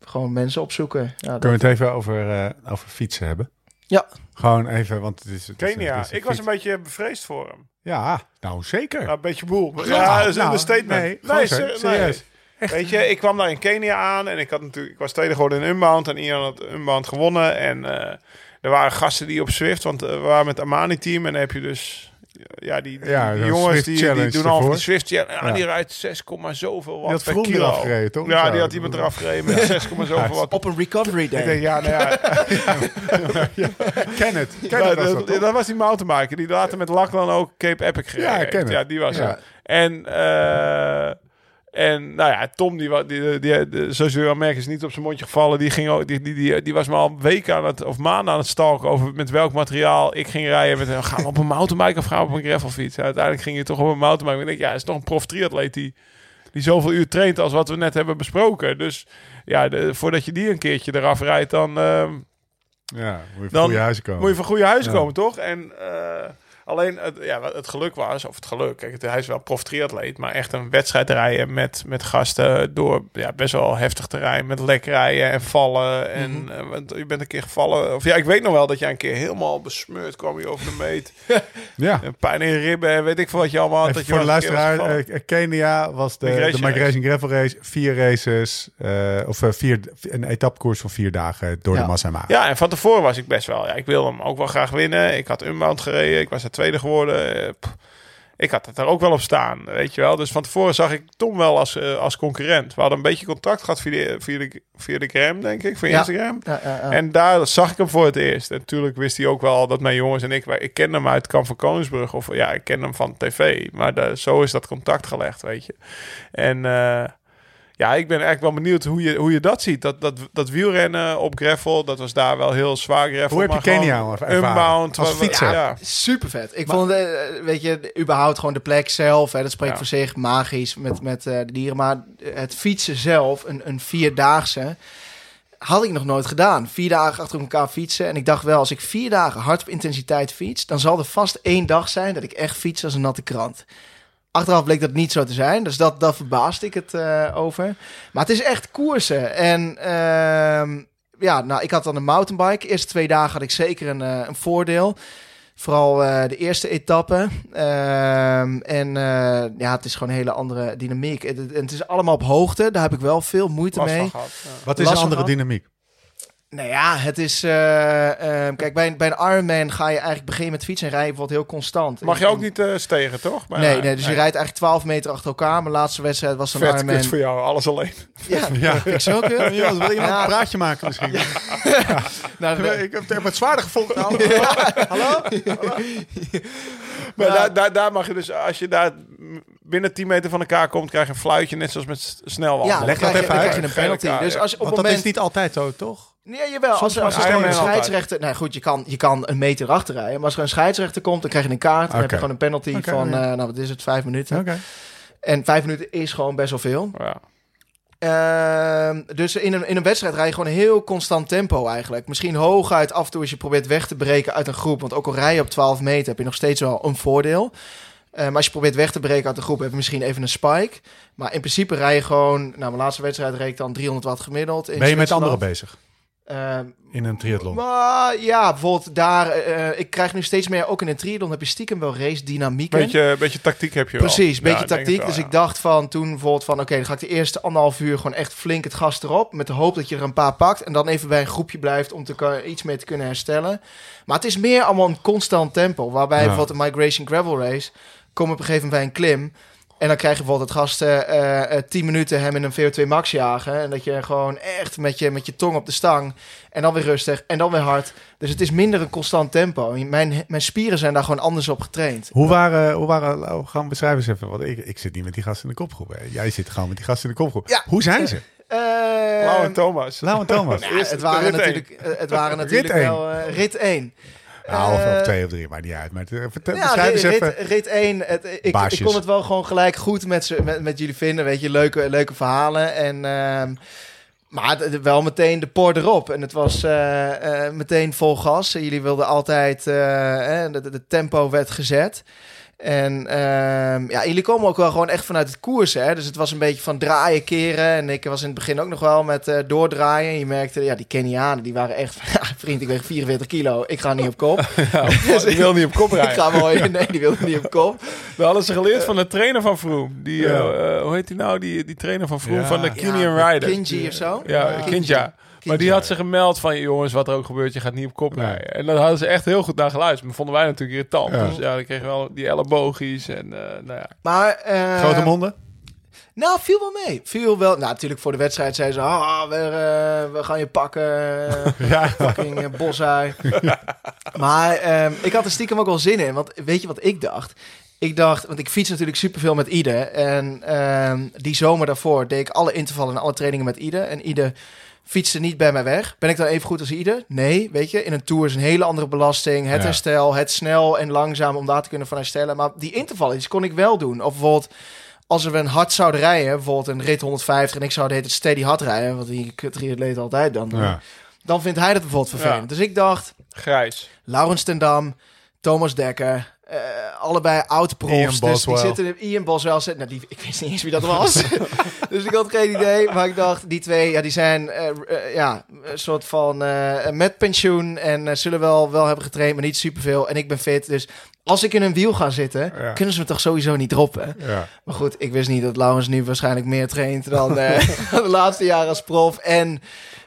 Gewoon mensen opzoeken. Ja, Kunnen we het even over, eh, over fietsen hebben? Ja. Gewoon even, want het is... Het is- Kenia. het is Ik was een beetje bevreesd voor hem. Ja, nou zeker. Nou, een beetje boel. Nou, Ja, dat is nou, een statement. nee, ser- serieus. Weet je, ik kwam daar in Kenia aan en ik, had natuurlijk, ik was tweede geworden in Unbound en Ian had Unbound gewonnen. En eh, er waren gasten die op Zwift, want eh, we waren met Amani-team en dan heb je dus... Ja, die, die, Ja, die jongens die, die doen al die Swift Challenge. Ja, Ja. Die rijdt 6, zoveel Die watt had per kilo. eraf gereden, toch? Ja, die had iemand eraf gereden met 6,7 watt. Op een recovery day. Ik denk, ja, nou ja, Ken het. Ken Nou, het als dat, dat, was die mountainbiker. Die later met Lachlan ook Cape Epic gereden. Ja, ik ken het. Ja, die was het. En, eh, en nou ja, Tom, die, die, die, die, zoals jullie al merken, is niet op zijn mondje gevallen. Die, ging ook, die, die, die, die was me al weken aan het, of maanden aan het stalken over met welk materiaal ik ging rijden. Met, gaan we op een mountainbike of gaan we op een gravelfiets? uiteindelijk ging je toch op een mountainbike. Ik denk, ja, het is toch een prof triatleet die, die zoveel uur traint als wat we net hebben besproken. Dus ja, de, voordat je die een keertje eraf rijdt, dan... ehm, Ja, moet je van goede huizen komen. moet je van goede huizen Ja. komen, toch? En eh, alleen het, ja, het geluk was, of het geluk, kijk, het, hij is wel prof triatleet, maar echt een wedstrijd rijden met, met gasten door ja, best wel heftig terrein, met lek rijden en vallen. En Mhm. eh, want je bent een keer gevallen. Of ja, ik weet nog wel dat jij een keer helemaal besmeurd kwam je over de meet. (laughs) Ja. en pijn in je ribben en weet ik veel wat je allemaal had. Dat je voor de een luisteraar, eh, Kenia was de, Migration de Migration Gravel Race. Vier races, eh, of vier, een etappekoers van vier dagen door Ja. de Masai Mara. Ja, en van tevoren was ik best wel. Ja, ik wilde hem ook wel graag winnen. Ik had Unbound gereden. Ik was er tweede geworden. Eh, pff, ik had het er ook wel op staan, weet je wel. Dus van tevoren zag ik Tom wel als, eh, als concurrent. We hadden een beetje contact gehad via de, via de, via de gram, denk ik, via Ja. Instagram. Ja, ja, ja. En daar zag ik hem voor het eerst. En natuurlijk wist hij ook wel dat mijn jongens en ik... Ik ken hem uit Kamp van Koningsbrug. Of ja, ik ken hem van tv. Maar daar- zo is dat contact gelegd, weet je. En eh, ja, ik ben eigenlijk wel benieuwd hoe je, hoe je dat ziet. Dat, dat, dat wielrennen op gravel, dat was daar wel heel zwaar gravel. Hoe heb je maar gewoon Kenia ervaren? Unbound. Als fietser? Ja, Super vet. Ik vond, eh, weet je, überhaupt gewoon de plek zelf, hè, dat spreekt Ja. voor zich, magisch met, met eh, de dieren. Maar het fietsen zelf, een, een vierdaagse, had ik nog nooit gedaan. Vier dagen achter elkaar fietsen. En ik dacht wel, als ik vier dagen hard op intensiteit fiets, dan zal er vast één dag zijn dat ik echt fiets als een natte krant. Achteraf bleek dat niet zo te zijn. Dus dat, dat verbaasde ik het eh, over. Maar het is echt koersen. En ehm, ja, nou, ik had dan een mountainbike. De eerste twee dagen had ik zeker een, eh, een voordeel. Vooral eh, de eerste etappe. Ehm, en eh, ja, het is gewoon een hele andere dynamiek. Het, het- het is allemaal op hoogte. Daar heb ik wel veel moeite Last mee. gehad. ja. Wat is Last een andere dynamiek? Nou ja, het is... eh, ehm, kijk, bij, een- bij een Ironman ga je eigenlijk beginnen met fietsen en rijden bijvoorbeeld heel constant. Mag je ook niet eh, stegen, toch? Bij- Nee, nee, dus je rijdt eigenlijk 12 meter achter elkaar. Mijn laatste wedstrijd was een Vet Ironman. voor jou, alles alleen. Ja, (laughs) Ja. ik zo kun. Ja, wil iemand Ja. een praatje maken misschien? (laughs) Nou, Nee, Ik heb het met zwaarder gevonden. Nou, (laughs) Hallo? Maar Ja. daar, daar, daar mag je dus, als je daar binnen 10 meter van elkaar komt, krijg je een fluitje, net zoals met s- snelwandelen. Ja, Leg dat even dan uit. krijg je een penalty. Dus ja. als je op Want het dat moment... is niet altijd zo, toch? Nee, jawel. Als, als, er gewoon een scheidsrechter... Nou goed, je kan, je kan een meter achter rijden. Maar als er een scheidsrechter komt, dan krijg je een kaart. Dan heb je gewoon een penalty van, eh, nou wat is het, vijf minuten. Oké. En vijf minuten is gewoon best wel veel. Ja. Ehm, dus in een, in een wedstrijd rij je gewoon een heel constant tempo eigenlijk. Misschien hooguit af en toe als je probeert weg te breken uit een groep. Want ook al rij je op 12 meter heb je nog steeds wel een voordeel. Eh, maar als je probeert weg te breken uit de groep heb je misschien even een spike. Maar in principe rij je gewoon... Nou, mijn laatste wedstrijd reed ik dan 300 watt gemiddeld. In Ben je met anderen bezig Ehm, in een triathlon? maar ja, bijvoorbeeld daar... eh, ik krijg nu steeds meer, ook in een triathlon heb je stiekem wel race dynamieken. Beetje, beetje tactiek heb je wel. Precies, een beetje Ja, ik denk tactiek. wel, dus ja. ik dacht van toen bijvoorbeeld van... oké, dan ga ik de eerste anderhalf uur gewoon echt flink het gas erop... met de hoop dat je er een paar pakt... en dan even bij een groepje blijft om te, iets mee te kunnen herstellen. Maar het is meer allemaal een constant tempo. Waarbij Ja. bijvoorbeeld een Migration Gravel Race... kom op een gegeven moment bij een klim... En dan krijg je bijvoorbeeld het gasten eh, eh, 10 minuten hem in een VO2 max jagen. En dat je gewoon echt met je, met je tong op de stang. En dan weer rustig. En dan weer hard. Dus het is minder een constant tempo. Mijn, mijn spieren zijn daar gewoon anders op getraind. Hoe waren, hoe waren oh, gaan we beschrijven eens even. Want ik, ik zit niet met die gasten in de kopgroep. Hè. Jij zit gewoon met die gasten in de kopgroep. Ja. Hoe zijn ze? Eh, Lau en Thomas. Lau en Thomas. (laughs) Het waren natuurlijk, eh, het waren natuurlijk één. wel eh, rit 1. Nou, of, of Eh, twee of drie, maar niet uit. Maar eh, vertel, beschrijf eens rit, even. rit, rit 1. Het, ik, ik kon het wel gewoon gelijk goed met, ze, met, met jullie vinden. Weet je, leuke, leuke verhalen. En, ehm, maar het- wel meteen de por erop. En het was eh, meteen vol gas. Jullie wilden altijd... de- de tempo werd gezet. En ehm, ja, jullie komen ook wel gewoon echt vanuit het koers. Hè? Dus het was een beetje van draaien, keren. En ik was in het begin ook nog wel met eh, doordraaien. Je merkte, ja, die Kenianen, die waren echt... (laughs) Ja, vriend, ik weeg 44 kilo. Ik ga niet op kop. (laughs) Dus (laughs) Die wil niet op kop ik rijden. ga mooi... Nee, die wilde niet op kop. We hadden ze geleerd van de trainer van Vroom. Die, Ja. eh, eh, hoe heet die nou? Die, die trainer van Vroom Ja. van de Ja, Kenyan Rider. Kinji of zo? Ja, Kinji. Kinja. Maar die had ze gemeld van, jongens, wat er ook gebeurt, je gaat niet op kop Nee. rijden. En daar hadden ze echt heel goed naar geluisterd. Maar vonden wij natuurlijk irritant. Ja. Dus ja, dan kregen we wel die elleboogjes en uh, nou ja. Maar, eh, Grote monden? Nou, viel wel mee. Viel wel. Nou, natuurlijk voor de wedstrijd zei ze, ah, we, eh, we gaan je pakken. eh, (laughs) Ja. fucking uh, (laughs) maar ehm, ik had er stiekem ook wel zin in. Want weet je wat ik dacht? Ik dacht, want ik fiets natuurlijk superveel met Ide. En ehm, die zomer daarvoor deed ik alle intervallen en alle trainingen met Ide. En Ide fietste niet bij mij weg. Ben ik dan even goed als Ide? Nee, weet je. In een Tour is een hele andere belasting. Het Ja. herstel, het snel en langzaam om daar te kunnen van herstellen. Maar die intervallen, die kon ik wel doen. Of bijvoorbeeld als we een hard zouden rijden, bijvoorbeeld een rit 150 en ik zou de hele tijd steady hard rijden, wat die triatleet altijd dan Ja. dan vindt hij dat bijvoorbeeld vervelend. Ja. Dus ik dacht, Grijs. Laurens ten Dam, Thomas Dekker, eh, allebei oud-profs. Dus die zitten, Ian Boswell zit, nou, die, ik wist niet eens wie dat was. (laughs) dus ik had geen idee. Maar ik dacht, die twee, ja, die zijn eh, eh, ja, een soort van met pensioen en zullen wel, wel hebben getraind, maar niet superveel. En ik ben fit, dus als ik in een wiel ga zitten, Ja. kunnen ze me toch sowieso niet droppen. Ja. Maar goed, ik wist niet dat Laurens nu waarschijnlijk meer traint dan (laughs) (laughs) de laatste jaren als prof. En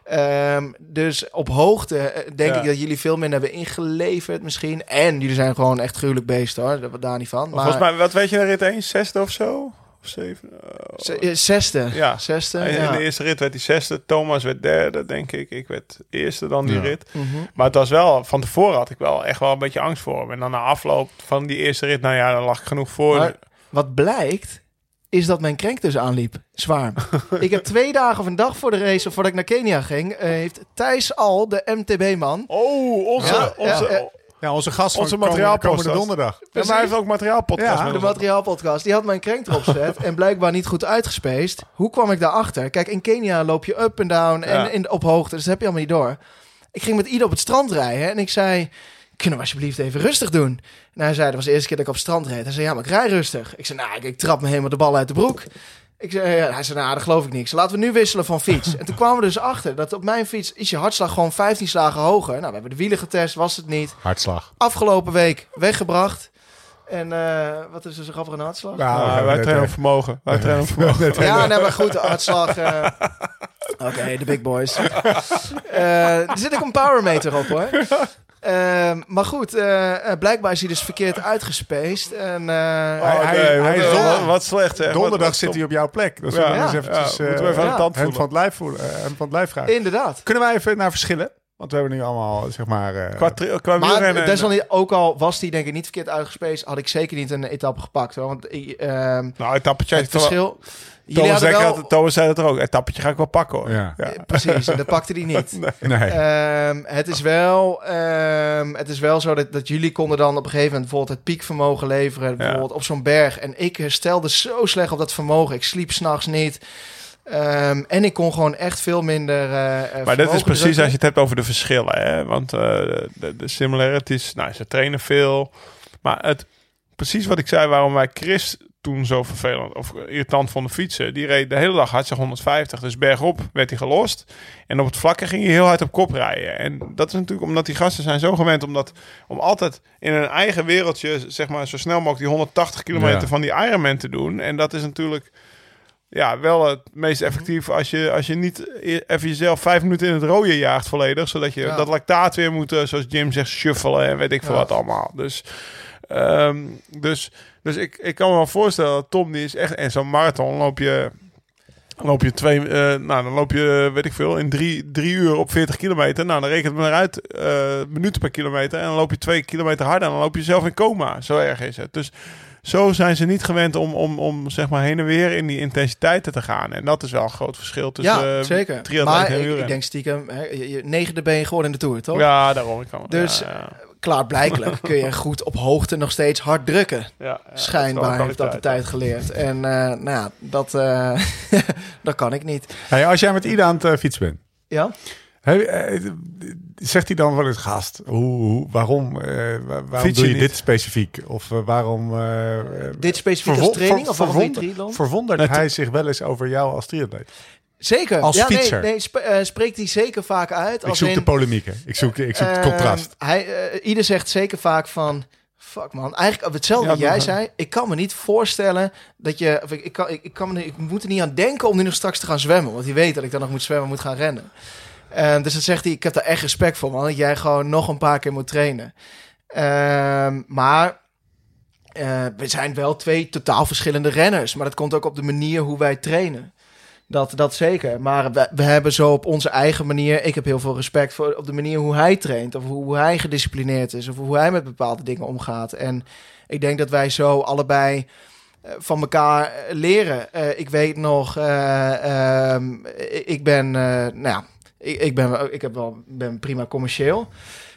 ehm, dus op hoogte eh, denk Ja. ik dat jullie veel minder hebben ingeleverd misschien. En jullie zijn gewoon echt gruwelijk beest hoor, daar, daar niet van. Maar Volgens mij, wat weet je, de rit 1? Zesde of zo? Of zeven? Ze- eh, zesde. Ja. Zesde, in ja. de eerste rit werd hij zesde. Thomas werd derde, denk ik. Ik werd eerste dan die Ja. rit. Mhm. Maar het was wel, van tevoren had ik wel echt wel een beetje angst voor hem. En dan na afloop van die eerste rit, nou ja, dan lag ik genoeg voor. Maar wat blijkt, is dat mijn krenk dus aanliep. Zwaar. (laughs) ik heb twee dagen of een dag voor de race, of voordat ik naar Kenia ging, eh, heeft Thijs Al, de MTB-man, Oh, onze, Ja, onze, ja, ja. Ja, onze gast Onze van materiaalpodcast. komende donderdag. Ja, maar hij heeft ook materiaalpodcast. Ja, de materiaalpodcast, die had mijn krenk erop gezet en blijkbaar niet goed uitgespeest. Hoe kwam ik daarachter? Kijk, in Kenia loop je up en down en Ja. in, op hoogte, dus dat heb je allemaal niet door. Ik ging met Ieder op het strand rijden en ik zei... kunnen we alsjeblieft even rustig doen? En hij zei, dat was de eerste keer dat ik op het strand reed. Hij zei, ja, maar ik rij rustig. Ik zei, nou, ik, ik trap me helemaal de bal uit de broek. Ik zei, ja, hij zei, nou, dat geloof ik niet. Ik zei, laten we nu wisselen van fiets. En toen kwamen we dus achter dat op mijn fiets is je hartslag gewoon 15 slagen hoger. Nou, we hebben de wielen getest, was het niet. Hartslag. Afgelopen week weggebracht. En eh, wat is er zo grappig aan hartslag? Ja, wij trainen op vermogen. Wij trainen op vermogen. Ja, nee, maar goed, de hartslag. eh, Oké, de big boys. (laughs) Eh, er zit ook een power meter op hoor. Ehm, maar goed, eh, eh, blijkbaar is hij dus verkeerd uitgespaced. En, eh, Hij- Oh, hij- nee, hij wat, is wat, don- wat slecht zeg. Donderdag Wat- zit hij op jouw plek. Dus Ja, we gaan eens ja, eventjes ja, moeten we even aan de tand hem voelen. van het lijf voelen. hem van het lijf vragen. inderdaad. Kunnen wij even naar verschillen? Want we hebben nu allemaal, zeg maar... eh, Qua, qua Maar ook al was hij denk ik niet verkeerd uitgespaced, had ik zeker niet een etappe gepakt. Hoor. Want ehm, Nou, etappetje. het verschil... Thomas, wel... Thomas zei het er ook. Etappetje ga ik wel pakken hoor. Ja. Eh, Precies, en dat pakte hij niet. (laughs) nee. Ehm, het, is wel, ehm, het is wel zo dat, dat jullie konden dan op een gegeven moment bijvoorbeeld het piekvermogen leveren. Bijvoorbeeld op zo'n berg. En ik herstelde zo slecht op dat vermogen. Ik sliep s'nachts niet. Ehm, en ik kon gewoon echt veel minder. eh, eh, Maar dit is precies drukken. als je het hebt over de verschillen. Hè? Want eh, de, de similarities, nou, ze trainen veel. Maar het, precies wat ik zei, waarom wij Chris toen zo vervelend of irritant vonden fietsen. Die reed de hele dag ze 150. Dus bergop werd hij gelost. En op het vlakke ging hij heel hard op kop rijden. En dat is natuurlijk omdat die gasten zijn zo gewend om, dat, om altijd in hun eigen wereldje, zeg maar, zo snel mogelijk die 180 kilometer Ja. van die Ironman te doen. En dat is natuurlijk ja, wel het meest effectief als je, als je niet e- even jezelf vijf minuten in het rode jaagt volledig. Zodat je Ja. dat lactaat weer moet, eh, zoals Jim zegt, shuffelen en weet ik veel Ja. wat allemaal. Dus, ehm, dus, dus ik, ik kan me wel voorstellen dat Tom die is echt... En zo'n marathon loop je... Loop je twee, eh, nou dan loop je, weet ik veel, in drie, drie uur op 40 kilometer. Nou, dan rekent het maar uit, eh, minuten per kilometer. En dan loop je twee kilometer harder en dan loop je zelf in coma. Zo erg is het. Dus zo zijn ze niet gewend om, om, om zeg maar heen en weer in die intensiteiten te gaan. En dat is wel een groot verschil tussen Ja, eh, zeker. Maar en ik, ik denk stiekem, hè, je, je negende ben je geworden in de Tour, toch? Ja, daarom. Ik kan, Dus- ja, ja. Klaarblijkelijk kun je goed op hoogte nog steeds hard drukken. Ja, ja, Schijnbaar heeft dat de tijd geleerd. En eh, nou ja, dat, eh, (laughs) dat kan ik niet. Hey, als jij met Ida aan het fietsen bent, Ja? Eh, zegt hij dan wel eens gast? Hoe, hoe, waarom eh, wa- waarom Fiets je doe je niet? dit specifiek? Of eh, waarom... Dit specifiek als training ver- of waarom je verwonder- triathlon? Verwondert Nee, hij zich wel eens over jou als triatleet? Zeker. Als ja, fietser. Nee, nee sp- spreekt hij zeker vaak uit. Ik Als zoek in, de polemieken. Ik zoek, ik zoek het contrast. Hij, ieder zegt zeker vaak van... Fuck man, eigenlijk hetzelfde Ja, wat jij zei. Ik kan me niet voorstellen dat je... Of ik, ik, kan, ik, ik, kan me, ik moet er niet aan denken om nu nog straks te gaan zwemmen. Want hij weet dat ik dan nog moet zwemmen, moet gaan rennen. Ehm, dus dan zegt hij, ik heb daar echt respect voor man. Dat jij gewoon nog een paar keer moet trainen. Ehm, maar eh, we zijn wel twee totaal verschillende renners. Maar dat komt ook op de manier hoe wij trainen. Dat, dat zeker. Maar we, we hebben zo op onze eigen manier. Ik heb heel veel respect voor op de manier hoe hij traint. Of hoe hij gedisciplineerd is. Of hoe hij met bepaalde dingen omgaat. En ik denk dat wij zo allebei eh, van elkaar eh, leren. Ik weet nog, eh, ehm, ik- ben, nou ja, ik, ik ben, ik heb wel, ben prima commercieel.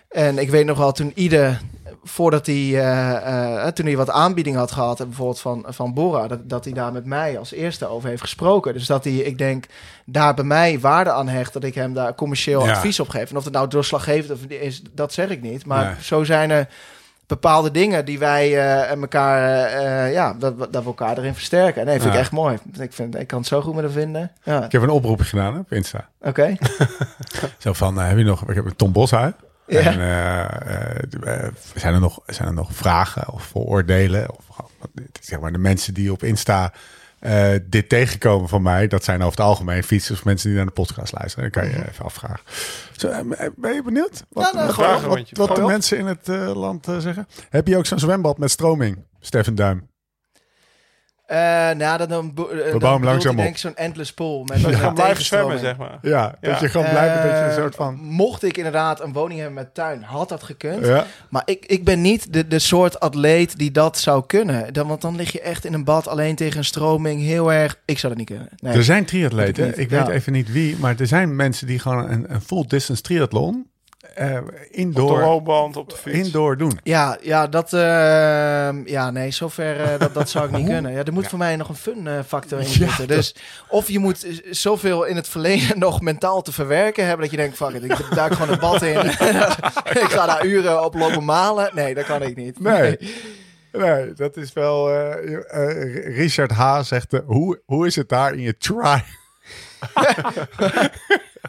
En ik weet nog wel toen ieder, voordat hij, eh, eh, toen hij wat aanbieding had gehad, eh, bijvoorbeeld van, van Bora, dat, dat hij daar met mij als eerste over heeft gesproken. Dus dat hij, ik denk, daar bij mij waarde aan hecht dat ik hem daar commercieel Ja. advies op geef. En of het nou doorslaggevend is, dat zeg ik niet. Maar Nee. zo zijn er bepaalde dingen die wij eh, elkaar, eh, eh, ja, dat, dat we elkaar erin versterken. En nee, vind Ja. ik echt mooi. Ik, vind, ik kan het zo goed met hem vinden. Ja, Ik heb een oproepje gedaan hè, op Insta. oké. (laughs) Zo van, eh, heb je nog... Ik heb Tom Boshuis. Ja. En zijn, er nog, zijn er nog vragen of vooroordelen? Of, zeg maar, de mensen die op Insta eh, dit tegenkomen van mij, dat zijn over het algemeen fietsers of mensen die naar de podcast luisteren. Dan kan je even afvragen. Zo, eh, ben je benieuwd? Wat, Ja, nou, wat, de mensen in het eh, land eh, zeggen? Heb je ook zo'n zwembad met stroming, Stefan Duim? Eh, nou, dan, eh, dan bouwen hem langzaam op. denk zo'n endless pool. Met Dat je blijven zwemmen, zeg maar. Ja, dat je gewoon blijft dat je een Eh, soort van... Mocht ik inderdaad een woning hebben met tuin, had dat gekund. Ja, Maar ik, ik ben niet de, de soort atleet die dat zou kunnen. Dan, want dan lig je echt in een bad alleen tegen een stroming. Heel erg. Ik zou dat niet kunnen. Nee. Er zijn triatleten, ik weet Ja. even niet wie, maar er zijn mensen die gewoon een, een full distance triathlon eh, Op de indoor, loopband, op de fiets. indoor doen? Ja, ja, dat, ehm, ja, nee, zover, eh, dat, dat zou ik niet kunnen. Ja, er moet Ja. voor mij nog een fun eh, factor in (laughs) Ja, zitten. Dus of je moet zoveel in het verleden (laughs) nog mentaal te verwerken hebben, dat je denkt, fuck it, ik duik gewoon het bad in. (laughs) ik ga daar uren op lopen malen. Nee, dat kan ik niet. Nee. Nee, dat is wel... Richard H. zegt, hoe, hoe is het daar in je try?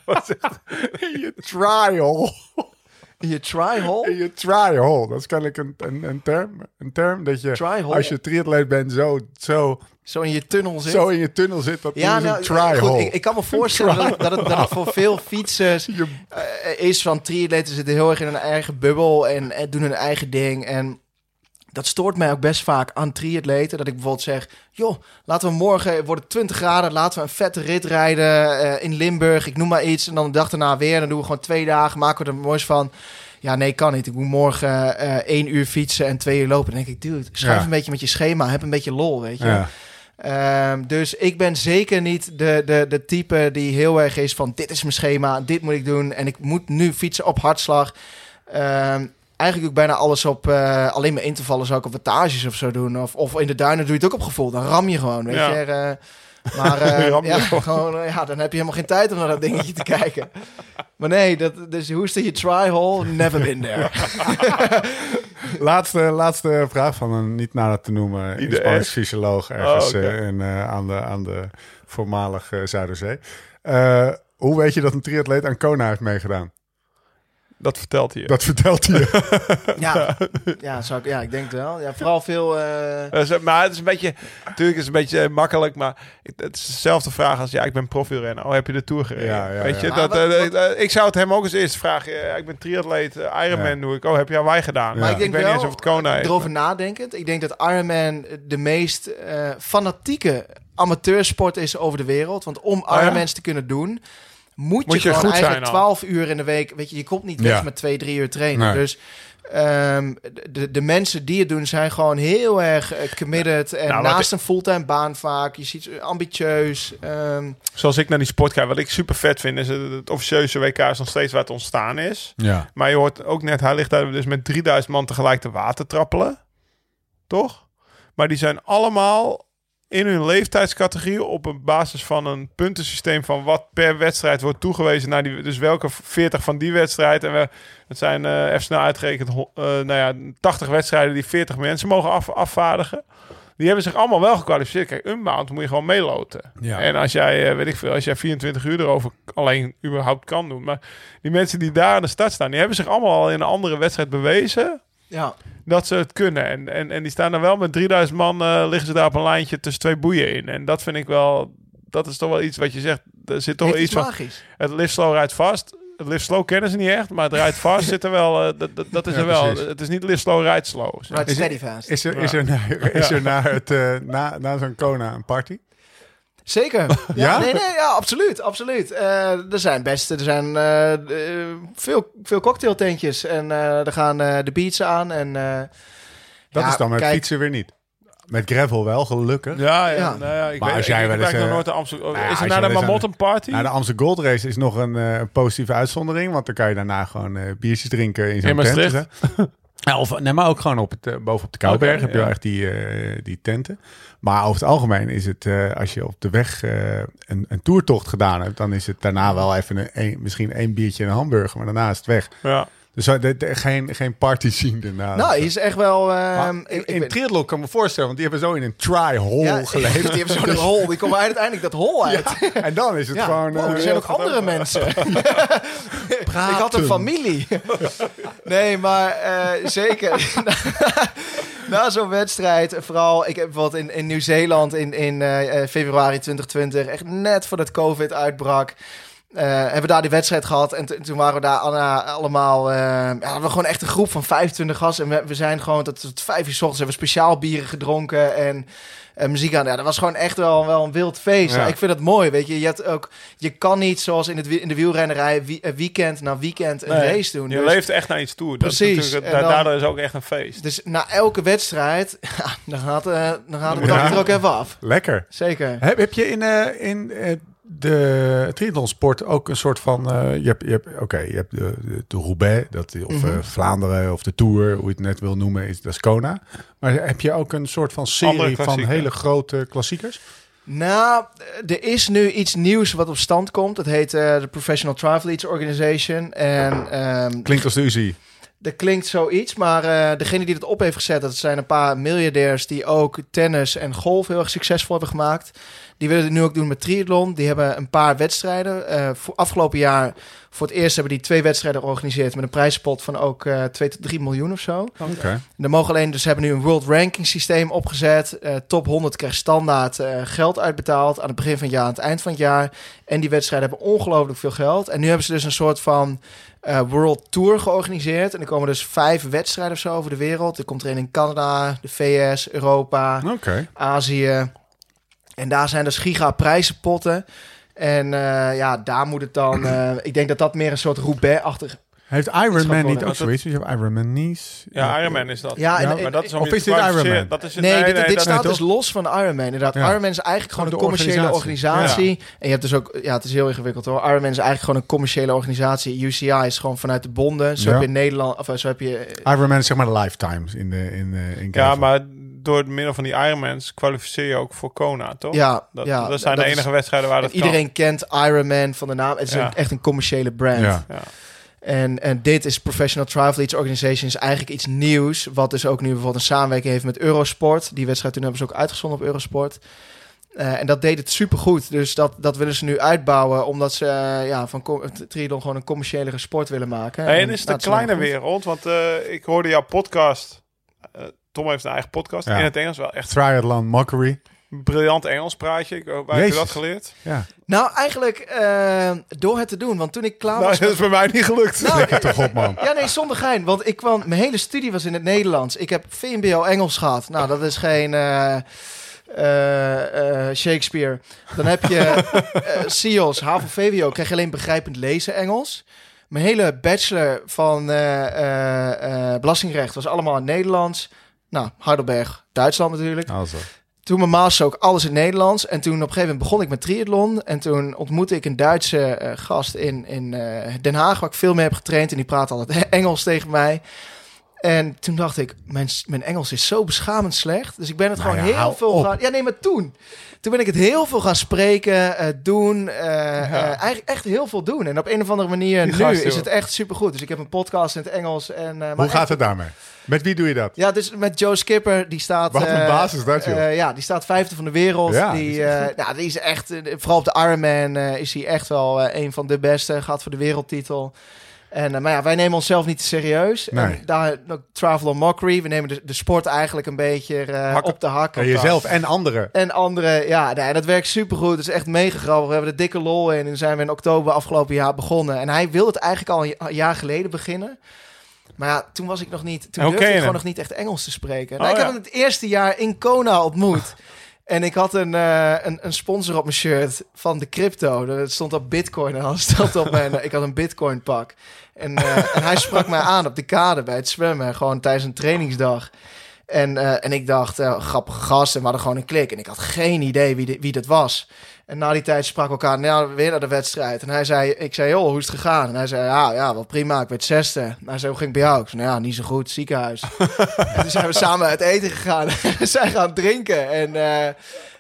(laughs) In je trial. Je try-hole? In je trial. Dat is kennelijk een, een, een term. Een term dat je, Try-hole? als je triatleet bent, zo, zo, Zo in je tunnel zit. zo in je tunnel zit. Dat Ja, is nou, een trial. ik, ik kan me voorstellen dat, dat, het, dat het voor veel fietsers Je- eh, is van triatleten zitten heel erg in hun eigen bubbel en, en doen hun eigen ding. En dat stoort mij ook best vaak aan triatleten. Dat ik bijvoorbeeld zeg, joh, laten we morgen, het wordt 20 graden, laten we een vette rit rijden eh, in Limburg. Ik noem maar iets. En dan de dag daarna weer. Dan doen we gewoon twee dagen, maken we er moois van. Ja, nee, kan niet. Ik moet morgen eh één uur fietsen en twee uur lopen. Dan denk ik, dude, schuif Ja. een beetje met je schema. Heb een beetje lol, weet je. ja. Ehm, dus ik ben zeker niet de, de, de type die heel erg is van dit is mijn schema, dit moet ik doen en ik moet nu fietsen op hartslag. Ehm, eigenlijk ik bijna alles op, eh, alleen mijn intervallen zou ik op wattages of zo doen. Of, of in de duinen doe je het ook op gevoel, dan ram je gewoon, weet Ja. je. Eh, maar (laughs) eh, ja, gewoon. (laughs) ja, dan heb je helemaal geen tijd om naar dat dingetje te kijken. Maar nee, dat, dus hoe is dat je try-hole? Never been there. (laughs) Laatste, laatste vraag van een niet nader te noemen Wie de inspanningsfysioloog ergens Oh, in, aan, de, aan de voormalige Zuiderzee. Eh, hoe weet je dat een triatleet aan Kona heeft meegedaan? Dat vertelt hij. Dat vertelt hij je. (laughs) Ja, ja, zou ik, ja, ik denk het wel. Ja, vooral veel... zo- maar het is een beetje, natuurlijk is het een beetje eh, makkelijk, maar ik- het is dezelfde vraag als ja, ik ben profielrenner. Oh, heb je de tour gereden? Ja, ja, Weet ja. je, Maar dat, wat- eh, ik zou het hem ook eens eerst vragen. Ik ben triatleet, Ironman Ja. doe ik. Oh, heb je Hawaii gedaan? Maar ik ik, denk weet wel, niet eens of het Kona is. erover nadenkend. Ik denk dat Ironman de meest eh, fanatieke amateursport is over de wereld. Want om ja? Ironmans te kunnen doen, moet, Moet je, je gewoon goed eigenlijk al. 12 uur in de week. Weet je, je komt niet weg Ja. met twee, drie uur trainen. Nee. Dus ehm, de, de mensen die het doen zijn gewoon heel erg eh, committed. En Nou, naast een fulltime baan vaak. Je ziet ze ambitieus. ehm, Zoals ik naar die sport kijk, wat ik super vet vind, is het, het officieuze WK is nog steeds waar het ontstaan is. Ja. Maar je hoort ook net, hij ligt daar dus met 3000 man tegelijk te water trappelen. Toch? Maar die zijn allemaal in hun leeftijdscategorie op een basis van een puntensysteem van wat per wedstrijd wordt toegewezen naar die. Dus welke 40 van die wedstrijd. En we, het zijn eh even snel uitgerekend, eh, nou ja, 80 wedstrijden die 40 mensen mogen af, afvaardigen. Die hebben zich allemaal wel gekwalificeerd. Kijk, Unbound moet je gewoon meeloten. Ja. En als jij, eh, weet ik veel, als jij 24 uur erover alleen überhaupt kan doen. Maar die mensen die daar aan de start staan, die hebben zich allemaal al in een andere wedstrijd bewezen ja. dat ze het kunnen. En, en, en die staan dan wel met 3000 man, eh, liggen ze daar op een lijntje tussen twee boeien in. En dat vind ik wel, dat is toch wel iets wat je zegt. Er zit toch wel iets iets van, magisch. het lift slow rijdt vast. Het lift slow kennen ze niet echt, maar het rijdt vast (laughs) zit er wel, eh, dat, is Ja, er wel. precies. Het is niet lift slow, rijdt slow. het- steady fast. Is er, is er, na, is er na, het, eh, na, na zo'n Kona een party? Zeker. Ja, (laughs) Ja? Nee, nee, ja, absoluut, absoluut. Eh, er zijn best, er zijn eh, veel, veel cocktailtentjes en eh, er gaan eh, de beats aan en eh, Dat ja, is dan met kijk, fietsen weer niet. Met gravel wel, gelukkig. Ja, ja, Ja. Nou ja ik Maar weet, als jij wel eens, nooit naar Amsterdam. nou ja, is er naar de Marmotten Party? Nou, de Amsterdam Gold Race is nog een eh, positieve uitzondering. Want dan kan je daarna gewoon eh, biertjes drinken in zo'n In tent. (laughs) Ja, of, nee, maar ook gewoon op het, eh, boven op de Oké, heb je wel ja. echt die, eh, die tenten. Maar over het algemeen is het, eh, als je op de weg een, een toertocht gedaan hebt, dan is het daarna wel even een, een- misschien één biertje en een hamburger, maar daarna is het weg. Ja. Dus zo- de, de- geen, geen party scene daarna. nou, is echt wel... eh, Maar ik- in, in kan me voorstellen, want die hebben zo in een try-hole ja, (laughs) geleefd. Die hebben zo'n hol, die komen uiteindelijk dat hol uit. (laughs) En dan is het Ja, gewoon... wow, eh, er zijn ook andere over- mensen. (laughs) ik had een familie. nee, maar eh, zeker. Na zo'n wedstrijd, vooral, ik heb bijvoorbeeld in, in Nieuw-Zeeland in, in eh, eh, februari 2020, echt net voordat COVID uitbrak, eh, hebben we daar die wedstrijd gehad. En toen waren we daar alle- allemaal, eh, ja, hadden we gewoon echt een groep van 25 gasten. En we, we zijn gewoon tot, tot vijf uur s ochtends, hebben we speciaal bieren gedronken en... eh, muziek aan. Ja, dat was gewoon echt wel, wel een wild feest. Ja. Ik vind het mooi, weet je. Je, hebt ook, je kan niet zoals in, het, in de wielrennerij wie- eh, weekend na weekend een Nee, race doen. Je Dus- leeft echt naar iets toe. Dat is Precies, dan- daardoor is ook echt een feest. Dus na elke wedstrijd, (laughs) ja, dan gaat, dan gaat het Ja. er ook even af. Lekker. Zeker. Heb, heb je in, eh, in de triathlonsport ook een soort van... eh, je hebt, je hebt, oké, je hebt de, de, de Roubaix, dat, of Mhm. eh, Vlaanderen of de Tour, hoe je het net wil noemen, is, dat is Kona. Maar heb je ook een soort van serie van hele grote klassiekers? Nou, er is nu iets nieuws wat op stand komt. Dat heet eh, de Professional Triathletes Organization. En ehm, Klinkt als de UCI. dat klinkt zoiets, maar degene die het op heeft gezet, dat zijn een paar miljardairs die ook tennis en golf heel erg succesvol hebben gemaakt. Die willen het nu ook doen met triathlon. Die hebben een paar wedstrijden. Eh, voor afgelopen jaar voor het eerst hebben die twee wedstrijden georganiseerd met een prijspot van ook eh 2 tot 3 miljoen of zo. Oké. Er mogen alleen, dus ze hebben nu een world ranking systeem opgezet. Eh, top 100 krijgt standaard eh, geld uitbetaald aan het begin van het jaar, aan het eind van het jaar. En die wedstrijden hebben ongelooflijk veel geld. En nu hebben ze dus een soort van eh, world tour georganiseerd. En er komen dus vijf wedstrijden of zo over de wereld. Er komt er een in Canada, de VS, Europa, Oké. Azië. En daar zijn dus giga prijzenpotten. En eh, ja, daar moet het dan... eh, ik denk dat dat meer een soort Roubaix-achtig... Heeft Iron Man niet ook zoiets? Je hebt Iron Man Nice. Ja, Iron Man is dat. Ja, en, Ja, Maar dat is Of is dit Iron. Man? Dat is Nee, dit, dit dat- staat nee, dus los van Iron Man. Inderdaad, Ja. Iron Man is eigenlijk gewoon een de commerciële organisatie. organisatie. En je hebt dus ook, ja, het is heel ingewikkeld hoor. Iron Man is eigenlijk gewoon een commerciële organisatie. UCI is gewoon vanuit de bonden. Zo Ja. heb je in Nederland, of eh, zo heb je. Iron Man is zeg maar de lifetimes in de in, eh, in Ja, maar door het middel van die Ironmans kwalificeer je ook voor Kona, toch? Ja, Dat, ja, dat zijn dat de is- enige wedstrijden waar dat en iedereen kent Iron Man van de naam. Het is Ja. een- echt een commerciële brand. Ja. En, en dit is Professional Triathletes Organization is eigenlijk iets nieuws. Wat dus ook nu bijvoorbeeld een samenwerking heeft met Eurosport. Die wedstrijd toen hebben ze ook uitgezonden op Eurosport. Eh, en dat deed het supergoed. Dus dat, dat willen ze nu uitbouwen. Omdat ze eh, ja, van triathlon gewoon een commerciële sport willen maken. Hey, en is het nou, een kleine wereld? Want eh, ik hoorde jouw podcast. Tom heeft een eigen podcast. Ja. In het Engels wel echt Triathlon Mockery. briljant Engels praatje. Ik, waar heb je dat geleerd? Ja. Nou, eigenlijk eh, door het te doen. Want toen ik klaar Nou, was... dat is bij mij niet gelukt. Nou, Lekker toch op, man. Ja, nee, zonder gein. Want ik kwam, mijn hele studie was in het Nederlands. Ik heb VMBO Engels gehad. Nou, dat is geen eh, eh, Shakespeare. Dan heb je CIO's, HAVO, VWO. Krijg je alleen begrijpend lezen Engels. Mijn hele bachelor van eh, eh, eh, belastingrecht was allemaal in het Nederlands. Nou, Heidelberg, Duitsland natuurlijk. Also. Toen mijn master ook alles in Nederlands. En toen op een gegeven moment begon ik met triathlon. En toen ontmoette ik een Duitse eh, gast in, in eh, Den Haag, waar ik veel mee heb getraind. En die praatte altijd (laughs) Engels tegen mij. En toen dacht ik, mijn, mijn Engels is zo beschamend slecht. Dus ik ben het Nou gewoon ja, heel veel op. gaan... Ja, nee, maar toen. Toen ben ik het heel veel gaan spreken, eh, doen. eh, eh, eigenlijk echt heel veel doen. En op een of andere manier, Die nu gast, is het echt supergoed. Dus ik heb een podcast in het Engels. En, eh, maar Hoe gaat echt- het daarmee? Met wie doe je dat? ja, dus met Joe Skipper, die staat... Wat een eh, baas is dat, joh. ja, die staat vijfde van de wereld. Ja, die, ja, die is echt, vooral op de Ironman is hij echt wel een van de beste. Gaat voor de wereldtitel. En, eh, maar ja, wij nemen onszelf niet te serieus. Nee. En daar Travel on Mockery. We nemen de, de sport eigenlijk een beetje eh, Hakken. op de hak. En jezelf en anderen. En andere, ja, nee, dat werkt supergoed. Het is echt mega grappig. We hebben er dikke lol in. En zijn we in oktober afgelopen jaar begonnen. En hij wilde het eigenlijk al een ja- een jaar geleden beginnen. Maar ja, toen was ik nog niet. Toen durfde ik gewoon nog niet echt Engels te spreken. Oh, nou, ik heb hem het eerste jaar in Kona ontmoet. En ik had een, eh, een, een sponsor op mijn shirt van de crypto. Het stond op Bitcoin en op mijn. ik had een Bitcoin pak. En, eh, en hij sprak mij aan op de kade bij het zwemmen, gewoon tijdens een trainingsdag. En, eh, en ik dacht, eh, grappige gast, en we hadden gewoon een klik. En ik had geen idee wie, di- wie dat was. En na die tijd sprak we elkaar nou, weer naar de wedstrijd. En hij zei, ik zei, joh, hoe is het gegaan? En hij zei, ja, ja, wel prima, ik werd zesde. En hij zei, hoe ging het bij jou? Ik zei, nou ja, niet zo goed, ziekenhuis. (laughs) en toen zijn we samen uit eten gegaan. (laughs) we zijn gaan drinken. En,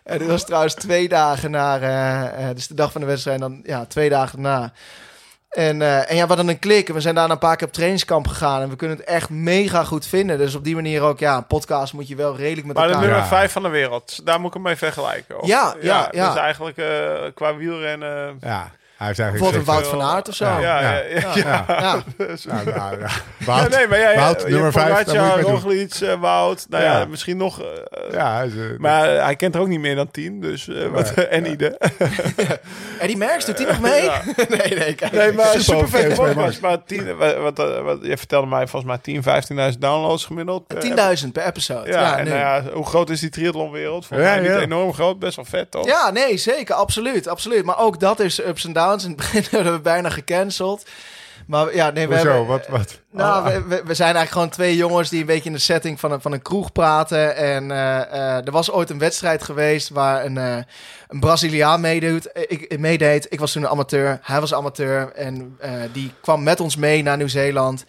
en dit was trouwens twee dagen na, dus de dag van de wedstrijd. En dan, ja, twee dagen na. En, eh, en ja, we hadden een klik. En we zijn daarna een paar keer op trainingskamp gegaan. En we kunnen het echt mega goed vinden. Dus op die manier ook, ja, een podcast moet je wel redelijk met Maar de elkaar... nummer Ja. 5 van de wereld, daar moet ik hem mee vergelijken. Of- Ja, ja, ja. Dus eigenlijk eh, qua wielrennen... Ja, heeft eigenlijk... Bijvoorbeeld een Wout van Aert of zo. Ja, ja, Ja. ja. ja. Ja. Ja. (laughs) Ja. (laughs) Ja, Wout, nee, maar ja, ja, Wout, nummer vijf, doen. Roglic, eh, Wout. Nou ja. Ja. misschien nog... eh, ja, hij is, eh, maar hij kent er ook niet meer dan 10, dus... wat, (laughs) en Ide. En die Merckx, doet die nog mee? Ja. nee, nee, kijk. Nee, maar Super vet podcast. Maar 10, wat, wat, wat, je vertelde mij volgens mij 10, 15.000 downloads gemiddeld. per 10.000 per episode. Ja, Ja, en nu. nou ja, hoe groot is die triathlonwereld? Volgens Ja, mij niet enorm groot, best wel vet toch? Ja, nee, zeker. Absoluut, absoluut. Maar ook dat is ups en downs. In het begin (laughs) werden we bijna gecanceld. Maar ja, nee, we Hoezo? hebben... Wat, wat? Nou, Oh, we, we, we zijn eigenlijk gewoon twee jongens die een beetje in de setting van een, van een kroeg praten. En eh, eh, er was ooit een wedstrijd geweest waar een, eh, een Braziliaan meedoet, eh, ik, meedeed. Ik was toen een amateur, hij was amateur. En die kwam met ons mee naar Nieuw-Zeeland.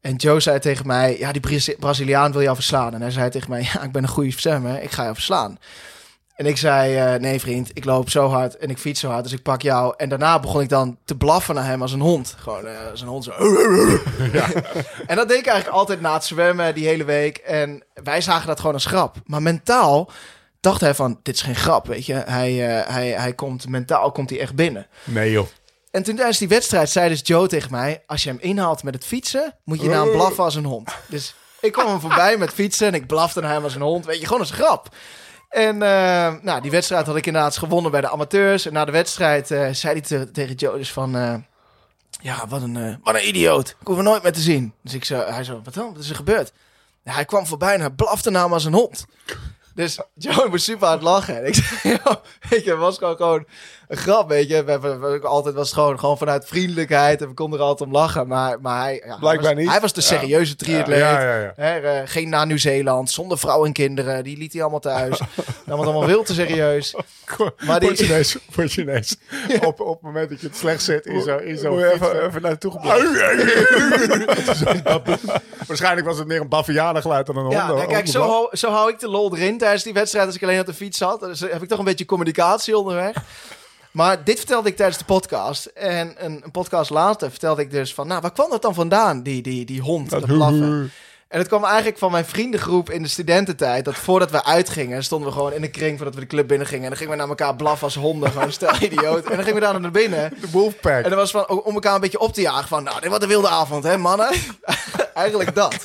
En Joe zei tegen mij, ja, die Braz- Braziliaan wil jou verslaan. En hij zei tegen mij, ja, ik ben een goede zwemmer, ik ga jou verslaan. En ik zei, eh, nee vriend, ik loop zo hard en ik fiets zo hard, dus ik pak jou. En daarna begon ik dan te blaffen naar hem als een hond. Gewoon eh, als een hond zo. (laughs) (laughs) En dat deed ik eigenlijk altijd na het zwemmen die hele week. En wij zagen dat gewoon als grap. Maar mentaal dacht hij van, dit is geen grap, weet je. Hij, eh, hij, hij komt, mentaal komt hij echt binnen. Nee joh. En toen tijdens die wedstrijd zei dus Joe tegen mij... als je hem inhaalt met het fietsen, moet je naar hem blaffen als een hond. Dus ik kwam hem voorbij met fietsen en ik blafte naar hem als een hond. Weet je, gewoon als grap. En eh, nou, die wedstrijd had ik inderdaad gewonnen bij de amateurs. En na de wedstrijd eh, zei hij te- tegen Joe van... eh, ja, wat een, wat een idioot. Ik hoef er nooit meer te zien. Dus ik zo, hij zo, wat dan? Wat is er gebeurd? Ja, hij kwam voorbij en hij blafte me als een hond. Dus Joe moest super hard lachen. En ik (laughs) zei, "Joh, het was gewoon, gewoon een grap, weet je. We hebben, we altijd was het gewoon, gewoon vanuit vriendelijkheid en we konden er altijd om lachen. Maar, maar hij, ja, Blijkbaar hij was, niet. Hij was de serieuze triatleet. Ja, ja, ja. Hè, eh, geen naar Nieuw-Zeeland, zonder vrouw en kinderen. Die liet hij allemaal thuis. (laughs) Dat was allemaal veel te serieus. Maar die- ineens (laughs) op, op het moment dat je het slecht zit in zo'n in fiets, even, eh, even naartoe geblazen. (laughs) Waarschijnlijk was het meer een bavianengeluid dan een Ja, honden. nou, kijk, zo, hou- zo hou ik de lol erin tijdens die wedstrijd als ik alleen op de fiets zat. Dus heb ik toch een beetje communicatie onderweg. Maar dit vertelde ik tijdens de podcast. En een, een podcast later vertelde ik dus van... Nou, waar kwam dat dan vandaan, die, die, die hond, dat, blaffen? En het kwam eigenlijk van mijn vriendengroep in de studententijd. Dat voordat we uitgingen, stonden we gewoon in een kring voordat we de club binnen gingen. En dan gingen we naar elkaar blaffen als honden. Gewoon stel (laughs) idioot. En dan gingen we daar naar binnen. De Wolfpack. En dat was van, om elkaar een beetje op te jagen. Van, nou, dit wordt een wilde avond, hè, mannen? (laughs) Eigenlijk dat. (laughs)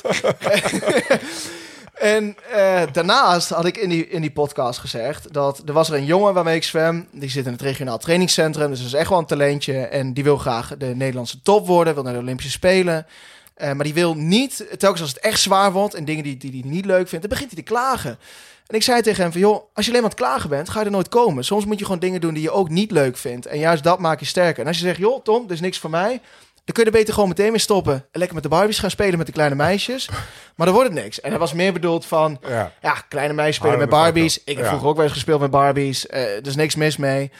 en eh, daarnaast had ik in die, in die podcast gezegd... dat er was er een jongen waarmee ik zwem. Die zit in het regionaal trainingscentrum. Dus dat is echt wel een talentje. En die wil graag de Nederlandse top worden. Wil naar de Olympische Spelen. Eh, maar die wil niet, telkens als het echt zwaar wordt... en dingen die hij die, niet leuk vindt... dan begint hij te klagen. En ik zei tegen hem van, joh, als je alleen maar aan het klagen bent, ga je er nooit komen. Soms moet je gewoon dingen doen die je ook niet leuk vindt. En juist dat maakt je sterker. En als je zegt, joh, Tom, dit is niks voor mij. Dan kun je er beter gewoon meteen mee stoppen. En lekker met de Barbies gaan spelen met de kleine meisjes. Maar dan wordt het niks. En dat was meer bedoeld van, Ja. ja, kleine meisjes spelen met Barbies. Ik heb Ja. vroeger ook wel eens gespeeld met Barbies. Eh, er is niks mis mee.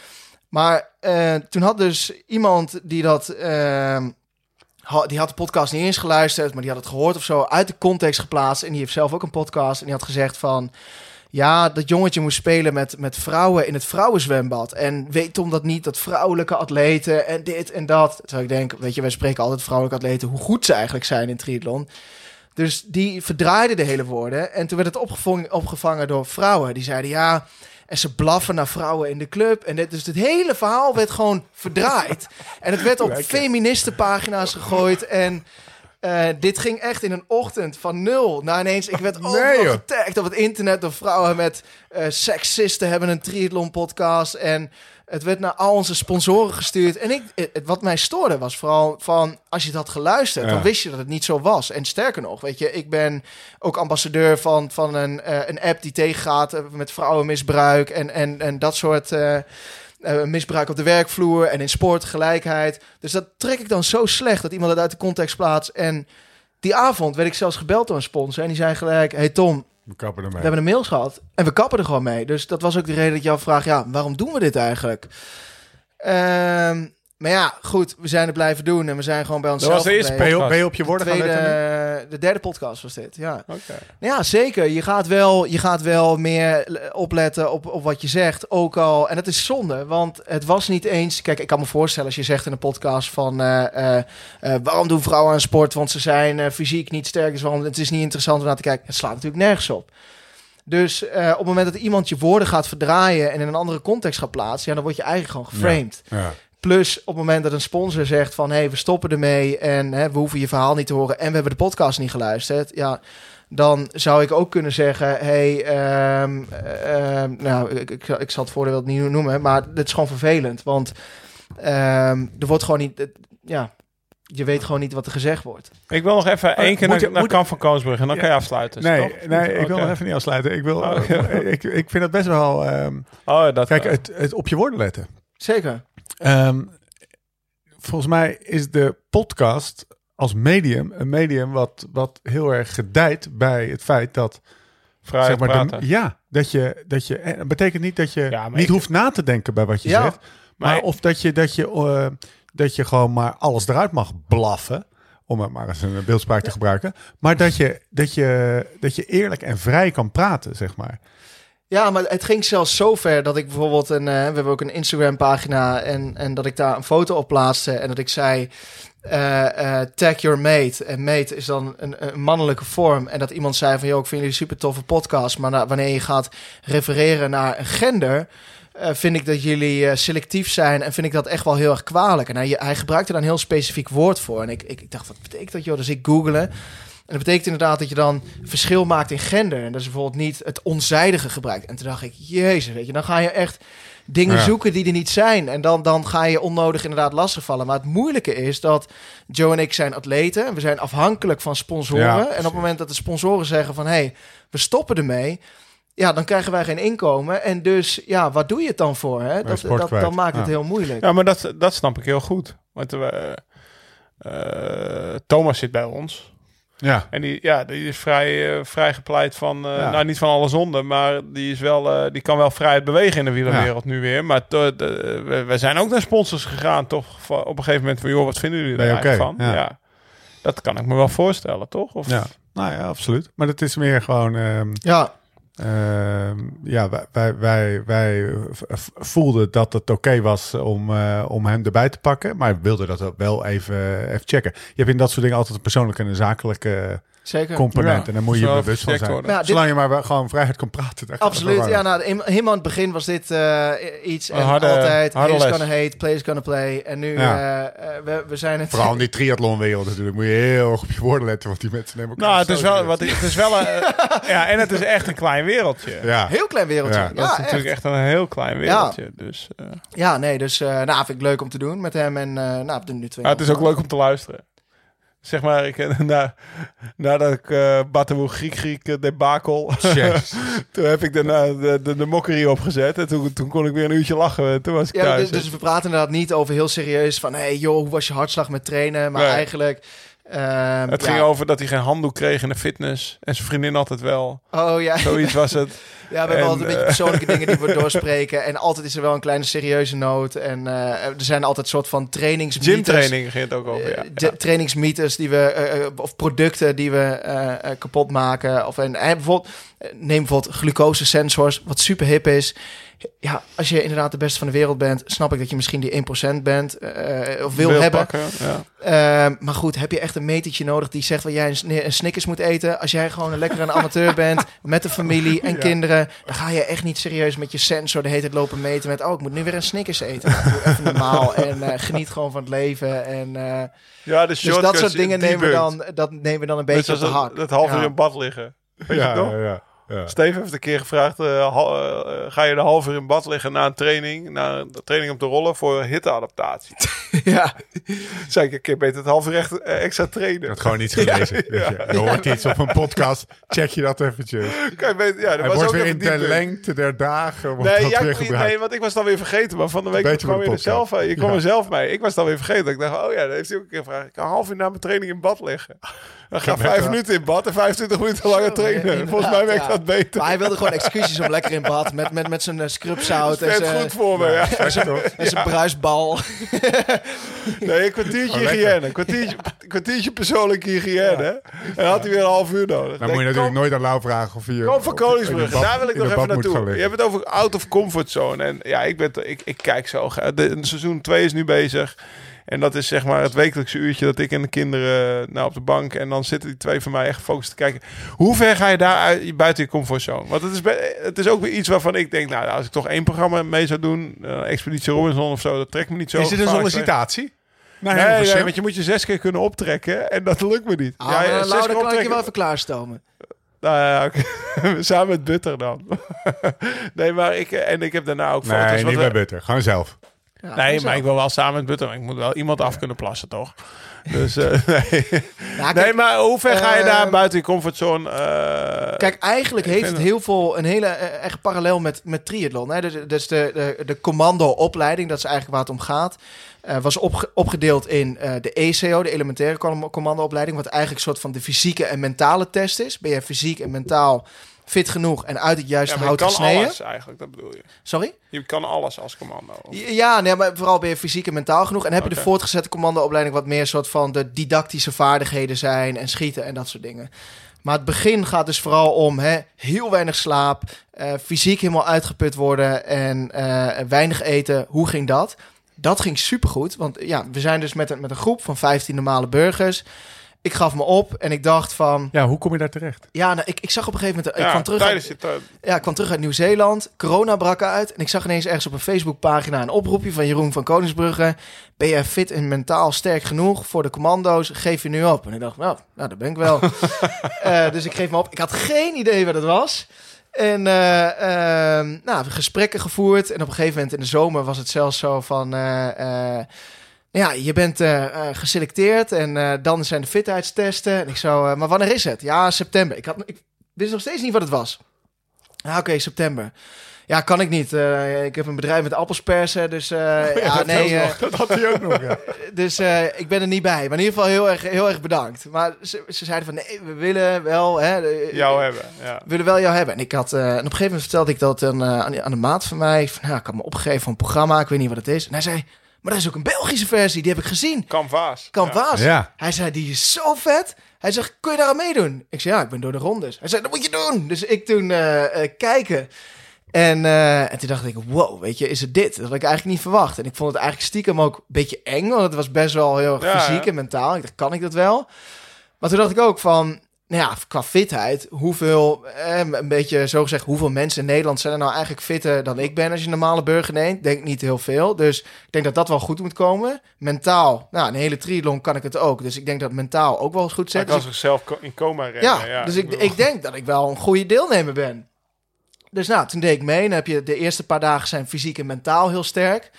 Maar eh, toen had dus iemand die dat... ha- die had de podcast niet eens geluisterd, maar die had het gehoord of zo, uit de context geplaatst. En die heeft zelf ook een podcast. En die had gezegd van, ja, dat jongetje moest spelen met, met vrouwen in het vrouwenzwembad. En weet Tom dat niet, dat vrouwelijke atleten en dit en dat. Terwijl ik denk, weet je, wij spreken altijd vrouwelijke atleten, hoe goed ze eigenlijk zijn in triathlon. Dus die verdraaide de hele woorden. En toen werd het opgevangen, opgevangen door vrouwen. Die zeiden, ja, en ze blaffen naar vrouwen in de club. En dit, dus het hele verhaal werd gewoon verdraaid. En het werd op feministenpagina's gegooid. En eh, dit ging echt in een ochtend van nul naar ineens... Ik werd (laughs) overal getagd op het internet door vrouwen met... eh seksisten hebben een triathlon podcast. En het werd naar al onze sponsoren gestuurd. En ik, het, wat mij stoorde was vooral van... Als je het had geluisterd, Ja. dan wist je dat het niet zo was. En sterker nog, weet je, ik ben ook ambassadeur van, van een, eh, een app die tegengaat eh, met vrouwenmisbruik en, en, en dat soort eh, misbruik op de werkvloer en in sport, gelijkheid. Dus dat trek ik dan zo slecht dat iemand het uit de context plaatst. En die avond werd ik zelfs gebeld door een sponsor en die zei gelijk, hey Tom, We kappen ermee. we hebben een mails gehad en we kappen er gewoon mee. Dus dat was ook de reden dat je afvraagt, ja, waarom doen we dit eigenlijk? Ehm, maar ja, goed, we zijn het blijven doen en we zijn gewoon bij onszelf was de eerste Ben je, gebleven. op- ben je op je woorden gaan Tweede, de derde podcast was dit, ja. Oké. Nou Ja, zeker. Je gaat wel, je gaat wel meer opletten op, op wat je zegt. Ook al, en het is zonde, want het was niet eens... Kijk, ik kan me voorstellen als je zegt in een podcast van... eh, eh, eh, waarom doen vrouwen aan sport? Want ze zijn eh, fysiek niet sterk, dus waarom, het is niet interessant om naar te kijken. Het slaat natuurlijk nergens op. Dus eh, op het moment dat iemand je woorden gaat verdraaien... en in een andere context gaat plaatsen... Ja, dan word je eigenlijk gewoon geframed. Ja. Plus op het moment dat een sponsor zegt van... hé, hey, we stoppen ermee en hè, we hoeven je verhaal niet te horen... en we hebben de podcast niet geluisterd... ja, dan zou ik ook kunnen zeggen... hé, hey, ehm, ehm, nou, ik, ik, ik zal het voordeel niet noemen... maar dit is gewoon vervelend, want ehm, er wordt gewoon niet... het- ja, je weet gewoon niet wat er gezegd wordt. Ik wil nog even één keer je- naar, Kamp van Koonsbrug en dan kan je afsluiten. Nee, nee, ik wil nog even niet afsluiten. Ik, wil, Oh, (laughs) ik, ik vind het best wel... ehm, Oh, dat kijk, het, het op je woorden letten. Zeker. Ehm, volgens mij is de podcast als medium een medium wat, wat heel erg gedijt bij het feit dat. Vrij zeg maar, de- praten. ja, dat je, dat je. Dat betekent niet dat je Ja, niet ik- hoeft na te denken bij wat je Ja, zegt. Maar, maar- of dat je, dat, je, eh, dat je gewoon maar alles eruit mag blaffen. Om het maar eens een beeldspraak te gebruiken. Maar dat je, dat, je, dat je eerlijk en vrij kan praten, zeg maar. Ja, maar het ging zelfs zo ver dat ik bijvoorbeeld een. eh, we hebben ook een Instagram pagina en, en dat ik daar een foto op plaatste en dat ik zei. eh, eh, tag your mate. En mate is dan een, mannelijke vorm. En dat iemand zei van, joh, ik vind jullie super toffe podcast. Maar wanneer je gaat refereren naar een gender, vind ik dat jullie selectief zijn. En vind ik dat echt wel heel erg kwalijk. En hij, hij gebruikte daar een heel specifiek woord voor. En ik, ik, ik dacht, wat betekent dat, joh? Dus ik googelen. En dat betekent inderdaad dat je dan verschil maakt in gender. En dat is bijvoorbeeld niet het onzijdige gebruikt. En toen dacht ik, jezus, weet je, dan ga je echt dingen Ja. zoeken die er niet zijn. En dan, dan ga je onnodig inderdaad lastigvallen. Maar het moeilijke is dat Joe en ik zijn atleten. En we zijn afhankelijk van sponsoren. Ja, en op het moment dat de sponsoren zeggen van... hé, hey, we stoppen ermee... Ja, dan krijgen wij geen inkomen. En dus, ja, wat doe je het dan voor? Hè? Dat, dat, dan maakt het Ja. heel moeilijk. Ja, maar dat, dat snap ik heel goed. Want eh, eh, Thomas zit bij ons. Ja, En die, ja, die is vrij, eh, vrij gepleit van, eh, Ja. nou niet van alle zonde, maar die, is wel, eh, die kan wel vrij bewegen in de wielerwereld nu weer. Maar to- de- we, we zijn ook naar sponsors gegaan, toch? Op een gegeven moment van, joh, wat vinden jullie er eigenlijk oké? van? Ja. Ja. Dat kan ik me wel voorstellen, toch? Of, ja. Nou ja, absoluut. Maar het is meer gewoon... ehm, Ja, Ehm, ja, wij, wij, wij, voelden dat het oké was om, eh, om hem erbij te pakken. Maar wilden dat ook wel even, even checken. Je hebt in dat soort dingen altijd een persoonlijke en een zakelijke zeker. component. Ja, en daar moet je je bewust van zijn. dit- Zolang je maar gewoon vrijheid kan praten. Absoluut. Ja, nou, in- helemaal aan het begin was dit eh, iets. En harde- altijd, harde les. gonna hate, players gonna play. En nu, Ja. eh, eh, we, we zijn het... Vooral in die (laughs) triathlonwereld natuurlijk. Moet je heel erg op je woorden letten. Want die mensen nemen elkaar Nou, het is wel, wat, het is wel een, (laughs) ja, en het is echt een klein wereldje. Ja. Heel klein wereldje. Ja, Ja, Dat is echt. natuurlijk echt een heel klein wereldje. Dus, eh, Ja, nee, dus eh nou, vind ik leuk om te doen met hem. En eh nou, we doen nu twee maar het is ook leuk om te luisteren. Zeg maar, ik, eh, na, nadat ik eh Batawoe Griek Griek debakel, (laughs) toen heb ik daarna de, de, de mokkerie opgezet. En toen, toen kon ik weer een uurtje lachen. En Toen was ik Ja, thuis. dus, dus we praten inderdaad niet over heel serieus van... hey joh, hoe was je hartslag met trainen? Maar Nee. eigenlijk... ehm, het ja. ging over dat hij geen handdoek kreeg in de fitness. En zijn vriendin had het wel. Oh ja, Zoiets was het. (laughs) ja we hebben En, altijd een beetje eh, persoonlijke dingen die we (laughs) doorspreken. En altijd is er wel een kleine serieuze noot. En eh, er zijn altijd soort van trainingsmythes. Gymtraining ging het ook over, ja. Eh, de- trainingsmythes die we, eh, eh, of producten die we eh, eh, kapot maken. Of en, en bijvoorbeeld, eh, neem bijvoorbeeld glucosesensors, wat super hip is. Ja, als je inderdaad de beste van de wereld bent, snap ik dat je misschien die 1% bent eh, of wil, hebben. pakken, ja. Ehm, maar goed, heb je echt een metertje nodig die zegt dat jij een, een Snickers moet eten? Als jij gewoon een lekkere amateur bent (laughs) met een familie en kinderen, dan ga je echt niet serieus met je sensor de hele tijd lopen meten met, oh, ik moet nu weer een Snickers eten. Nou, doe even normaal (laughs) en eh, geniet gewoon van het leven. En, eh, Ja, de dus dat soort dingen nemen we, dan, dat nemen we dan een beetje op zoals de dat, hak. dat half uur Ja. in bad liggen. Weet Ja, je ja, ja, ja. Steve heeft een keer gevraagd: eh, eh, ga je de half uur in bad liggen na een training, na een training op de rollen voor hitteadaptatie? (laughs) ja. Zei ik, ik heb beter het half uur echt, eh, extra trainen. Had gewoon iets gelezen. (laughs) weet je. Je hoort iets op een podcast. Check je dat eventjes. Kan je ja, dat Hij was wordt ook weer in de lengte der dagen. Nee, dat ja, nee, want ik was dan weer vergeten. Maar van de week kwam je er zelf, je kwam Ja. er zelf mee. Ik was dan weer vergeten. Ik dacht, oh ja, dat heeft hij ook een keer gevraagd. Ik kan een half uur na mijn training in bad liggen. Dan ga Ja, vijf met- minuten in bad en 25 minuten langer trainen. Volgens mij werkt ja. dat beter. Maar hij wilde gewoon excuses om lekker in bad met, met, met zijn uh, scrubzout en Vet zijn, goed voor me, ja. (laughs) en zijn, en bruisbal. (laughs) Nee, een kwartiertje Oh, hygiëne. Een kwartiertje, kwartiertje persoonlijke hygiëne. En dan had hij weer een half uur nodig. Dan moet je natuurlijk kom- nooit aan Lau vragen of je... Kom van Koningsbrug. Daar wil ik nog even naartoe. Je hebt het over out of comfort zone. En ja, ik, ben, ik, ik kijk zo. de seizoen 2 is nu bezig. En dat is zeg maar het wekelijkse uurtje dat ik en de kinderen nou, op de bank. En dan zitten die twee van mij echt gefocust te kijken. Hoe ver ga je daar uit, buiten je comfortzone? Want het is, het is ook weer iets waarvan ik denk, nou, als ik toch één programma mee zou doen, eh, Expeditie Robinson of zo, dat trekt me niet zo. Is dit een sollicitatie? Nee, Nee, nee, want je moet je zes keer kunnen optrekken en dat lukt me niet. Ah, ja, dan kan ik je wel even klaarstomen. (laughs) nou ja, oké. (laughs) samen met Butter dan. (laughs) nee, maar ik en ik heb daarna ook foto's. Nee, niet bij Butter. Gewoon zelf. Ja, nee, maar ik wil wel samen met Butter. Ik moet wel iemand af kunnen plassen, toch? Dus eh, (laughs) nee. Kijk, nee, maar hoe ver ga je daar ehm, buiten je comfortzone? eh, Kijk, eigenlijk heeft het heel veel een hele eh, echt parallel met, met triathlon. Hè? Dus, dus de, de, de commando-opleiding, dat is eigenlijk waar het om gaat. was opge- opgedeeld in de ECO, de elementaire com- commando-opleiding, wat eigenlijk een soort van de fysieke en mentale test is. Ben je fysiek en mentaal fit genoeg en uit het ja, juiste je hout kan gesneden? alles eigenlijk, dat bedoel je. Sorry? Je kan alles als commando. Ja, nee, maar vooral ben je fysiek en mentaal genoeg. En heb je de voortgezette commandoopleiding wat meer soort van de didactische vaardigheden zijn en schieten en dat soort dingen. Maar het begin gaat dus vooral om hè, heel weinig slaap, eh, fysiek helemaal uitgeput worden en eh, weinig eten. Hoe ging dat? Dat ging supergoed, want ja, we zijn dus met een, met een groep van 15 normale burgers. Ik gaf me op en ik dacht van... Ja, hoe kom je daar terecht? Ja, nou, ik, ik zag op een gegeven moment... ik ja, kwam terug tijdens uit- het, ja, ik kwam terug uit Nieuw-Zeeland. Corona brak uit. En ik zag ineens ergens op een Facebookpagina een oproepje van Jeroen van Koningsbrugge. Ben jij fit en mentaal sterk genoeg voor de commando's? Geef je nu op. En ik dacht, nou, nou dat ben ik wel. (laughs) Eh, dus ik geef me op. Ik had geen idee wat het was. En eh, ehm, nou, gesprekken gevoerd. En op een gegeven moment in de zomer was het zelfs zo van... eh, eh, ja, je bent eh, eh, geselecteerd en eh, dan zijn de fitheidstesten. En ik zo, maar wanneer is het? Ja, september. Ik, had, ik wist nog steeds niet wat het was. Ja, oké, september. Ja, kan ik niet. Ik heb een bedrijf met appelspersen, dus eh, (laughs) ja, nee. dat had hij ook nog, ja. (laughs) dus ik ben er niet bij. Maar in ieder geval heel erg, heel erg bedankt. Maar ze, ze zeiden van nee, we willen wel. Hè, jou hebben. Ja. we willen wel jou hebben. En ik had, en op een gegeven moment vertelde ik dat aan, aan, aan de maat van mij. Van, nou, ik had me opgegeven voor een programma, ik weet niet wat het is. En hij zei, maar er is ook een Belgische versie, die heb ik gezien. Canvas. Canvas. Ja. Hij zei, die is zo vet. Hij zegt, kun je daar aan meedoen? Ik zei, ja, ik ben door de rondes. Hij zei, dat moet je doen. Dus ik toen eh, eh, kijken. En, eh, en toen dacht ik, wow, weet je, is het dit? Dat had ik eigenlijk niet verwacht. En ik vond het eigenlijk stiekem ook een beetje eng, want het was best wel heel erg Ja, fysiek ja. en mentaal. Ik dacht, kan ik dat wel? Maar toen dacht ik ook van, nou ja, qua fitheid, hoeveel, eh, een beetje zo gezegd, hoeveel mensen in Nederland zijn er nou eigenlijk fitter dan ik ben als je een normale burger neemt? Denk niet heel veel. Dus ik denk dat dat wel goed moet komen. Mentaal, nou, een hele triathlon kan ik het ook. Dus ik denk dat mentaal ook wel goed zit. kan Dus ik- zichzelf in coma rennen. ja, Ja, dus ik, bedoel- ik denk dat ik wel een goede deelnemer ben. Dus nou, toen deed ik mee. Dan heb je de eerste paar dagen zijn fysiek en mentaal heel sterk.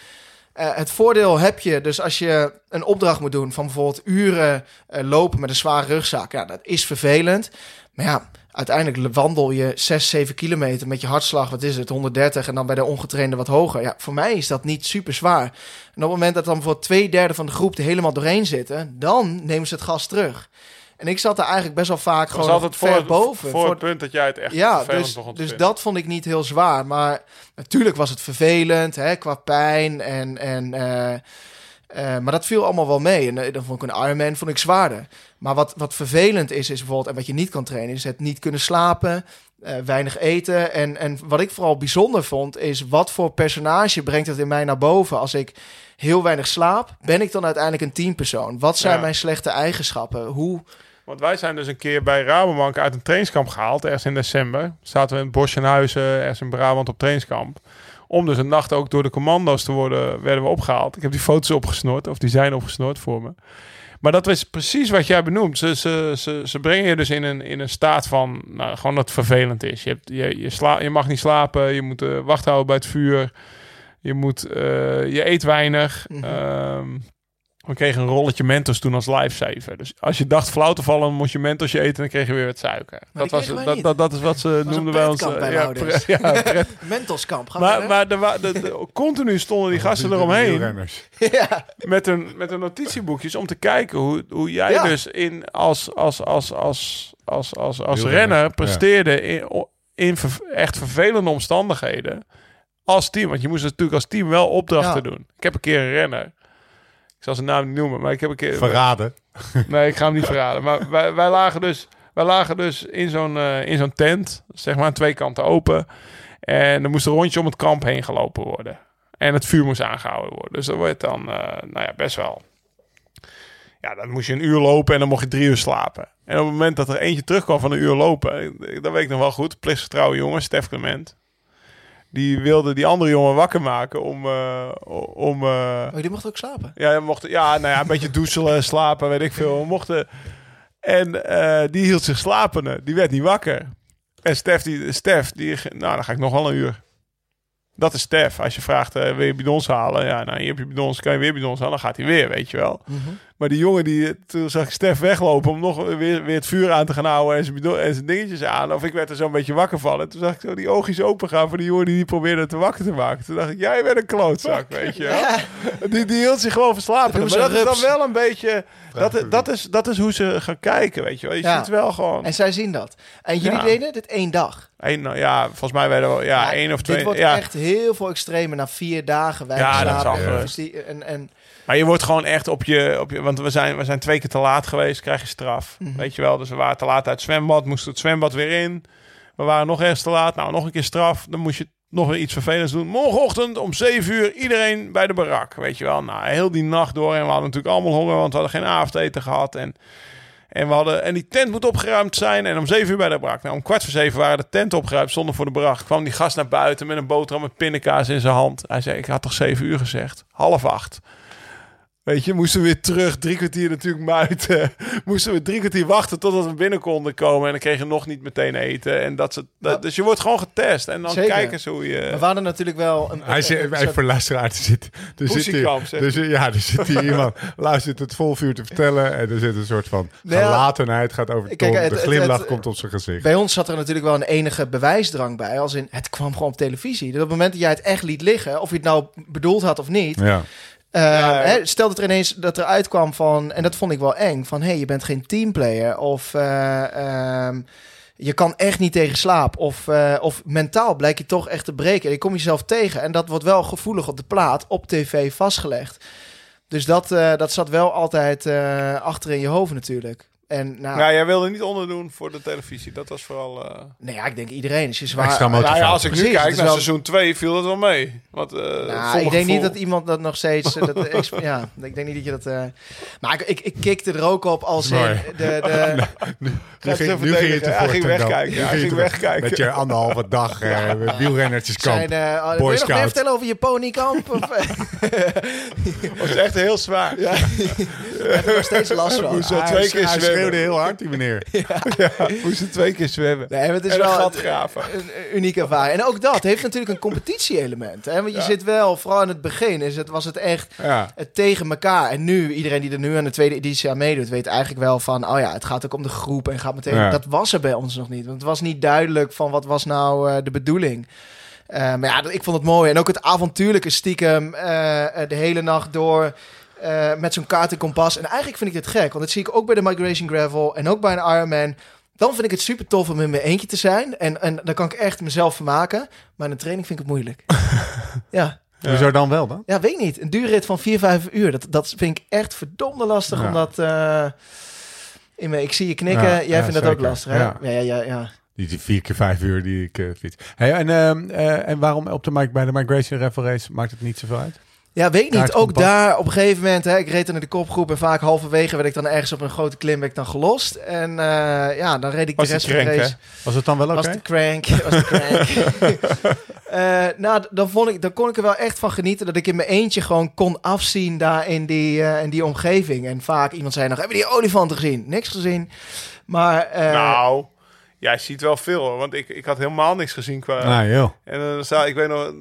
Eh, het voordeel heb je dus als je een opdracht moet doen van bijvoorbeeld uren eh, lopen met een zware rugzak. Ja, dat is vervelend. Maar ja, uiteindelijk wandel je 6, 7 kilometer met je hartslag, wat is het, 130 en dan bij de ongetrainde wat hoger. Ja, voor mij is dat niet super zwaar. En op het moment dat dan bijvoorbeeld twee derde van de groep er helemaal doorheen zitten, dan nemen ze het gas terug. En ik zat er eigenlijk best wel vaak gewoon altijd ver voor, boven. voor het punt dat jij het echt ja, vervelend dus, begon te dus vinden. dat vond ik niet heel zwaar. Maar natuurlijk was het vervelend, hè, qua pijn. En, en, eh, eh, maar dat viel allemaal wel mee. En eh, dan vond ik een Ironman vond ik zwaarder. Maar wat, wat vervelend is, is bijvoorbeeld... en wat je niet kan trainen, is het niet kunnen slapen... eh, weinig eten. En, en wat ik vooral bijzonder vond, is... wat voor personage brengt het in mij naar boven... als ik heel weinig slaap... ben ik dan uiteindelijk een teampersoon? Wat zijn Ja. mijn slechte eigenschappen? Hoe... Want wij zijn dus een keer bij Rabobank uit een trainingskamp gehaald, ergens in december. Zaten we in het bosje in Huizen, ergens in Brabant op trainingskamp. Om dus een nacht ook door de commando's te worden, werden we opgehaald. Ik heb die foto's opgesnord, of die zijn opgesnord voor me. Maar dat is precies wat jij benoemt. Ze, ze, ze, ze brengen je dus in een, in een staat van, nou, gewoon dat het vervelend is. Je, hebt, je, je, sla, je mag niet slapen, je moet eh, wacht houden bij het vuur. Je, moet, eh, je eet weinig. Mhm. Ehm, we kregen een rolletje Mentos toen als lifesaver. Dus als je dacht flauw te vallen, dan moest je Mentos eten en dan kreeg je weer wat suiker. dat, was, dat, dat, dat is wat ze noemden bij ons. bij eh, ja, pre-. (laughs) (laughs) Mentoskamp, maar maar er wa- de, de- continu stonden die gasten eromheen (laughs) ja. met hun, met hun notitieboekjes om te kijken hoe, hoe jij Ja. dus in, als, als, als, als, als, als, als renner ja. presteerde in, in ver- echt vervelende omstandigheden als team. Want je moest natuurlijk als team wel opdrachten Ja. doen. Ik heb een keer een renner. Ik zal zijn naam niet noemen, maar ik heb een keer... Verraden. Nee, ik ga hem niet verraden. Maar wij, wij lagen dus, wij lagen dus in zo'n eh, in zo'n tent, zeg maar aan twee kanten open. En er moest een rondje om het kamp heen gelopen worden. En het vuur moest aangehouden worden. Dus dat wordt dan, eh, nou ja, best wel. Ja, dan moest je een uur lopen en dan mocht je drie uur slapen. En op het moment dat er eentje terugkwam van een uur lopen, dat weet ik nog wel goed. Plichtsgetrouwe jongen, Stef Clement. Die wilde die andere jongen wakker maken om... eh, om eh, Oh, die mocht ook slapen. ja, we mochten, ja, nou ja, een beetje douchelen, (laughs) slapen, weet ik veel. We mochten, en eh, die hield zich slapende. Die werd niet wakker. En Stef, die, Stef, die, nou, dan ga ik nog wel een uur. Dat is Stef. Als je vraagt, eh, wil je bidons halen? Ja, nou, hier heb je bidons, kan je weer bidons halen? Dan gaat hij weer, weet je wel. Maar Maar die jongen, die, toen zag ik Stef weglopen om nog weer, weer het vuur aan te gaan houden en zijn, en zijn dingetjes aan. Of ik werd er zo'n beetje wakker van. En toen zag ik zo die oogjes open gaan voor die jongen die, die probeerde te wakker te maken. Toen dacht ik, jij bent een klootzak, weet je (laughs) wel. Die, die hield zich gewoon verslapen. Maar dat is dan wel een beetje... Dat, dat, is, dat is hoe ze gaan kijken, weet je wel. Je Ja. ziet wel gewoon... En zij zien dat. En jullie Ja. deden dit één dag. Één, nou ja, volgens mij werden we ja, Ja, één of twee. Dit wordt ja. echt heel veel extremer na vier dagen. Wij Ja, dat is slapen. afgelopen. Dus die- en, en, Maar je wordt gewoon echt op je, op je... Want we zijn, we zijn twee keer te laat geweest, krijg je straf. Mhm. Weet je wel, dus we waren te laat uit het zwembad. Moesten het zwembad weer in. We waren nog ergens te laat. Nou, nog een keer straf. Dan moest je nog weer iets vervelends doen. Morgenochtend om 7 uur iedereen bij de barak. Weet je wel, nou, heel die nacht door. En we hadden natuurlijk allemaal honger, want we hadden geen avondeten gehad. En, en, we hadden, en die tent moet opgeruimd zijn. En om 7 uur bij de barak. Nou, om kwart voor zeven waren de tent opgeruimd, stonden voor de barak. Kwam die gast naar buiten met een boterham met pindakaas in zijn hand. Hij zei, ik had toch 7 uur gezegd? Half acht. Weet je, moesten we weer terug, drie kwartier natuurlijk muiten. (laughs) moesten we drie kwartier wachten totdat we binnen konden komen. En dan kregen we nog niet meteen eten. En dat, ze, dat, dus je wordt gewoon getest. En dan Zeker. kijken ze hoe je... we waren natuurlijk wel... Een, Hij een- zit, een voor luisteraar te zitten. Er zit hier, er zit- ja, er zit hier iemand, luistert het vol vuur te vertellen. En er zit een soort van Nou gelatenheid, gaat over de kijk, tong. het- De het- glimlach het- komt op zijn gezicht. Bij ons zat er natuurlijk wel een enige bewijsdrang bij. Als in, het kwam gewoon op televisie. Dus op het moment dat jij het echt liet liggen... of je het nou bedoeld had of niet... Ja. Uh, Ja. hè, stel dat er ineens dat er uitkwam van, en dat vond ik wel eng, van hé, hey, je bent geen teamplayer of eh, ehm, je kan echt niet tegen slaap of, eh, of mentaal blijk je toch echt te breken. Je komt jezelf tegen en dat wordt wel gevoelig op de plaat op tv vastgelegd. Dus dat, dat zat wel altijd achter in je hoofd natuurlijk. En nou, Ja, jij wilde niet onderdoen voor de televisie. Dat was vooral... eh, nee, ja, ik denk iedereen is je zwaar. Extra Nou ja, als ik nu kijk naar wel- seizoen 2 viel dat wel mee. Want, eh, Nou, ik denk niet dat iemand dat nog steeds. eh, dat, (laughs) ja, ik denk niet dat je dat. eh, maar ik, ik, ik kikte er ook op als in Mooi. de. de (laughs) Nu Gaat ging, ze nu ging je te Hij voort, ging wegkijken. Je ging wegkijken. Met je anderhalve dag (laughs) eh wielrennertjeskamp. zijn, eh, oh, wil Boy je nog meer Scout. vertellen over je ponykamp? Of, eh, was echt heel zwaar. Ja. heb ik nog steeds last van. Moest Hij- twee keer hij schreeuwde heel hard, die meneer. (laughs) Moest er twee keer zwemmen. Nee, het is en wel een, een unieke ervaring. En ook dat heeft natuurlijk een competitie-element. Hè? Want je zit wel, vooral in het begin, is het, was het echt Ja. het tegen elkaar. En nu, iedereen die er nu aan de tweede editie aan meedoet, weet eigenlijk wel van, oh ja, het gaat ook om de groep en gaat meteen. Ja. Dat was er bij ons nog niet. Want het was niet duidelijk van wat was nou eh, de bedoeling. Eh, maar ja, ik vond het mooi. En ook het avontuurlijke stiekem eh, de hele nacht door. Eh, met zo'n kaart en kompas. En eigenlijk vind ik dit gek. Want dat zie ik ook bij de Migration Gravel. En ook bij een Ironman. Dan vind ik het super tof om in mijn eentje te zijn. En, en dan kan ik echt mezelf vermaken. Maar in een training vind ik het moeilijk. (laughs) ja. Hoezo dan wel dan? Ja, weet ik niet. Een duurrit van 4, 5 uur. Dat, dat vind ik echt verdomde lastig. Ja. Omdat... eh, in mijn, ik zie je knikken. Ja, Jij ja, vindt dat ook lastig, hè? Ja. Ja, ja, ja. ja. Die, die vier keer vijf uur die ik eh, fiets. Hey, en, ehm, eh, en waarom op de bij de Migration Raffle Race maakt het niet zoveel uit? Ja, weet niet. Kaart Ook daar op een gegeven moment, hè, ik reed dan in de kopgroep en vaak halverwege werd ik dan ergens op een grote klim werd ik dan gelost. En eh, ja, dan reed ik Was de rest die van de crank, race. Was het dan wel oké? (laughs) Was de crank, was de crank. Nou, dan, vond ik, dan kon ik er wel echt van genieten dat ik in mijn eentje gewoon kon afzien daar in die, in die omgeving. En vaak iemand zei nog, hebben die olifanten gezien? Niks gezien. Maar eh, nou, jij ziet wel veel hoor. Want ik, ik had helemaal niks gezien qua... Nou, joh. En dan sta ik weet nog,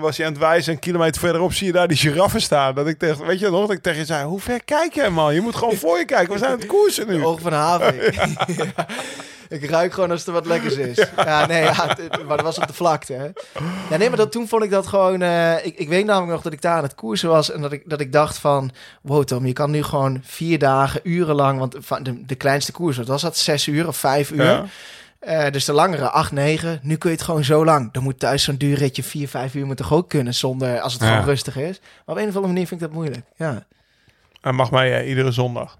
was je aan het wijzen, een kilometer verderop zie je daar die giraffen staan. Dat ik tegen, weet je nog, dat ik tegen je zei, hoe ver kijk jij man? Je moet gewoon (laughs) voor je kijken, we zijn aan het koersen nu. Ogen van de haven. (laughs) (laughs) Ja. Ik ruik gewoon als er wat lekkers is. (laughs) Ja, nee, ja, maar dat was op de vlakte. Hè. Ja, nee, maar dat, toen vond ik dat gewoon... eh, ik, ik weet namelijk nog dat ik daar aan het koersen was... en dat ik, dat ik dacht van... Wow Tom, je kan nu gewoon vier dagen, urenlang... want van de, de kleinste koers, wat was dat? Zes uur of vijf uur? Ja. Eh, dus de langere, acht, negen. Nu kun je het gewoon zo lang. Dan moet thuis zo'n duurritje vier, vijf uur moet toch ook kunnen... zonder als het Ja. gewoon rustig is. Maar op een of andere manier vind ik dat moeilijk. Ja, En mag mij eh, iedere zondag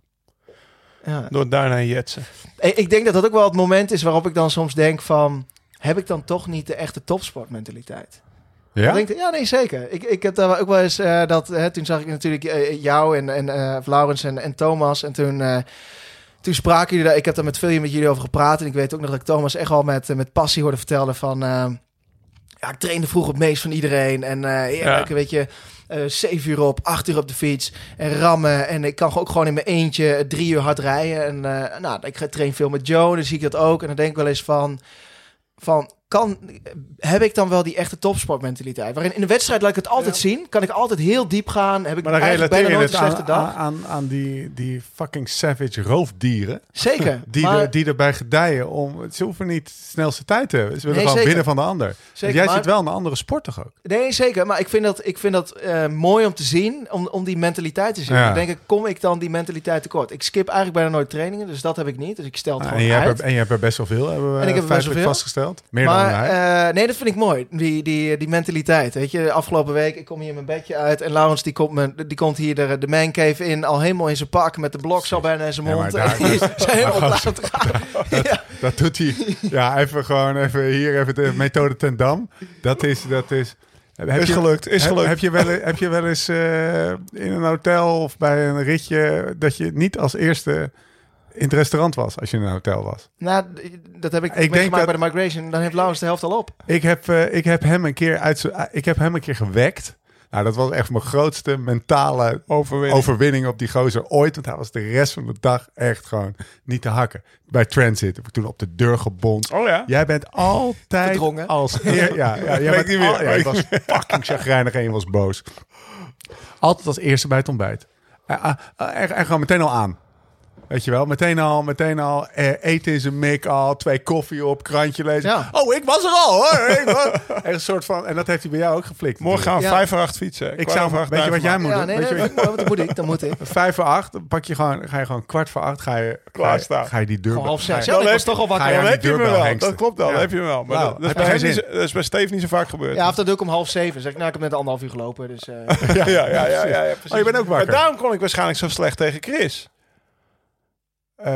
ja. door daarna jetsen. Ik ik denk dat dat ook wel het moment is waarop ik dan soms denk van... heb ik dan toch niet de echte topsportmentaliteit? Ja? Denk ik, ja, nee, zeker. Ik, ik heb daar ook wel eens eh, dat... Hè, toen zag ik natuurlijk eh, jou en, en eh, Laurens en, en Thomas. En toen, eh, toen spraken jullie daar... Ik heb daar met veel met jullie over gepraat. En ik weet ook nog dat ik Thomas echt wel met, eh, met passie hoorde vertellen van... eh, ja, ik trainde vroeger het meest van iedereen. En eh Ja. weet je... eh zeven uur op, acht uur op de fiets en rammen. En ik kan ook gewoon in mijn eentje drie uur hard rijden. En eh, nou, ik train veel met Joe, dan zie ik dat ook. En dan denk ik wel eens van, van kan, heb ik dan wel die echte topsportmentaliteit? Waarin in de wedstrijd laat ik het altijd zien. Kan ik altijd heel diep gaan. Heb ik Maar dan eigenlijk relateer bijna je het een aan, dag. aan, die, die fucking savage roofdieren. Zeker. (laughs) Die, maar, er, die erbij gedijen om... Ze hoeven niet de snelste tijd te hebben. Ze willen Nee, gewoon zeker. winnen van de ander. Zeker, Jij maar- zit wel een andere sport toch ook? Nee, zeker. Maar ik vind dat, ik vind dat eh, mooi om te zien. Om, om die mentaliteit te zien. Ja. Dan denk ik, kom ik dan die mentaliteit tekort? Ik skip eigenlijk bijna nooit trainingen. Dus dat heb ik niet. Dus ik stel het en, gewoon je uit. hebt er, en je hebt er best wel veel, hebben we En ik heb best wel feitelijk veel. vastgesteld. Meer dan maar eh, nee, dat vind ik mooi. Die, die, die mentaliteit. Weet je, afgelopen week, ik kom hier mijn bedje uit. En Laurens, die komt, me, die komt hier de, de mancave in. Al helemaal in zijn pak. Met de bloks al bijna in zijn Ja, mond. (laughs) daar- En die zijn helemaal maar klaar om te gaan. (laughs) ja. Dat doet hij. Ja, even gewoon even hier even de methode ten dam. Dat is, dat is. Heb Is je- gelukt, is heb- gelukt. Heb je wel, heb je wel eens eh, in een hotel of bij een ritje dat je niet als eerste in het restaurant was als je in een hotel was? Nou, dat heb ik, Ik denk meegemaakt dat- bij de migration. Dan heeft Laurens de helft al op. Ik heb, eh, ik heb hem een keer uit z'n- ik heb hem een keer gewekt. Nou, dat was echt mijn grootste mentale Overwinning. overwinning op die gozer ooit. Want hij was de rest van de dag echt gewoon niet te hakken. Bij Transit heb ik toen op de deur gebond. Oh ja? Jij bent altijd Verdrongen. als eer, ja, ja, (laughs) jij Weet bent niet meer. al- ja, je was fucking chagrijnig en je was boos. Altijd als eerste bij het ontbijt. En, en, en, en gewoon meteen al aan. Weet je wel, meteen al, meteen al eh, eten in zijn mik al, twee koffie op, krantje lezen. Ja. Oh, ik was er al hoor. (laughs) Ik was- Echt een soort van, en dat heeft hij bij jou ook geflikt. Morgen gaan we Ja. vijf voor acht fietsen. Ik zou, over acht weet je wat jij moet Ja, doen? nee, weet nee, je wat- dat moet ik. Dat moet ik. (laughs) Vijf voor acht, dan pak je gewoon, ga je gewoon kwart voor acht, ga je, ga je, Klaarstaan. ga je die deur. Half zes. Ik was toch al ga je wakker. aan Dan die heb je me wel. Dat klopt wel, dat heb je me wel. Maar dat, is heb bij is Steve niet zo vaak gebeurd. Ja, of dat doe ik om half zeven. Zeg ik, nou, ik heb net anderhalf uur gelopen. Dus, eh, (laughs) ja, ja, ja, ja, ja, precies. Oh, je bent ook wakker. Maar daarom kon ik waarschijnlijk zo slecht tegen Chris. Eh,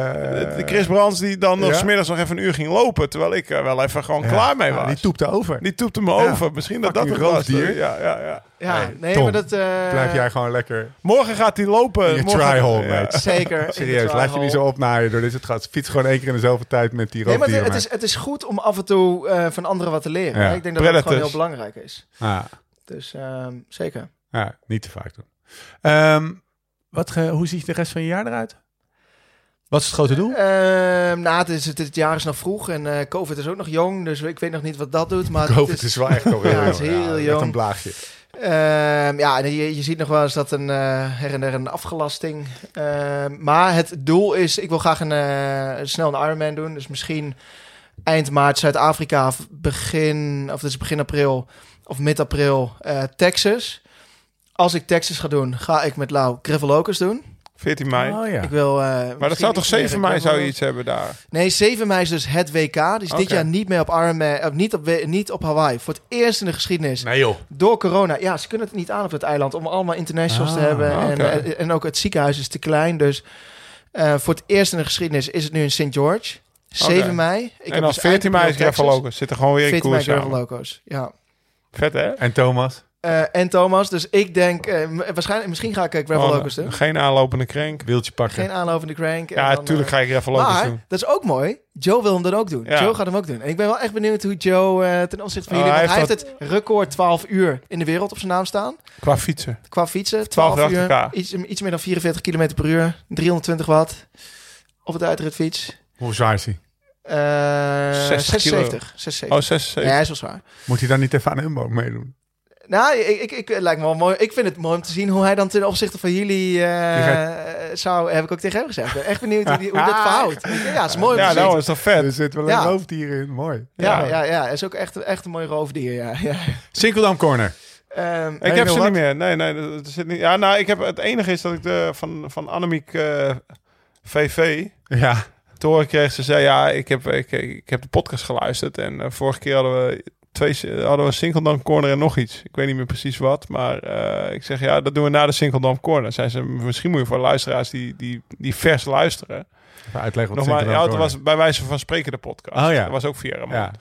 de Chris Brands die dan nog ja? smiddags nog even een uur ging lopen. Terwijl ik er wel even gewoon klaar mee ja, was. Die toepte over. Die toepte me Ja. over. Misschien dat dat het was. roofdier. Ja, ja, ja. ja, Nee, nee, Tom, maar dat... eh, Blijf jij gewoon lekker Morgen gaat hij lopen. in je Morgen- try-hole, Ja. mate. Zeker. Serieus, laat je niet zo opnaaien door dit. Het gaat fiets gewoon één keer in dezelfde tijd met die Nee, maar het, is, het is goed om af en toe eh, van anderen wat te leren. Ja. Ik denk dat dat gewoon heel belangrijk is. ja, Dus ehm, zeker. ja, niet te vaak doen. Ehm, wat, ge- hoe ziet de rest van je jaar eruit? Wat is het grote doel? Nou, het, is, het, het jaar is nog vroeg en eh, COVID is ook nog jong. Dus ik weet nog niet wat dat doet. Maar het COVID is wel echt (laughs) al heel Ja, het is heel jong. een blaagje. Ehm, ja, en je, je ziet nog wel eens dat een eh, her en der een afgelasting. Ehm, maar het doel is, ik wil graag een, eh, snel een Ironman doen. Dus misschien eind maart Zuid-Afrika, of begin, of dus begin april of mid-april Texas. Als ik Texas ga doen, ga ik met Lau Gravel Locus doen. 14 mei. Oh ja. Ik wil, eh, maar dat zou toch iets meer 7 mei zou je iets hebben daar? Nee, 7 mei is dus het WK. Dus dit jaar niet meer op Ironman, of niet op, niet op Hawaii. Voor het eerst in de geschiedenis. Nee joh. Door corona. Ja, ze kunnen het niet aan op het eiland om allemaal internationals te Ah, hebben. En, oké. en, en ook het ziekenhuis is te klein. Dus eh, voor het eerst in de geschiedenis is het nu in St. George. 7 Oké. mei. Ik en heb dan dus 14 mei is Gravel Locus. Zit er gewoon weer in 14 mei koers Gravel. Locos. Ja. Vet hè? En Thomas? Eh, en Thomas. Dus ik denk, eh, waarschijnlijk, misschien ga ik eh, Gravel Oh, doen. Geen aanlopende crank. Wieltje pakken. Geen aanlovende crank. en Ja, natuurlijk ga ik Gravel Locus maar doen. dat is ook mooi. Joe wil hem dan ook doen. Ja. Joe gaat hem ook doen. En ik ben wel echt benieuwd hoe Joe eh, ten opzichte van Oh, jullie... hij want hij heeft heeft het record 12 uur in de wereld op zijn naam staan. Qua fietsen. Qua fietsen, 12 12, uur iets, iets meer dan 44 km per uur, 320 watt op het uitritfiets. Hoe zwaar is hij? Eh 60 kilo. 76. 76. Oh, 6, Ja, hij is wel zwaar. Moet hij dan niet even aan Umbo meedoen? Nou, ik, ik, ik, het lijkt me wel mooi. Ik vind het mooi om te zien hoe hij dan ten opzichte van jullie eh, zou, heb ik ook tegen hem gezegd. Ben echt benieuwd hoe, die, hoe dit (laughs) verhoudt. Ja, het is mooi om Ja, te zien. nou is toch vet. Er zit wel Ja. een roofdier in. Mooi. ja, ja. ja, is ook echt, echt een mooi roofdier. Ja, ja. Sinkeldam Corner. Ehm, Ik heb ze wat? niet meer. Nee, nee, dat zit niet. Ja, nou, ik heb, het enige is dat ik de, van, van Annemiek eh, VV Ja. te horen kreeg. Ze zei, ja, ik heb, ik, ik heb de podcast geluisterd. En eh, vorige keer hadden we twee, hadden we Sinkeldam Corner en nog iets. Ik weet niet meer precies wat. Maar eh, ik zeg, ja, dat doen we na de Sinkeldam Corner. Zijn ze, misschien moet je voor luisteraars die, die, die vers luisteren. Even uitleggen wat Nog maar, Sinkeldam ja, het was bij wijze van spreken de podcast. Oh ja. Dat was ook via Ramon. Ja.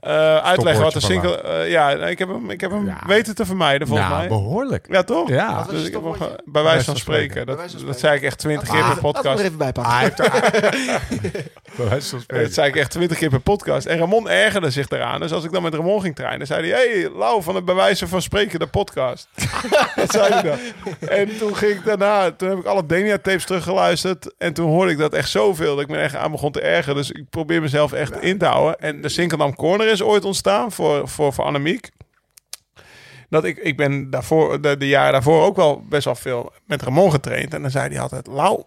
Eh, uitleggen wat de Stopwoordje single... eh, ja, nee, ik heb hem, ik heb hem Ja. weten te vermijden, volgens nou, mij. behoorlijk. Ja, toch? Ja. Dus ik heb hem bij wijze van Bij wijze van spreken. Dat, dat zei ik echt twintig keer per laten we er podcast. even bij pakken. Ah, hij heeft (laughs) Bij wijze van spreken. Dat zei ik echt twintig keer per podcast. En Ramon ergerde zich daaraan. Dus als ik dan met Ramon ging trainen, zei hij... Hey, Lau van de bij wijze van spreken de podcast. (laughs) dat zei hij dan. En toen ging ik daarna... Toen heb ik alle Denia-tapes teruggeluisterd. En toen hoorde ik dat echt zo zoveel dat ik me echt aan begon te ergeren. Dus ik probeer mezelf echt in te houden. En de Sinkeldam Corner is ooit ontstaan voor, voor, voor Annemiek. Dat ik, ik ben daarvoor, de, de jaren daarvoor ook wel best wel veel met Ramon getraind. En dan zei hij altijd, Lau,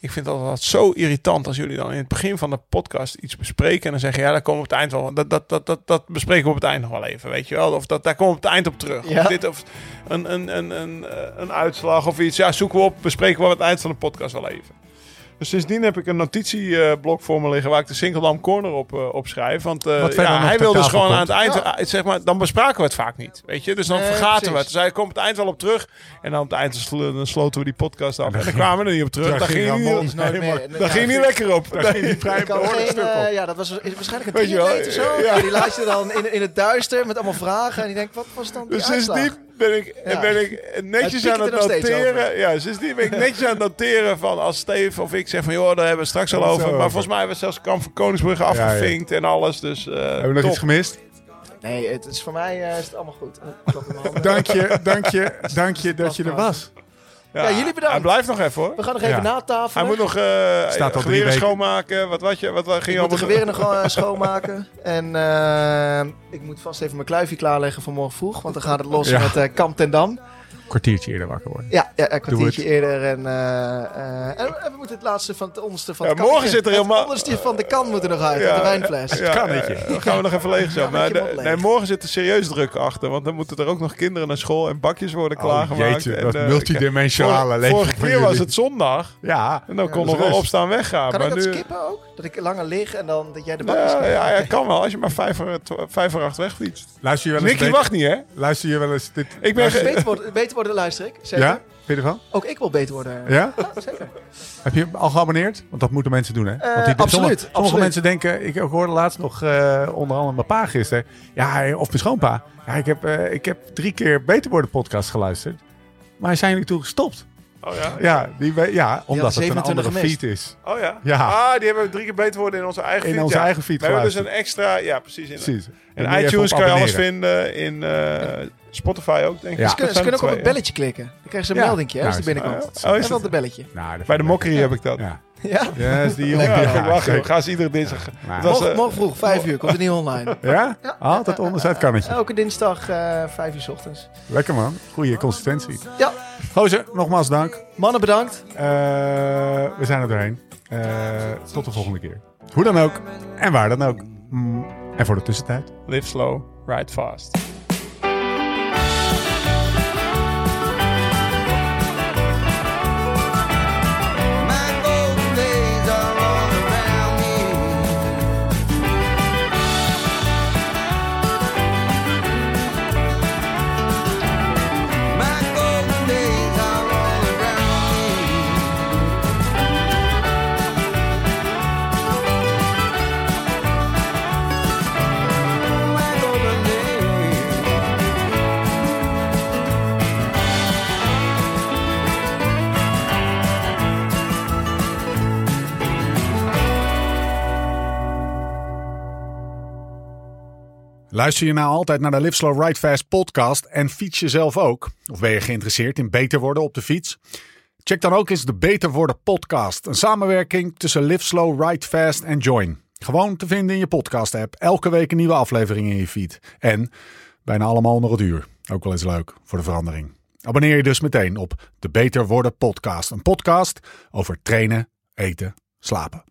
ik vind dat altijd zo irritant als jullie dan in het begin van de podcast iets bespreken. En dan zeggen, ja, daar komen we op het eind wel. Dat, dat, dat, dat, dat bespreken we op het eind nog wel even, weet je wel. Of dat, daar komen we op het eind op terug. Ja. Of dit of een, een, een, een, een uitslag of iets. Ja, zoeken we op, bespreken we op het eind van de podcast wel even. Dus sindsdien heb ik een notitieblok voor me liggen waar ik de Singeldam Corner op uh, opschrijf. Want uh, Wat verder ja, nog hij ter wil dus gewoon aan het eind, uh, zeg maar, dan bespraken we het vaak niet. Weet je, dus dan Nee, vergaten we het. Dus hij komt op het eind wel op terug. En dan op het eind sl- dan sloten we die podcast af. En dan kwamen we er niet op terug. Daar ging Ramon niet, dan ging niet lekker op. Daar ging hij vrij behoorlijk stuk eh, op. ja, dat was waarschijnlijk een triatleet of zo. Die laat je dan in, in het duister met allemaal vragen. En die denkt, wat was dan die Dus sindsdien ben ik, Ja. ben ik netjes aan het er noteren. Ja, sindsdien ben ik (laughs) netjes aan het noteren van als Steve of ik zeg van joh, daar hebben we het straks al over. Maar volgens mij hebben we zelfs Kamp van Koningsbrugge afgevinkt en alles. Dus eh Hebben we nog top. iets gemist? Nee, het is voor mij eh, is het allemaal goed. (laughs) Dank je, dank je, (laughs) dank je dat je er was. Ja, jullie bedankt. Hij blijft nog even hoor. We gaan nog even Ja. na tafel. Hij moet nog eh Staat al drie geweren schoonmaken. Wat, wat, je, wat, wat ging Ik je moet de geweren nog gewoon eh, (laughs) schoonmaken. En eh, ik moet vast even mijn kluifje klaarleggen voor morgen vroeg. Want dan gaat het los Ja. met eh Kamp ten Dam. Kwartiertje eerder wakker worden. Ja, ja een kwartiertje het. eerder. En, eh, eh, en we- en we moeten het laatste van het onderste van Ja, het kan- morgen zit er helemaal- Het onderste van de kan moet er nog uit, de wijnfles. Ja, kannetje. eh, dan gaan we nog even leeg. Ja, Maar de- nee, morgen zit er serieus druk achter. Want dan moeten er ook nog kinderen naar school en bakjes worden Oh, klaargemaakt. jeetje, en, dat eh, multidimensionale leven Vorige keer was het zondag. Ja, En dan kon nog wel opstaan weggaan. Kan ik maar dat nu, skippen ook? Dat ik langer lig en dan dat jij de bakjes ja, ja, ja, (laughs) kan wel. Als je maar vijf voor, vijf voor acht wegfietst. Luister je wel eens Nicky beter- wacht niet, hè? Luister je wel eens dit? Ik ben... Beter worden, beter worden luister ik. Zeker. Ja? Vind je ervan? Ook ik wil beter worden. Ja? (laughs) Zeker. Heb je al geabonneerd? Want dat moeten mensen doen, hè? Want absoluut, Sommige, sommige absoluut. mensen denken... Ik hoorde laatst nog eh, onder andere mijn pa gisteren. Ja, of mijn schoonpa. Ja, ik heb, eh, ik heb drie keer Beter Worden podcast geluisterd. Maar zijn jullie toen gestopt? Oh ja? Ja, die, we- ja omdat het een 27 andere gemist. feed is. Oh ja? Ja. Ah, die hebben we drie keer beter worden in onze eigen In feed. onze ja. eigen feed We hebben dus een extra... Ja, precies. In, Precies. je iTunes kan je alles vinden. In eh, Spotify ook, denk ik. Ja. Ze kunnen, ze kunnen ook op het belletje klikken. Dan krijgen ze een Ja. meldingje hè, als Nou, die is- binnenkomt. Oh, is en dat- dan het belletje. Nou, Bij de mokkerie heb ik dat. Ja. Ja? Ja, is die Ja, jongen. ja, ik wacht, ik ga ze iedere dinsdag. Morgen, eh, morgen vroeg, 5 uur, komt het niet online. (laughs) Ja? Altijd onderzijds kannetje. Elke dinsdag, eh 5 uur 's ochtends. Lekker man. Goede consistentie. Ja, Gozer, nogmaals dank. mannen bedankt. Eh, we zijn er doorheen. Eh, tot de volgende keer. Hoe dan ook. En waar dan ook. Mm, en voor de tussentijd. Live slow, ride fast. Luister je nou altijd naar de Live Slow Ride Fast podcast en fiets je zelf ook? Of ben je geïnteresseerd in beter worden op de fiets? Check dan ook eens de Beter Worden podcast. Een samenwerking tussen Live Slow Ride Fast en Join. Gewoon te vinden in je podcast app. Elke week een nieuwe aflevering in je feed. En bijna allemaal onder het uur. Ook wel eens leuk voor de verandering. Abonneer je dus meteen op de Beter Worden podcast. Een podcast over trainen, eten, slapen.